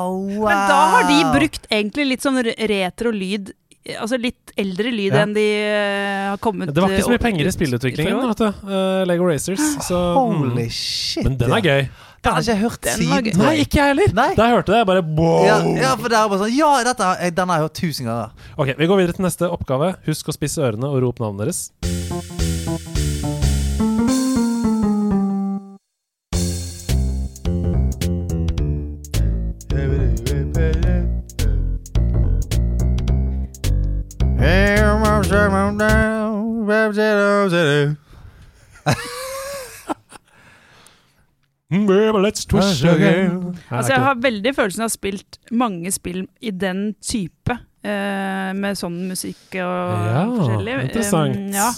wow. Men da har de brukt egentlig litt sånn retro lyd, altså litt eldre lyd Ja. enn de uh, har kommet Det var ikke så mye eh, penger i spillutviklingen, vet du. Uh, Lego Racers. Så, Holy mm. shit. Men den er ja. Gøy. Den har ikke hørt Den siden. Nei, ikke jeg heller. Nei. Da jeg hørte det, jeg bare wow. Ja, ja, for det er bare sånn Ja, dette, den har jeg hørt tusen ganger. Ok, Vi går videre til neste oppgave. Husk å spisse ørene og rop navnet deres. Baby, let's twist again. Altså, jeg har veldig følelsen av å ha spilt mange spill i den type, eh, med sånn musikk og Ja, forskjellig. interessant. Um, ja,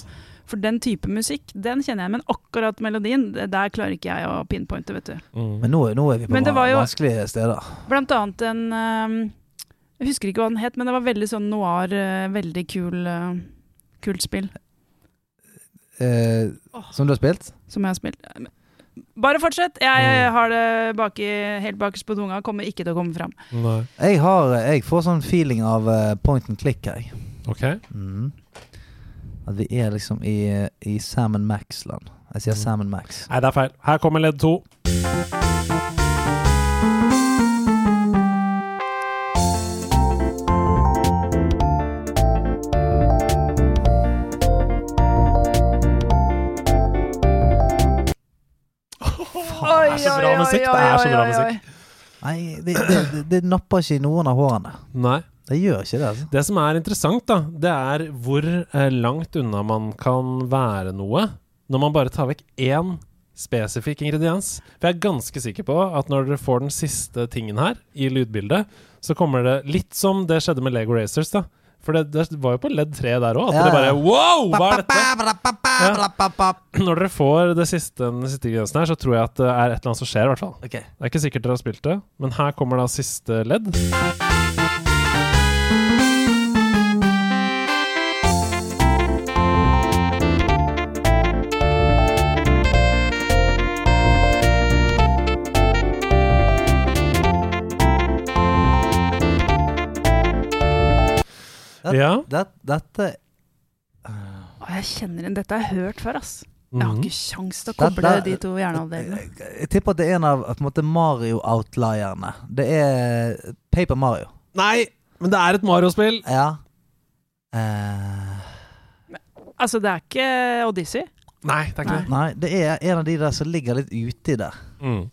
for den type musikk, den kjenner jeg, men akkurat melodien, der klarer ikke jeg å pinpointe, vet du. Mm. Men nå, nå er vi på jo- vanskelige steder. Blant annet en um, Jeg husker ikke hva den het, men det var veldig sånn noir, uh, veldig kul, uh, kult spill Eh, som du har spilt? som jeg har spilt. Bare fortsett! Jeg, Mm. har det baki, helt bakerst på tunga, kommer ikke til å komme fram. Nei. Jeg, har, jeg får sånn feeling av eh, point and click, jeg. Ok. Mm. At vi er liksom i, i Salmon Max-land. Jeg sier Mm. Salmon Max. Nei, det er feil. Her kommer ledd to. Er så bra musikk. Det er så bra musikk. Nei, det, det, det, det napper ikke i noen av hårene. Nei. Det gjør ikke det. altså Det som er interessant, da, det er hvor eh, langt unna man kan være noe når man bare tar vekk én spesifikk ingrediens. For jeg er ganske sikker på at når dere får den siste tingen her, i lydbildet, så kommer det litt som det skjedde med Lego Racers, da. For det, det var jo på ledd tre der òg, at Ja, det bare. Wow, hva er dette? Når dere får det siste, den siste grensen her, så tror jeg at det er et eller annet som skjer, i hvert fall. Okay. Det er ikke sikkert dere har spilt det, men her kommer da siste ledd. Det- Ja. det, dette Å, jeg kjenner en Dette har jeg hørt før, ass. Jeg har Mhm. ikke kjangs til å koble det- de to hjernehalvdelene. jeg, jeg tipper at det er en av Mario-outlierne. Det er Paper Mario. Nei, men det er et Mario-spill. Ja. Eh, Altså, det er ikke Odyssey. Nei, det er ikke det. nei, det er en av de der som ligger litt uti der. Mm.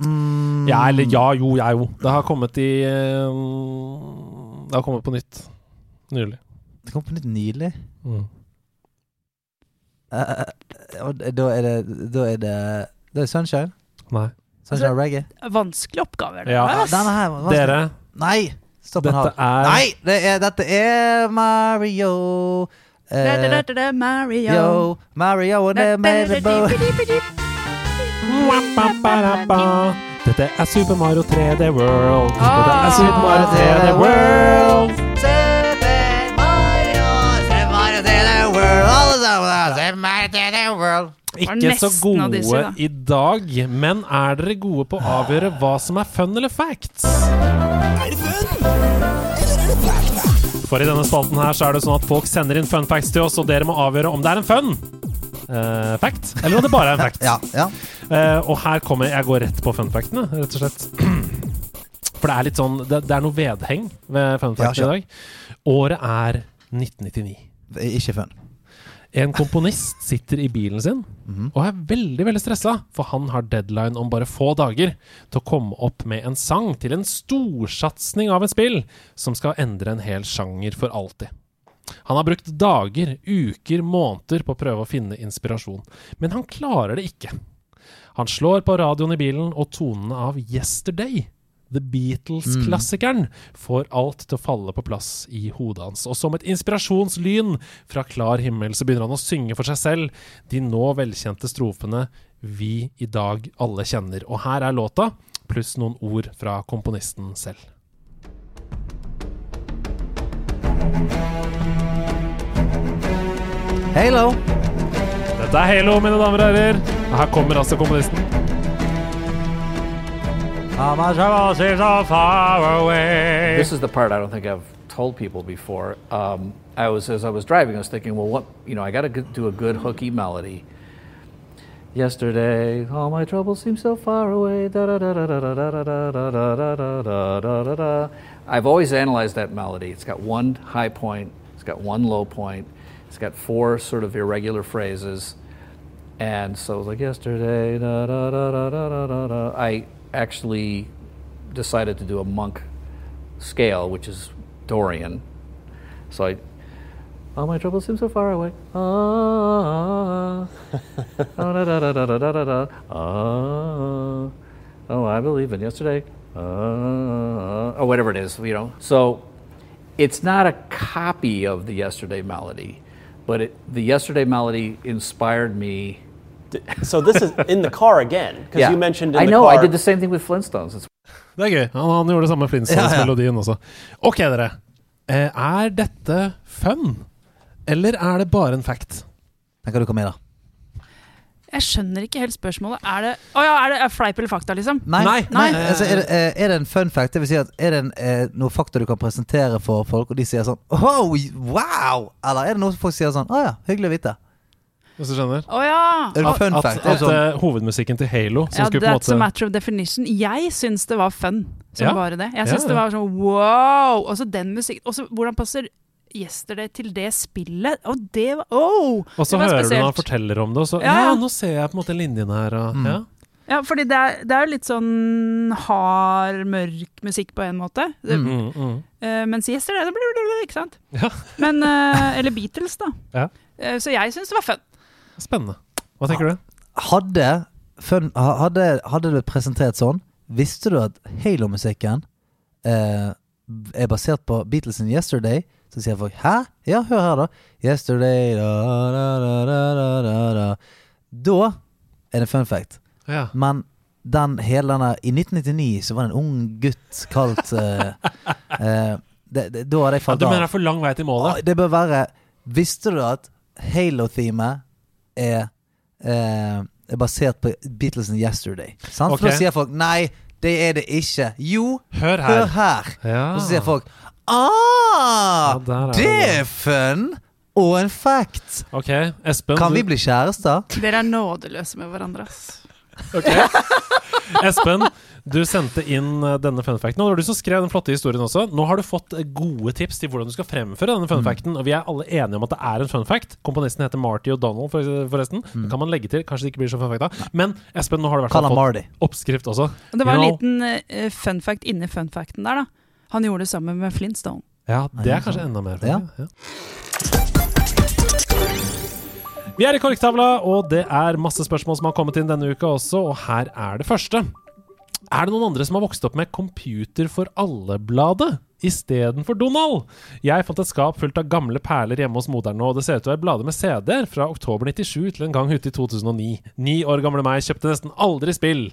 Mm. Ja, eller ja, jo, ja, jo. Det har kommet i eh, Det har kommet på nytt nylig. Det kom på nytt nylig. Mm. Uh, eh, og da er det Da er det Det er Sunshine. Nei. Sunshine Altså, Reggae. Vanskelige oppgaver. Ja. denne her var- Dere, Nei! Stopp en halv. er Nei! Det er, dette er Mario. Da, da, da, Eh, da, Mario. yo, Mario and the da, Dette er Super Mario 3D World. Dette Ah. er Super Mario 3D World. Super Mario, Super Mario to the world. Alle sammen, Super Mario 3D world. Ikke så gode disse, da. i dag, men er dere gode på å avgjøre hva som er fun eller facts? For i denne spalten her så er det sånn at folk sender inn fun facts til oss, og dere må avgjøre om det er en fun eh, fact, eller om det bare er en fact. Ja, ja. Uh, og her kommer Jeg går rett på fun factene, rett og slett. For det er litt sånn Det, det er noe vedheng ved fun Ja, i dag. Året er 1999. Er Ikke fun. En komponist sitter i bilen sin Mhm. og er veldig veldig stressa, for han har deadline om bare få dager til å komme opp med en sang til en storsatsing av et spill som skal endre en hel sjanger for alltid. Han har brukt dager, uker, måneder på å prøve å finne inspirasjon, men han klarer det ikke. Han slår på radioen i bilen, og tonene av 'Yesterday', The Beatles-klassikeren, får alt til å falle på plass i hodet hans. Og som et inspirasjonslyn fra klar himmel så begynner han å synge for seg selv de nå velkjente strofene vi i dag alle kjenner. Og her er låta, pluss noen ord fra komponisten selv. Halo! Dette er Halo, mine damer og herrer. Her kommer altså kommunisten. This is the part I don't think I've told people before. Um, I was as I was driving, I was thinking, well, what you know, I got to do a good hooky melody. Yesterday, all my troubles seem so far away. I've always analyzed that melody. It's got one high point, it's got one low point, got four sort of irregular phrases. And so like yesterday, da, da, da, da, da, da, da. I actually decided to do a monk scale, which is Dorian. So I, all my troubles seem so far away. Ah, oh, da, da, da, da, da, da, da. Ah, oh, I believe in yesterday. Ah, or whatever it is, you know. So it's not a copy of the yesterday melody, but it, the yesterday melody inspired me. So this is in the car again because Yeah. you mentioned in I the know. car. I did the same thing with Flintstones. It's Det er gøy. Han, han gjorde det samme med Ja, ja. Flintstones-melodien også. Ok, dere. Eh, er dette fun? Eller er det bare en fact? Den kan du komme i, da. Jeg skjønner ikke helt spørsmålet. Er det oh ja, er det er fleip eller fakta, liksom? Nei, Nei. nei. Nei. Altså, er, det, eh, er det en fun fact? Det vil si at Er det en, eh, noe fakta du kan presentere for folk, og de sier sånn oh, wow! Eller er det noe folk sier sånn Å ja, hyggelig å vite. Hvis du skjønner? Oh, ja! Er det fun At, fact? Er at sånn, eh, hovedmusikken til Halo som Ja, skulle på en that's a matter of definition. Jeg syns det var fun som Ja. bare det. Jeg Ja, syns det var sånn wow! Og så den musikken. Og så hvordan passer Yesterday til det spillet? Og det var Oh! Og så hører du når han forteller om det, og så Ja, Ja, nå ser jeg på en måte linjen her, og Mm. ja. Ja, fordi det er, det er jo litt sånn hard, mørk musikk på en måte. Det, Mm, mm. uh, mens Yesterday det blir- Ikke sant? Ja. Men uh, Eller Beatles, da. Ja. Eh, så jeg syns det var fun. Spennende. Hva tenker du? hadde, fun, hadde, hadde det presentert sånn Visste du at Halo-musikken eh, er basert på Beatles in 'Yesterday'? Så sier folk 'hæ?' Ja, hør her, da. 'Yesterday' da, da, da, da, da, da, da. Er det fun fact. Ja. Men den hele denne I 1999 så var det en ung gutt kalt eh, eh, det, det, Da hadde jeg ja falt du av. mener det er for lang vei til målet? Ah, Det bør være Visste du at Halo-themet er, eh, er basert på Beatles' sin 'Yesterday'? Sant? For da sier folk 'nei, det er det ikke'. Jo, Hør hør her. her. Ja. Og så sier folk 'ah, Ja, er det er fun og en fact'. Ok, Espen. Kan vi bli kjærester? Dere er nådeløse med hverandre, ass. Ok. Espen, du sendte inn denne denne funfacten. Og det var du som skrev den flotte historien også. Nå har du fått eh, gode tips til hvordan du skal fremføre denne funfacten. Og vi er alle enige om at det er en funfact. Komponisten heter Marty O'Donnell, Donald forresten. Det kan man legge til. Kanskje det ikke blir så funfact da. Men Espen, nå har du i hvert fall fått Marty. oppskrift også. Og det var en liten uh, fun fact inni fun facten der, da. Han gjorde det sammen med Flintstone. Ja, det er kanskje enda mer. Ja. Ja. Vi er i korktavla, og det er masse spørsmål som har kommet inn denne uka også, og her er det første. Er det noen andre som har vokst opp med Computer for alle-bladet istedenfor Donald? Jeg fant et skap fullt av gamle perler hjemme hos moderen nå, og det ser ut til å være blader med CD-er fra oktober 97 til en gang ute i 2009. Ni år gamle meg kjøpte nesten aldri spill.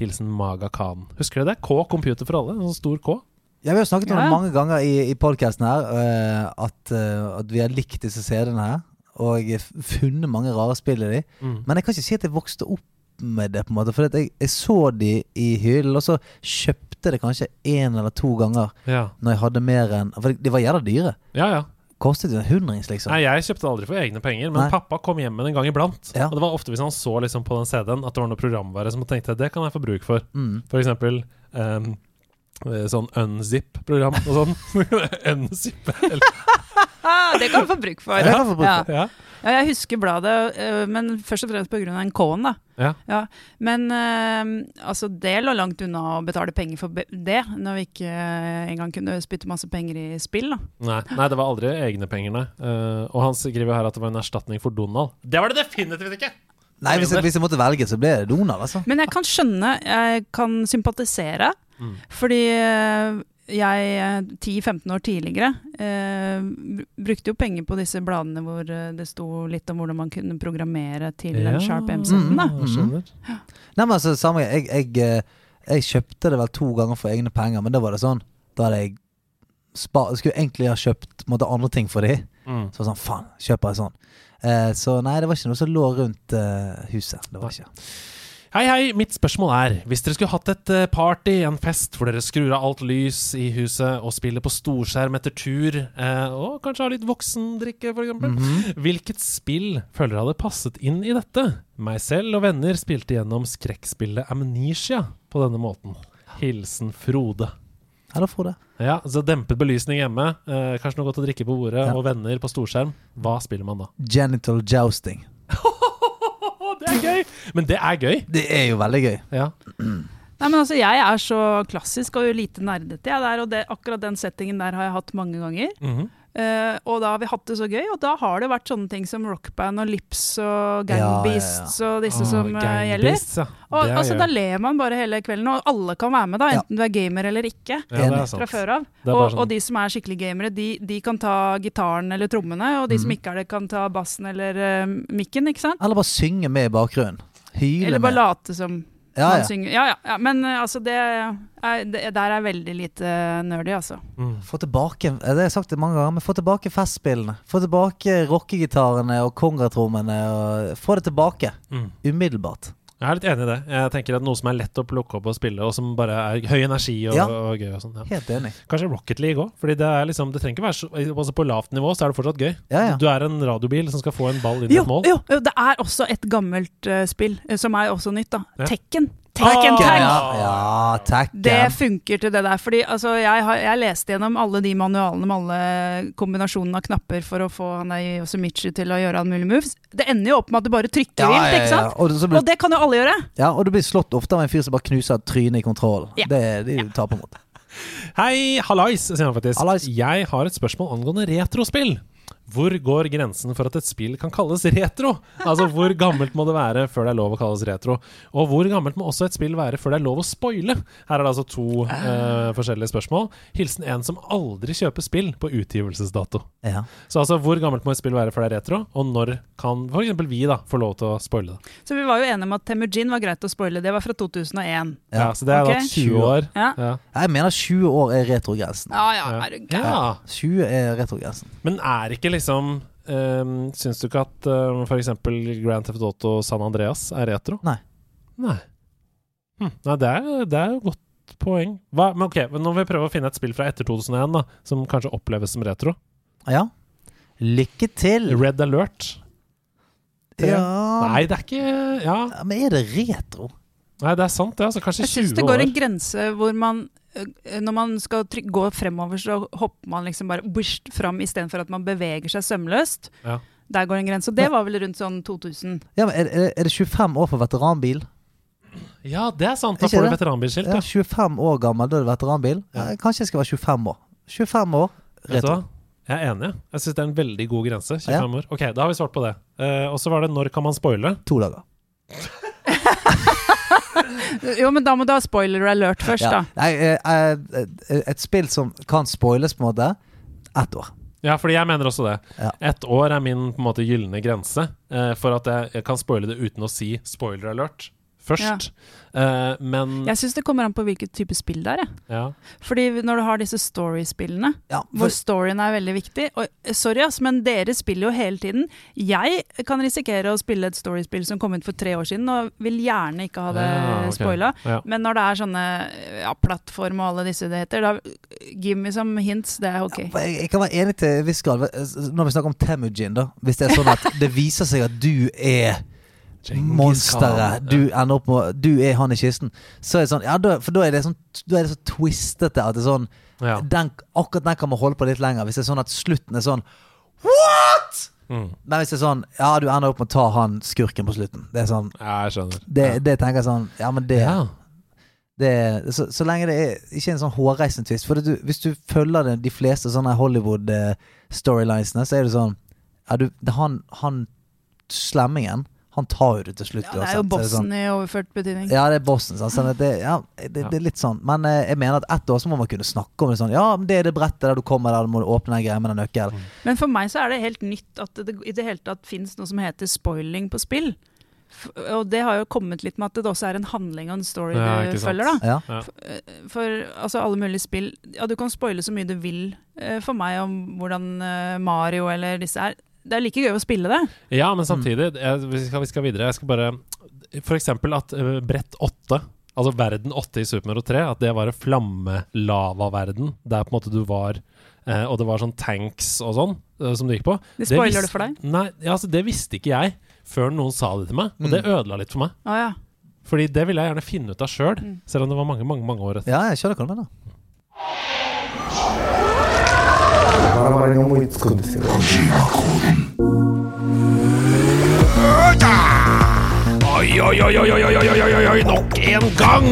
Hilsen Maga Khan. Husker dere det? K Computer for alle? En sånn stor K. Ja, Vi har snakket om Ja. det mange ganger i, i podkasten her, uh, at, uh, at vi har likt disse CD-ene her. Og jeg har funnet mange rare spill i de. Mm. Men jeg kan ikke si at jeg vokste opp med det, på en måte. For jeg, jeg så de i hyllen, og så kjøpte det kanskje én eller to ganger Ja, når jeg hadde mer enn For de var jævla dyre. ja. ja. Kostet jo en hundrings, liksom. Nei, jeg kjøpte aldri for egne penger, men Nei. pappa kom hjem med den en gang iblant. Ja. Og det var ofte hvis han så liksom på den CD-en at det var noe programvare som han tenkte det kan jeg få bruk for. Mm. For eksempel ehm, eh, sånn unzip-program og sånn. Unzip det kan du få bruk for. Det kan vi få bruk Ja. Ja. Ja, jeg husker bladet, øh, men først og fremst pga. en K-en, da. Ja. Men øh, altså, det lå langt unna å betale penger for det, når vi ikke engang kunne spytte masse penger i spill. da. Nei, nei, det var aldri egne penger, nei. Eh, og han skriver her at det var en erstatning for Donald. Det var det definitivt ikke! Nei, hvis jeg, hvis jeg måtte velge, så ble det Donald, altså. Men jeg kan skjønne, jeg kan sympatisere, Mm. fordi øh, jeg øh, 10-15 år tidligere eh, brukte jo penger på disse bladene hvor øh, det sto litt om hvordan man kunne programmere til Ja. Sharp M17. da. Jeg skjønner. Nei, men altså, samme jeg, jeg, eh, jeg kjøpte det vel to ganger for egne penger, men da var det sånn Da hadde jeg spa, Skulle egentlig ha kjøpt måtte, andre ting for de. Mm. Så var sånn, faen, kjøper jeg sånn. Eh, så nei, det var ikke noe som lå rundt eh, huset. Det var ikke. Hei, hei, mitt spørsmål er Hvis dere skulle hatt et eh, party, en fest hvor dere skrur av alt lys i huset og spiller på storskjerm etter tur, eh, og kanskje har litt voksendrikke, f.eks., Mhm. hvilket spill føler dere hadde passet inn i dette? Meg selv og venner spilte gjennom skrekkspillet Amnesia på denne måten. Hilsen Frode. Hallo, Frode. Ja, så Dempet belysning hjemme, eh, kanskje noe godt å drikke på bordet, Ja. og venner på storskjerm. Hva spiller man da? Genital jousting. Å, det er gøy! Men det er gøy. Det er jo veldig gøy. Ja. Nei, men altså, Jeg er så klassisk og lite nerdete, jeg der, og det, akkurat den settingen der har jeg hatt mange ganger. Mhm. Eh, og da har vi hatt det så gøy, og da har det vært sånne ting som rockband og lips og Gangbeasts Ja, ja, ja. og disse oh, som eh, gjelder. Ja. Og altså. Da ler man bare hele kvelden, og alle kan være med, da, Ja. enten du er gamer eller ikke. Fra før av. Og, sånn- og de som er skikkelig gamere, de, de kan ta gitaren eller trommene, og de som Mhm. ikke er det, kan ta bassen eller uh, mikken, ikke sant? Eller bare synge med i bakgrunnen. Hyle Eller bare med. late som Ja, ja. synger. Ja, ja, ja. Men eh, altså, det er, det, der er veldig lite nerdy, altså. Mm. Få tilbake eh, Det har jeg sagt det mange ganger, men få tilbake festspillene. Få tilbake rockegitarene og kongatrommene. Få det tilbake. Mm. Umiddelbart. Jeg er litt enig i det. Jeg tenker at Noe som er lett å plukke opp og spille, og som bare er høy energi og, Ja. og gøy. og sånn ja. Helt enig. Kanskje Rocket League òg. Fordi det er liksom Det trenger ikke være så altså På lavt nivå så er det fortsatt gøy. Ja, ja. Du er en radiobil som skal få en ball inn i et mål. jo, jo, det er også et gammelt uh, spill eh, som er også nytt, da. Ja. Tekken. Tekken and Tag. Ja, ja Tekken. Det funker til det der. Fordi altså, jeg, har, jeg leste gjennom alle de manualene med alle kombinasjonene av knapper for å få Yosemichi til å gjøre alle mulige moves. Det ender jo opp med at du bare trykker Ja, vilt, ikke ja. sant? Og, det, blir, Og det kan jo alle gjøre. ja, og du blir slått ofte av en fyr som bare knuser trynet i kontrollen. Ja. Det er ja. taper mot. Hei, hallais, sier han faktisk. Hallais. Jeg har et spørsmål angående retrospill. Hvor går grensen for at et spill kan kalles retro? Altså, Hvor gammelt må det være før det er lov å kalles retro? Og hvor gammelt må også et spill være før det er lov å spoile? Her er det altså to uh, forskjellige spørsmål. Hilsen en som aldri kjøper spill på utgivelsesdato. Ja. Så altså, hvor gammelt må et spill være før det er retro? Og når kan f.eks. vi da få lov til å spoile det? Så vi var jo enige om at Temujin var greit å spoile. Det var fra 2001. Ja, Så det er da 20 år. Ja, Ja. Jeg mener 20 år er retrogrensen. ja, ja, Ja. er du gæren? ja. 20 er retrogrensen. Men er ikke liksom um, Syns du ikke at um, f.eks. Grand Theft Auto San Andreas er retro? Nei. Nei, hm. Nei det, er, det er jo godt poeng. Hva, men ok, men Nå vil vi prøve å finne et spill fra etter 2001 da som kanskje oppleves som retro. Ja. Lykke til. Red Alert. Det- Ja. Nei, det er ikke Ja, Ja, Men er det retro? nei, det er sant, det. Altså, kanskje Jeg syns det går år. en grense hvor man når man skal tryk gå fremover, så hopper man liksom bare bush, fram istedenfor at man beveger seg sømløst. Ja. Der går en grense. Og det var vel rundt sånn 2000. Ja, men er, er det 25 år for veteranbil? Ja, det er sant. Da får du veteranbilskilt. Ja, Ja. 25 år gammel, da er det veteranbil? Ja. Ja. Kanskje jeg skal være 25 år. 25 år, retro. Jeg er enig. Jeg syns det er en veldig god grense. 25 Ja. år. Ok, da har vi svart på det. Uh, og så var det når kan man spoile? To dager. Jo, men da må du ha spoiler alert først, Ja. da. Nei, eh, eh, et spill som kan spoiles, på en måte. Ett år. Ja, fordi jeg mener også det. Ja. Ett år er min på en måte gylne grense eh, for at jeg, jeg kan spoile det uten å si spoiler alert først. Eh, men Jeg syns det kommer an på hvilket type spill det er. ja. Fordi når du har disse story-spillene, Ja, hvor storyen er veldig viktig og, eh, Sorry, ass, men dere spiller jo hele tiden. Jeg kan risikere å spille et story-spill som kom ut for tre år siden, og vil gjerne ikke ha det Ja, okay. spoila. Ja. Men når det er sånne ja, plattform og alle disse det heter, da give me some hints. Det er ok. jeg, jeg kan være enig til en viss grad. Når vi snakker om Temujin, da. Hvis det er sånn at det viser seg at du er monsteret. Du ender opp med Du er han i kisten. Så er det sånn Ja, da, for da er det sånn Da er det så twistete at det er sånn Ja. den, Akkurat den kan man holde på litt lenger. Hvis det er sånn at slutten er sånn What?! Mm. Men hvis det er sånn Ja, du ender opp med å ta han skurken på slutten. Det er sånn ja, jeg skjønner. Det, det tenker jeg sånn Ja, men det, ja. det så, så lenge det er ikke en sånn hårreisende twist. For du, hvis du følger det, de fleste sånne Hollywood-storylinesene, så er det sånn Ja, du det, han, han slemmingen, han tar jo det til slutt Ja, det er jo bossen sånn. bossen i overført betydning. ja, det er bossen. Sånn det, ja, det, det er litt sånn. Men eh, jeg mener at ett år så må man kunne snakke om det sånn. Ja, det er det brettet der du kommer der, du må åpne den greia med den nøkkelen. Men for meg så er det helt nytt at det i det hele tatt fins noe som heter spoiling på spill. Og det har jo kommet litt med at det også er en handling og en story Ja, du følger, da. Ja. For, for altså, alle mulige spill Ja, du kan spoile så mye du vil eh, for meg om hvordan eh, Mario eller disse er. Det er like gøy å spille det. Ja, men samtidig jeg, vi, skal, vi skal videre. Jeg skal bare For eksempel at uh, brett 8 Altså verden 8 i Super Mario 3, at det var en flammelavaverden der på en måte du var uh, Og det var sånn tanks og sånn uh, som du gikk på. Det spoiler vis- det for deg? Nei, ja, altså det visste ikke jeg før noen sa det til meg. Og det ødela litt for meg. Ah, ja. Fordi det ville jeg gjerne finne ut av sjøl, Mm. selv om det var mange mange, mange år etter. Ja, jeg skjønner hva du mener. Gang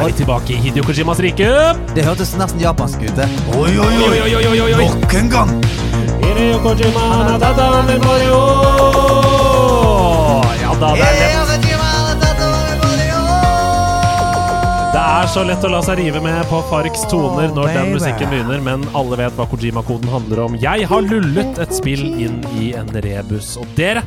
er vi tilbake i Hidio Kojimas rike. Det hørtes nesten japansk ut, det. Oi, oi, oi, oi, er så lett å la seg rive med på Farks toner når den musikken begynner, men alle vet hva Kojima-koden handler om. Jeg har lullet et spill inn i en rebus, og dere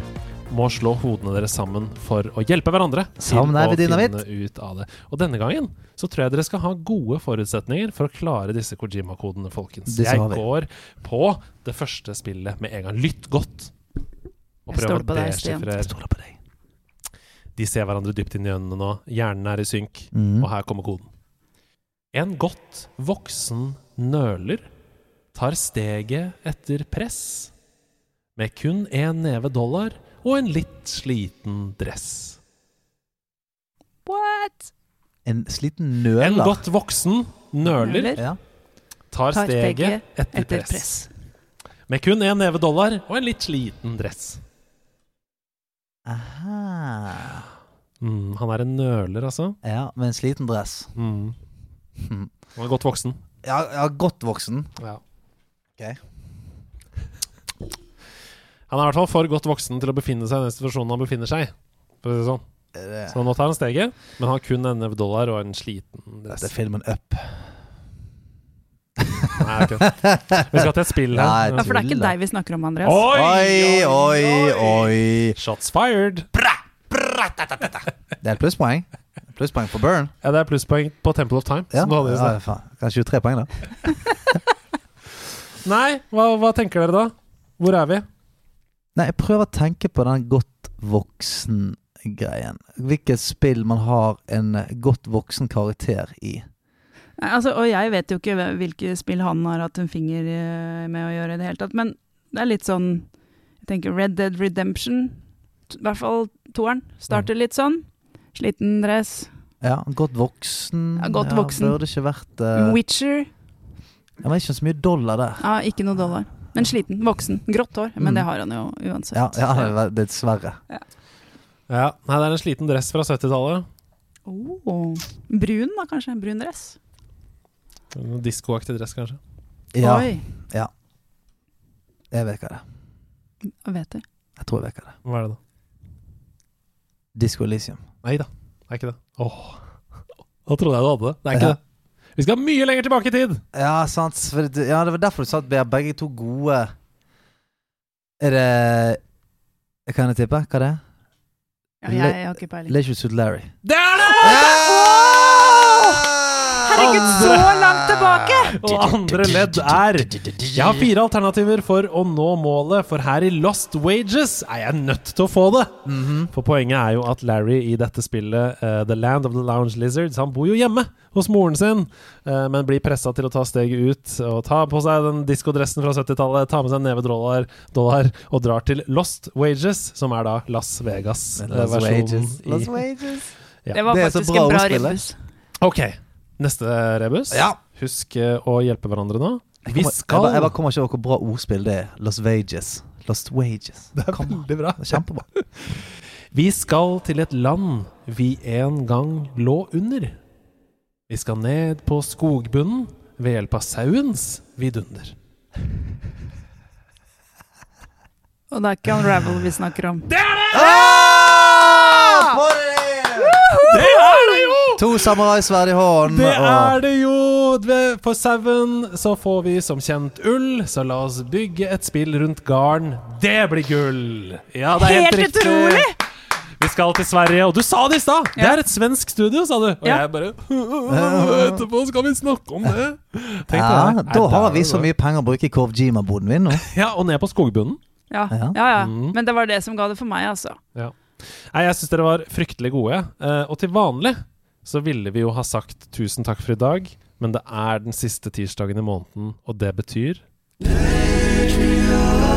må slå hodene deres sammen for å hjelpe hverandre Sammen er å vi dynamitt. finne ut av det. Og denne gangen så tror jeg dere skal ha gode forutsetninger for å klare disse Kojima-kodene, folkens. Jeg går på det første spillet med en gang. Lytt godt. Og Jeg prøv å Stian. deschiffrere. Stoler på deg. De ser hverandre dypt inn i øynene nå. Hjernen er i synk. Mm. Og her kommer koden. En godt voksen nøler tar steget etter press med kun én neve dollar og en litt sliten dress. What? En sliten nøler. En godt voksen nøler Nøler. Ja. tar Tar steget steget etter Etter press press. med kun én neve dollar og en litt sliten dress. Aha. Mm, han er en nøler, altså. Ja, med en sliten dress. Mm. Hm. Han er godt voksen. Ja, ja godt voksen. Ja. Ok. Han er i hvert fall for godt voksen til å befinne seg i den situasjonen han befinner seg i. For å si det sånn. Så nå tar han steget, men har kun en dollar og en sliten dress. det er filmen Up. Nei, okay. Vi skal til et spill her. Nei, Ja, for det er ikke deg vi snakker om, Andreas. Oi, oi, oi. Shots fired! Det er et plusspoeng. Plusspoeng for Burn. Ja, det er plusspoeng på Temple of Time. Ja, Som du hadde i ja faen. Kanskje 23 poeng, da. Nei, hva, hva tenker dere da? Hvor er vi? Nei, jeg prøver å tenke på den godt voksen-greien. Hvilket spill man har en godt voksen karakter i. Altså, og jeg vet jo ikke hvilke spill han har hatt en finger eh, med å gjøre i det hele tatt, men det er litt sånn Jeg tenker Red Dead Redemption, i hvert fall toeren, starter litt sånn. Sliten dress. Ja, godt voksen. Ja, godt voksen. Burde ikke vært uh, Witcher. Ja, men ikke så mye dollar der. Ja, ikke noe dollar. Men sliten. Voksen. Grått hår. Men Mm. det har han jo uansett. Ja, ja det er dessverre. Ja, Nei, det er en sliten dress fra 70-tallet. Oh. Brun, da, kanskje. Brun dress. En Diskoaktig dress, kanskje. Ja, Oi. jeg vet hva det er. Vet du? Jeg tror jeg vet hva det er. Hva er det, da? Disco Elysium. Nei da, det er ikke det. Åh, Da trodde jeg du hadde det. Det er ikke Ja. det. Vi skal mye lenger tilbake i tid! Ja, sant. For det, ja, det var derfor du sa at vi er begge to gode Er det Kan jeg tippe? Hva det er? Ja, jeg, jeg har ikke peiling. Leisure Suit Larry. Det er det! Herregud, så langt tilbake! Og andre ledd er Jeg har fire alternativer for å nå målet, for her i Lost Wages er jeg nødt til å få det. For poenget er jo at Larry i dette spillet, uh, The Land of the Lounge Lizards, han bor jo hjemme hos moren sin, uh, men blir pressa til å ta steget ut og ta på seg den diskodressen fra 70-tallet, ta med seg en neve dollar, dollar og drar til Lost Wages, som er da Las Las Vegas-versjonen. Wages. Las Wages. Ja. Det var Det er så faktisk bra en bra ordspill, Ok, neste rebus. Ja. Husk eh, å hjelpe hverandre nå. Jeg, Vi kommer, jeg, skal jeg bare kommer ikke over hvor bra ordspill det er. Las Vegas. Lost Wages. Det er Kom veldig bra. Kjempebra. Vi skal til et land vi en gang lå under. Vi skal ned på skogbunnen ved hjelp av sauens vidunder. Og det er ikke Unravel vi snakker om. Det er det! Ah! Det! Det er det jo! To samuraisverd i hånden. Det er det jo! På sauen så får vi som kjent ull, så la oss bygge et spill rundt garn. Det blir gull! Ja, det er helt, Helt utrolig! Vi skal til Sverige, og du sa det i stad! Det er et svensk studio, sa du. Og Ja. jeg bare Etterpå skal vi snakke om det. Tenk Ja, da har vi så mye penger å bruke i Korvjima-boden min nå. Ja, og ned på skogbunnen. Ja, Ja. ja, ja. Mm. Men det var det som ga det for meg, altså. Ja. Nei, jeg syns dere var fryktelig gode. eh, og til vanlig så ville vi jo ha sagt tusen takk for i dag, men det er den siste tirsdagen i måneden, og det betyr? Åh,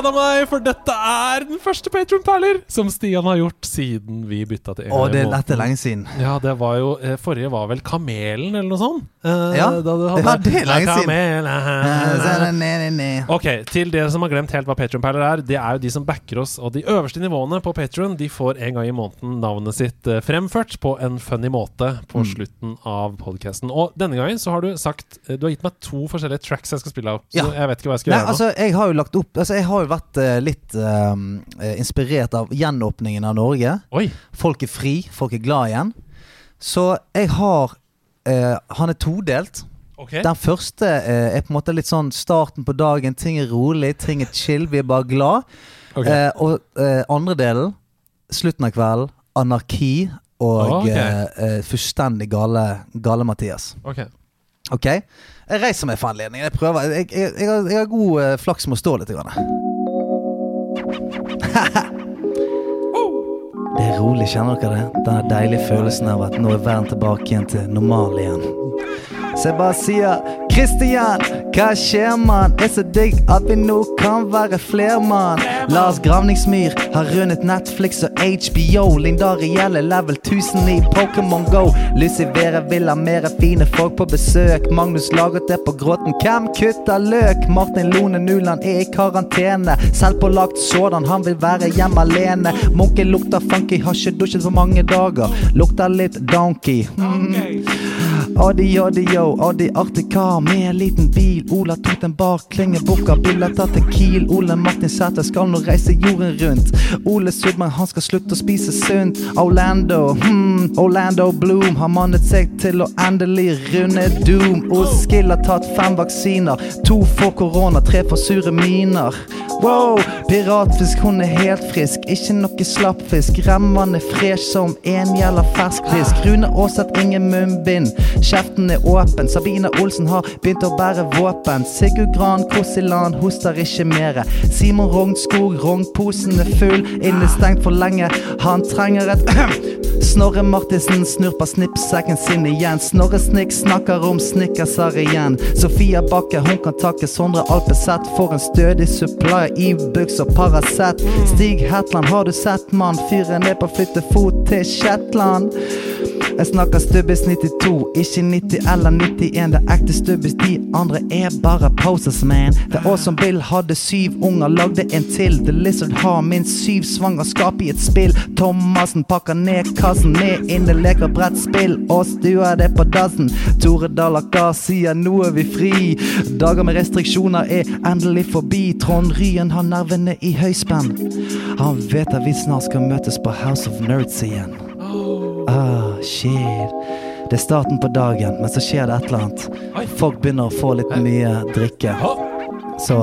gleda meg, for dette er den første Patron-perler som Stian har gjort siden vi bytta til Å, det, er dette lenge siden. Ja, det var jo eh, Forrige var vel Kamelen, eller noe sånt? Eh, Ja, hadde- ja, det er lenge siden. Nei. Ok, til dere som har glemt helt hva Patron-perler er, det er jo de som backer oss, og de øverste nivåene på Patron de får en gang i måneden navnet sitt eh, fremført på en funny måte på Mm. slutten av podcasten. Og denne gangen så har du sagt eh, Du har gitt meg to forskjellige tracks jeg skal spille av, så jeg vet ikke hva jeg skal gjøre nå. altså, jeg har jo lagt opp Altså, jeg har jo vært eh, litt eh, inspirert av gjenåpningen av Norge. Oi. Folk er fri, folk er glad igjen. Så jeg har uh, Han er todelt. Okay. Den første uh, er på en måte litt sånn starten på dagen. Ting er rolig, ting er chill, vi er bare glad. Okay. Uh, og andre delen, slutten av kvelden, anarki og okay. eh, eh, fullstendig gale, gale Mathias. Ok. Ok? Jeg reiser meg for anledningen. Jeg prøver. Jeg, jeg, jeg, har, god flaks med å stå litt. Grann. Det er rolig, kjenner dere det? Den deilige følelsen av at nå er verden tilbake igjen til normal igjen. Så jeg bare sier Kristian, hva skjer, mann? Er så digg at vi nå kan være fler, mann. Lars Gravningsmyr har rundet Netflix og HBO. Linda Rielle level 1000 i Pokémon Go. Lucivera vil ha mere fine folk på besøk. Magnus laget det på gråten. Hvem kutter løk? Martin Lone Nuland er i karantene. Selvpålagt sådan, han vil være hjemme alene. Munken lukter funky, har ikke dusjet på mange dager. Lukter litt donkey. Mm. Oddi, oddi, yo, oddi, Artikar med en liten bil. Ola tok den bak klingebukka, billetter til Kiel. Ole Martin Sæther skal nå reise jorden rundt. Ole Sudman, han skal slutte å spise sunt. Orlando, hmm, Orlando Bloom har mannet seg til å endelig runde Doom. Og har tatt fem vaksiner. To for korona, tre for sure miner. Wow, piratfisk, hun er helt frisk. Ikke noe slappfisk. Remmene fresh som en gjelder fersk fisk. Rune Aaseth, ingen munnbind. Kjeften er åpen. Sabine Olsen har begynt å bære våpen. Sigurd Gran Kosiland hoster ikke mere. Simon Rognskog, rognposen er full. Innestengt for lenge. Han trenger et Snorre Martinsen snurper snippsekken sin igjen. Snorre Snikk snakker om snickerser igjen. Sofia Bakke hun kan takke Sondre Alpeseth for en stødig supply i buks og Paracet. Stig Hetland, har du sett mann? Fyren er på flyttefot til Shetland. Jeg snakker Stubbis 92, ikke 90 eller 91. Det er ekte Stubbis, de andre er bare posers, man. Det er oss som Bill hadde syv unger, lagde en til. The Lizard har minst syv svangerskap i et spill. Thomassen pakker ned kassen med inne leker brettspill, og stuer det på dassen. Tore Dalakar sier nå er vi fri. Dager med restriksjoner er endelig forbi. Trond Ryen har nervene i høyspenn. Han vet at vi snart skal møtes på House of Nerds igjen. Ah, shit. Det er starten på dagen, men så skjer det et eller annet. Folk begynner å få litt mye drikke. Så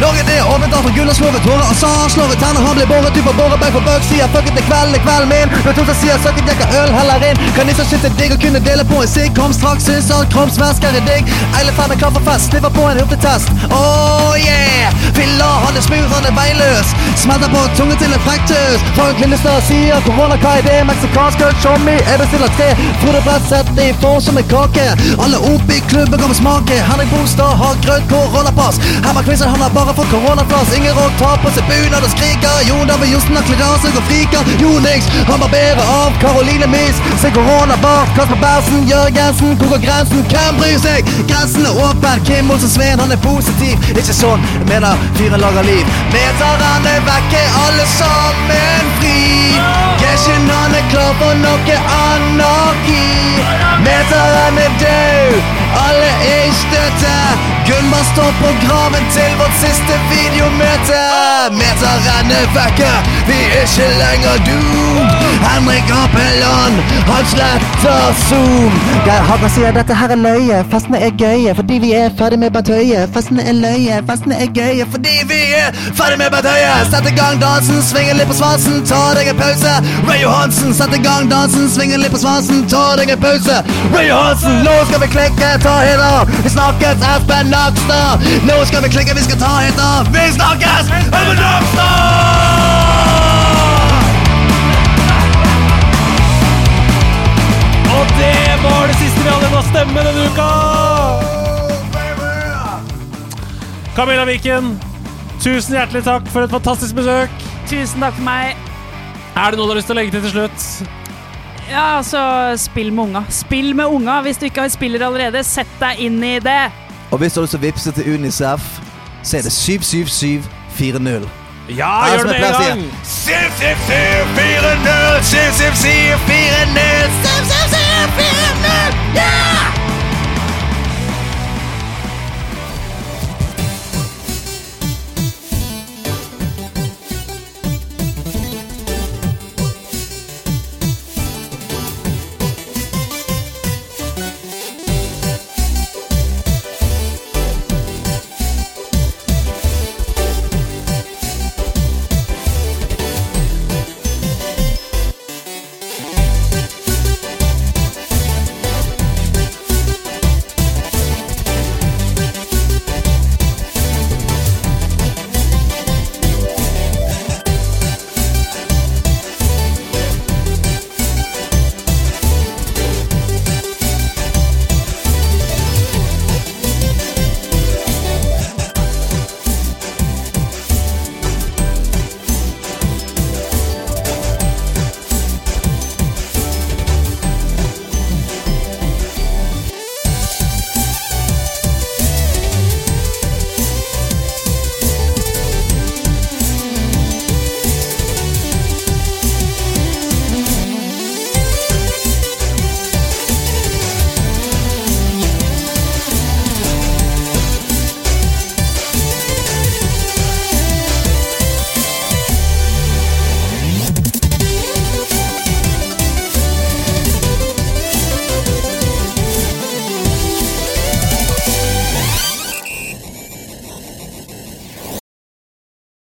Norge det er åpent av for gull og slår ut håret. Asar slår ut tenner, han blir båret ut på bårebenk for bøk. Sier fuck it, det kvelden, er kvelden min. Når to som sier suck it, kan øl heller inn. Kan ikke synes det er digg å kunne dele på en sigg. Kom straks, syns alt kroppsvæsker er digg. Eile fem med klar for fest, sniffer på en hurtigtest. Oh yeah! Filla, han er smooth, han beinløs. Smelter på tunge til en frekktøs. Frank Lillestad sier korona, hva er det? Meksikansk øl, chommy, jeg bestiller tre. Frode Bratseth, det i form som en kake. Alle opp i klubben kommer smake. Henrik Bolstad har grønt koronapass. Herman Kvinsen, han har bare fått koronaplass. Ingerog tar på seg bunad og skriker. Jon David Johnsen har kledd av seg og friker. Jonix, han barberer av Karoline Mis. Se koronabart. Kasper Bersen, Jørgensen, hvor går grensen? Hvem bryr seg? Grensen er åpen. Kim Olsen Sveen, han er positiv. Ikke sånn, jeg mener fyren lager liv. Meterne vekk er alle sammen fri. Gesjen, han er klar for noe anarki. Meteren er død, alle er i støtte. Gunvor står på graven til vårt siste videomøte. Renner vekke, vi er ikke lenger doomed. Henrik Apeland, han sletter Zoom. Geir Hagen sier dette her er løye, festene er gøye fordi vi er ferdig med Bentøye. Festene er løye, festene er gøye fordi vi er ferdig med Bentøye. Sett i gang dansen, sving litt på svansen, ta deg en pause. Ray Johansen, sett i gang dansen, sving litt på svansen, ta deg en pause. Ray Johansen, nå skal vi klikke, ta hiter. Vi snakkes, Espen Nakstad. Nå skal vi klikke, vi skal ta hiter. Vi snakkes, Espen Nakstad! Og det var det siste vi hadde å stemme denne uka! Camilla Viken, tusen hjertelig takk for et fantastisk besøk. Tusen takk for meg. Er det noe du har lyst til å legge til til slutt? Ja, altså, spill med unga. Spill med unga. Hvis du ikke har spiller allerede, sett deg inn i det. Og hvis du har lyst til å vippse til Unicef, så er det 77740. Ja, gjør det jeg med en gang! si. 77740! 77740! 77740! Ja!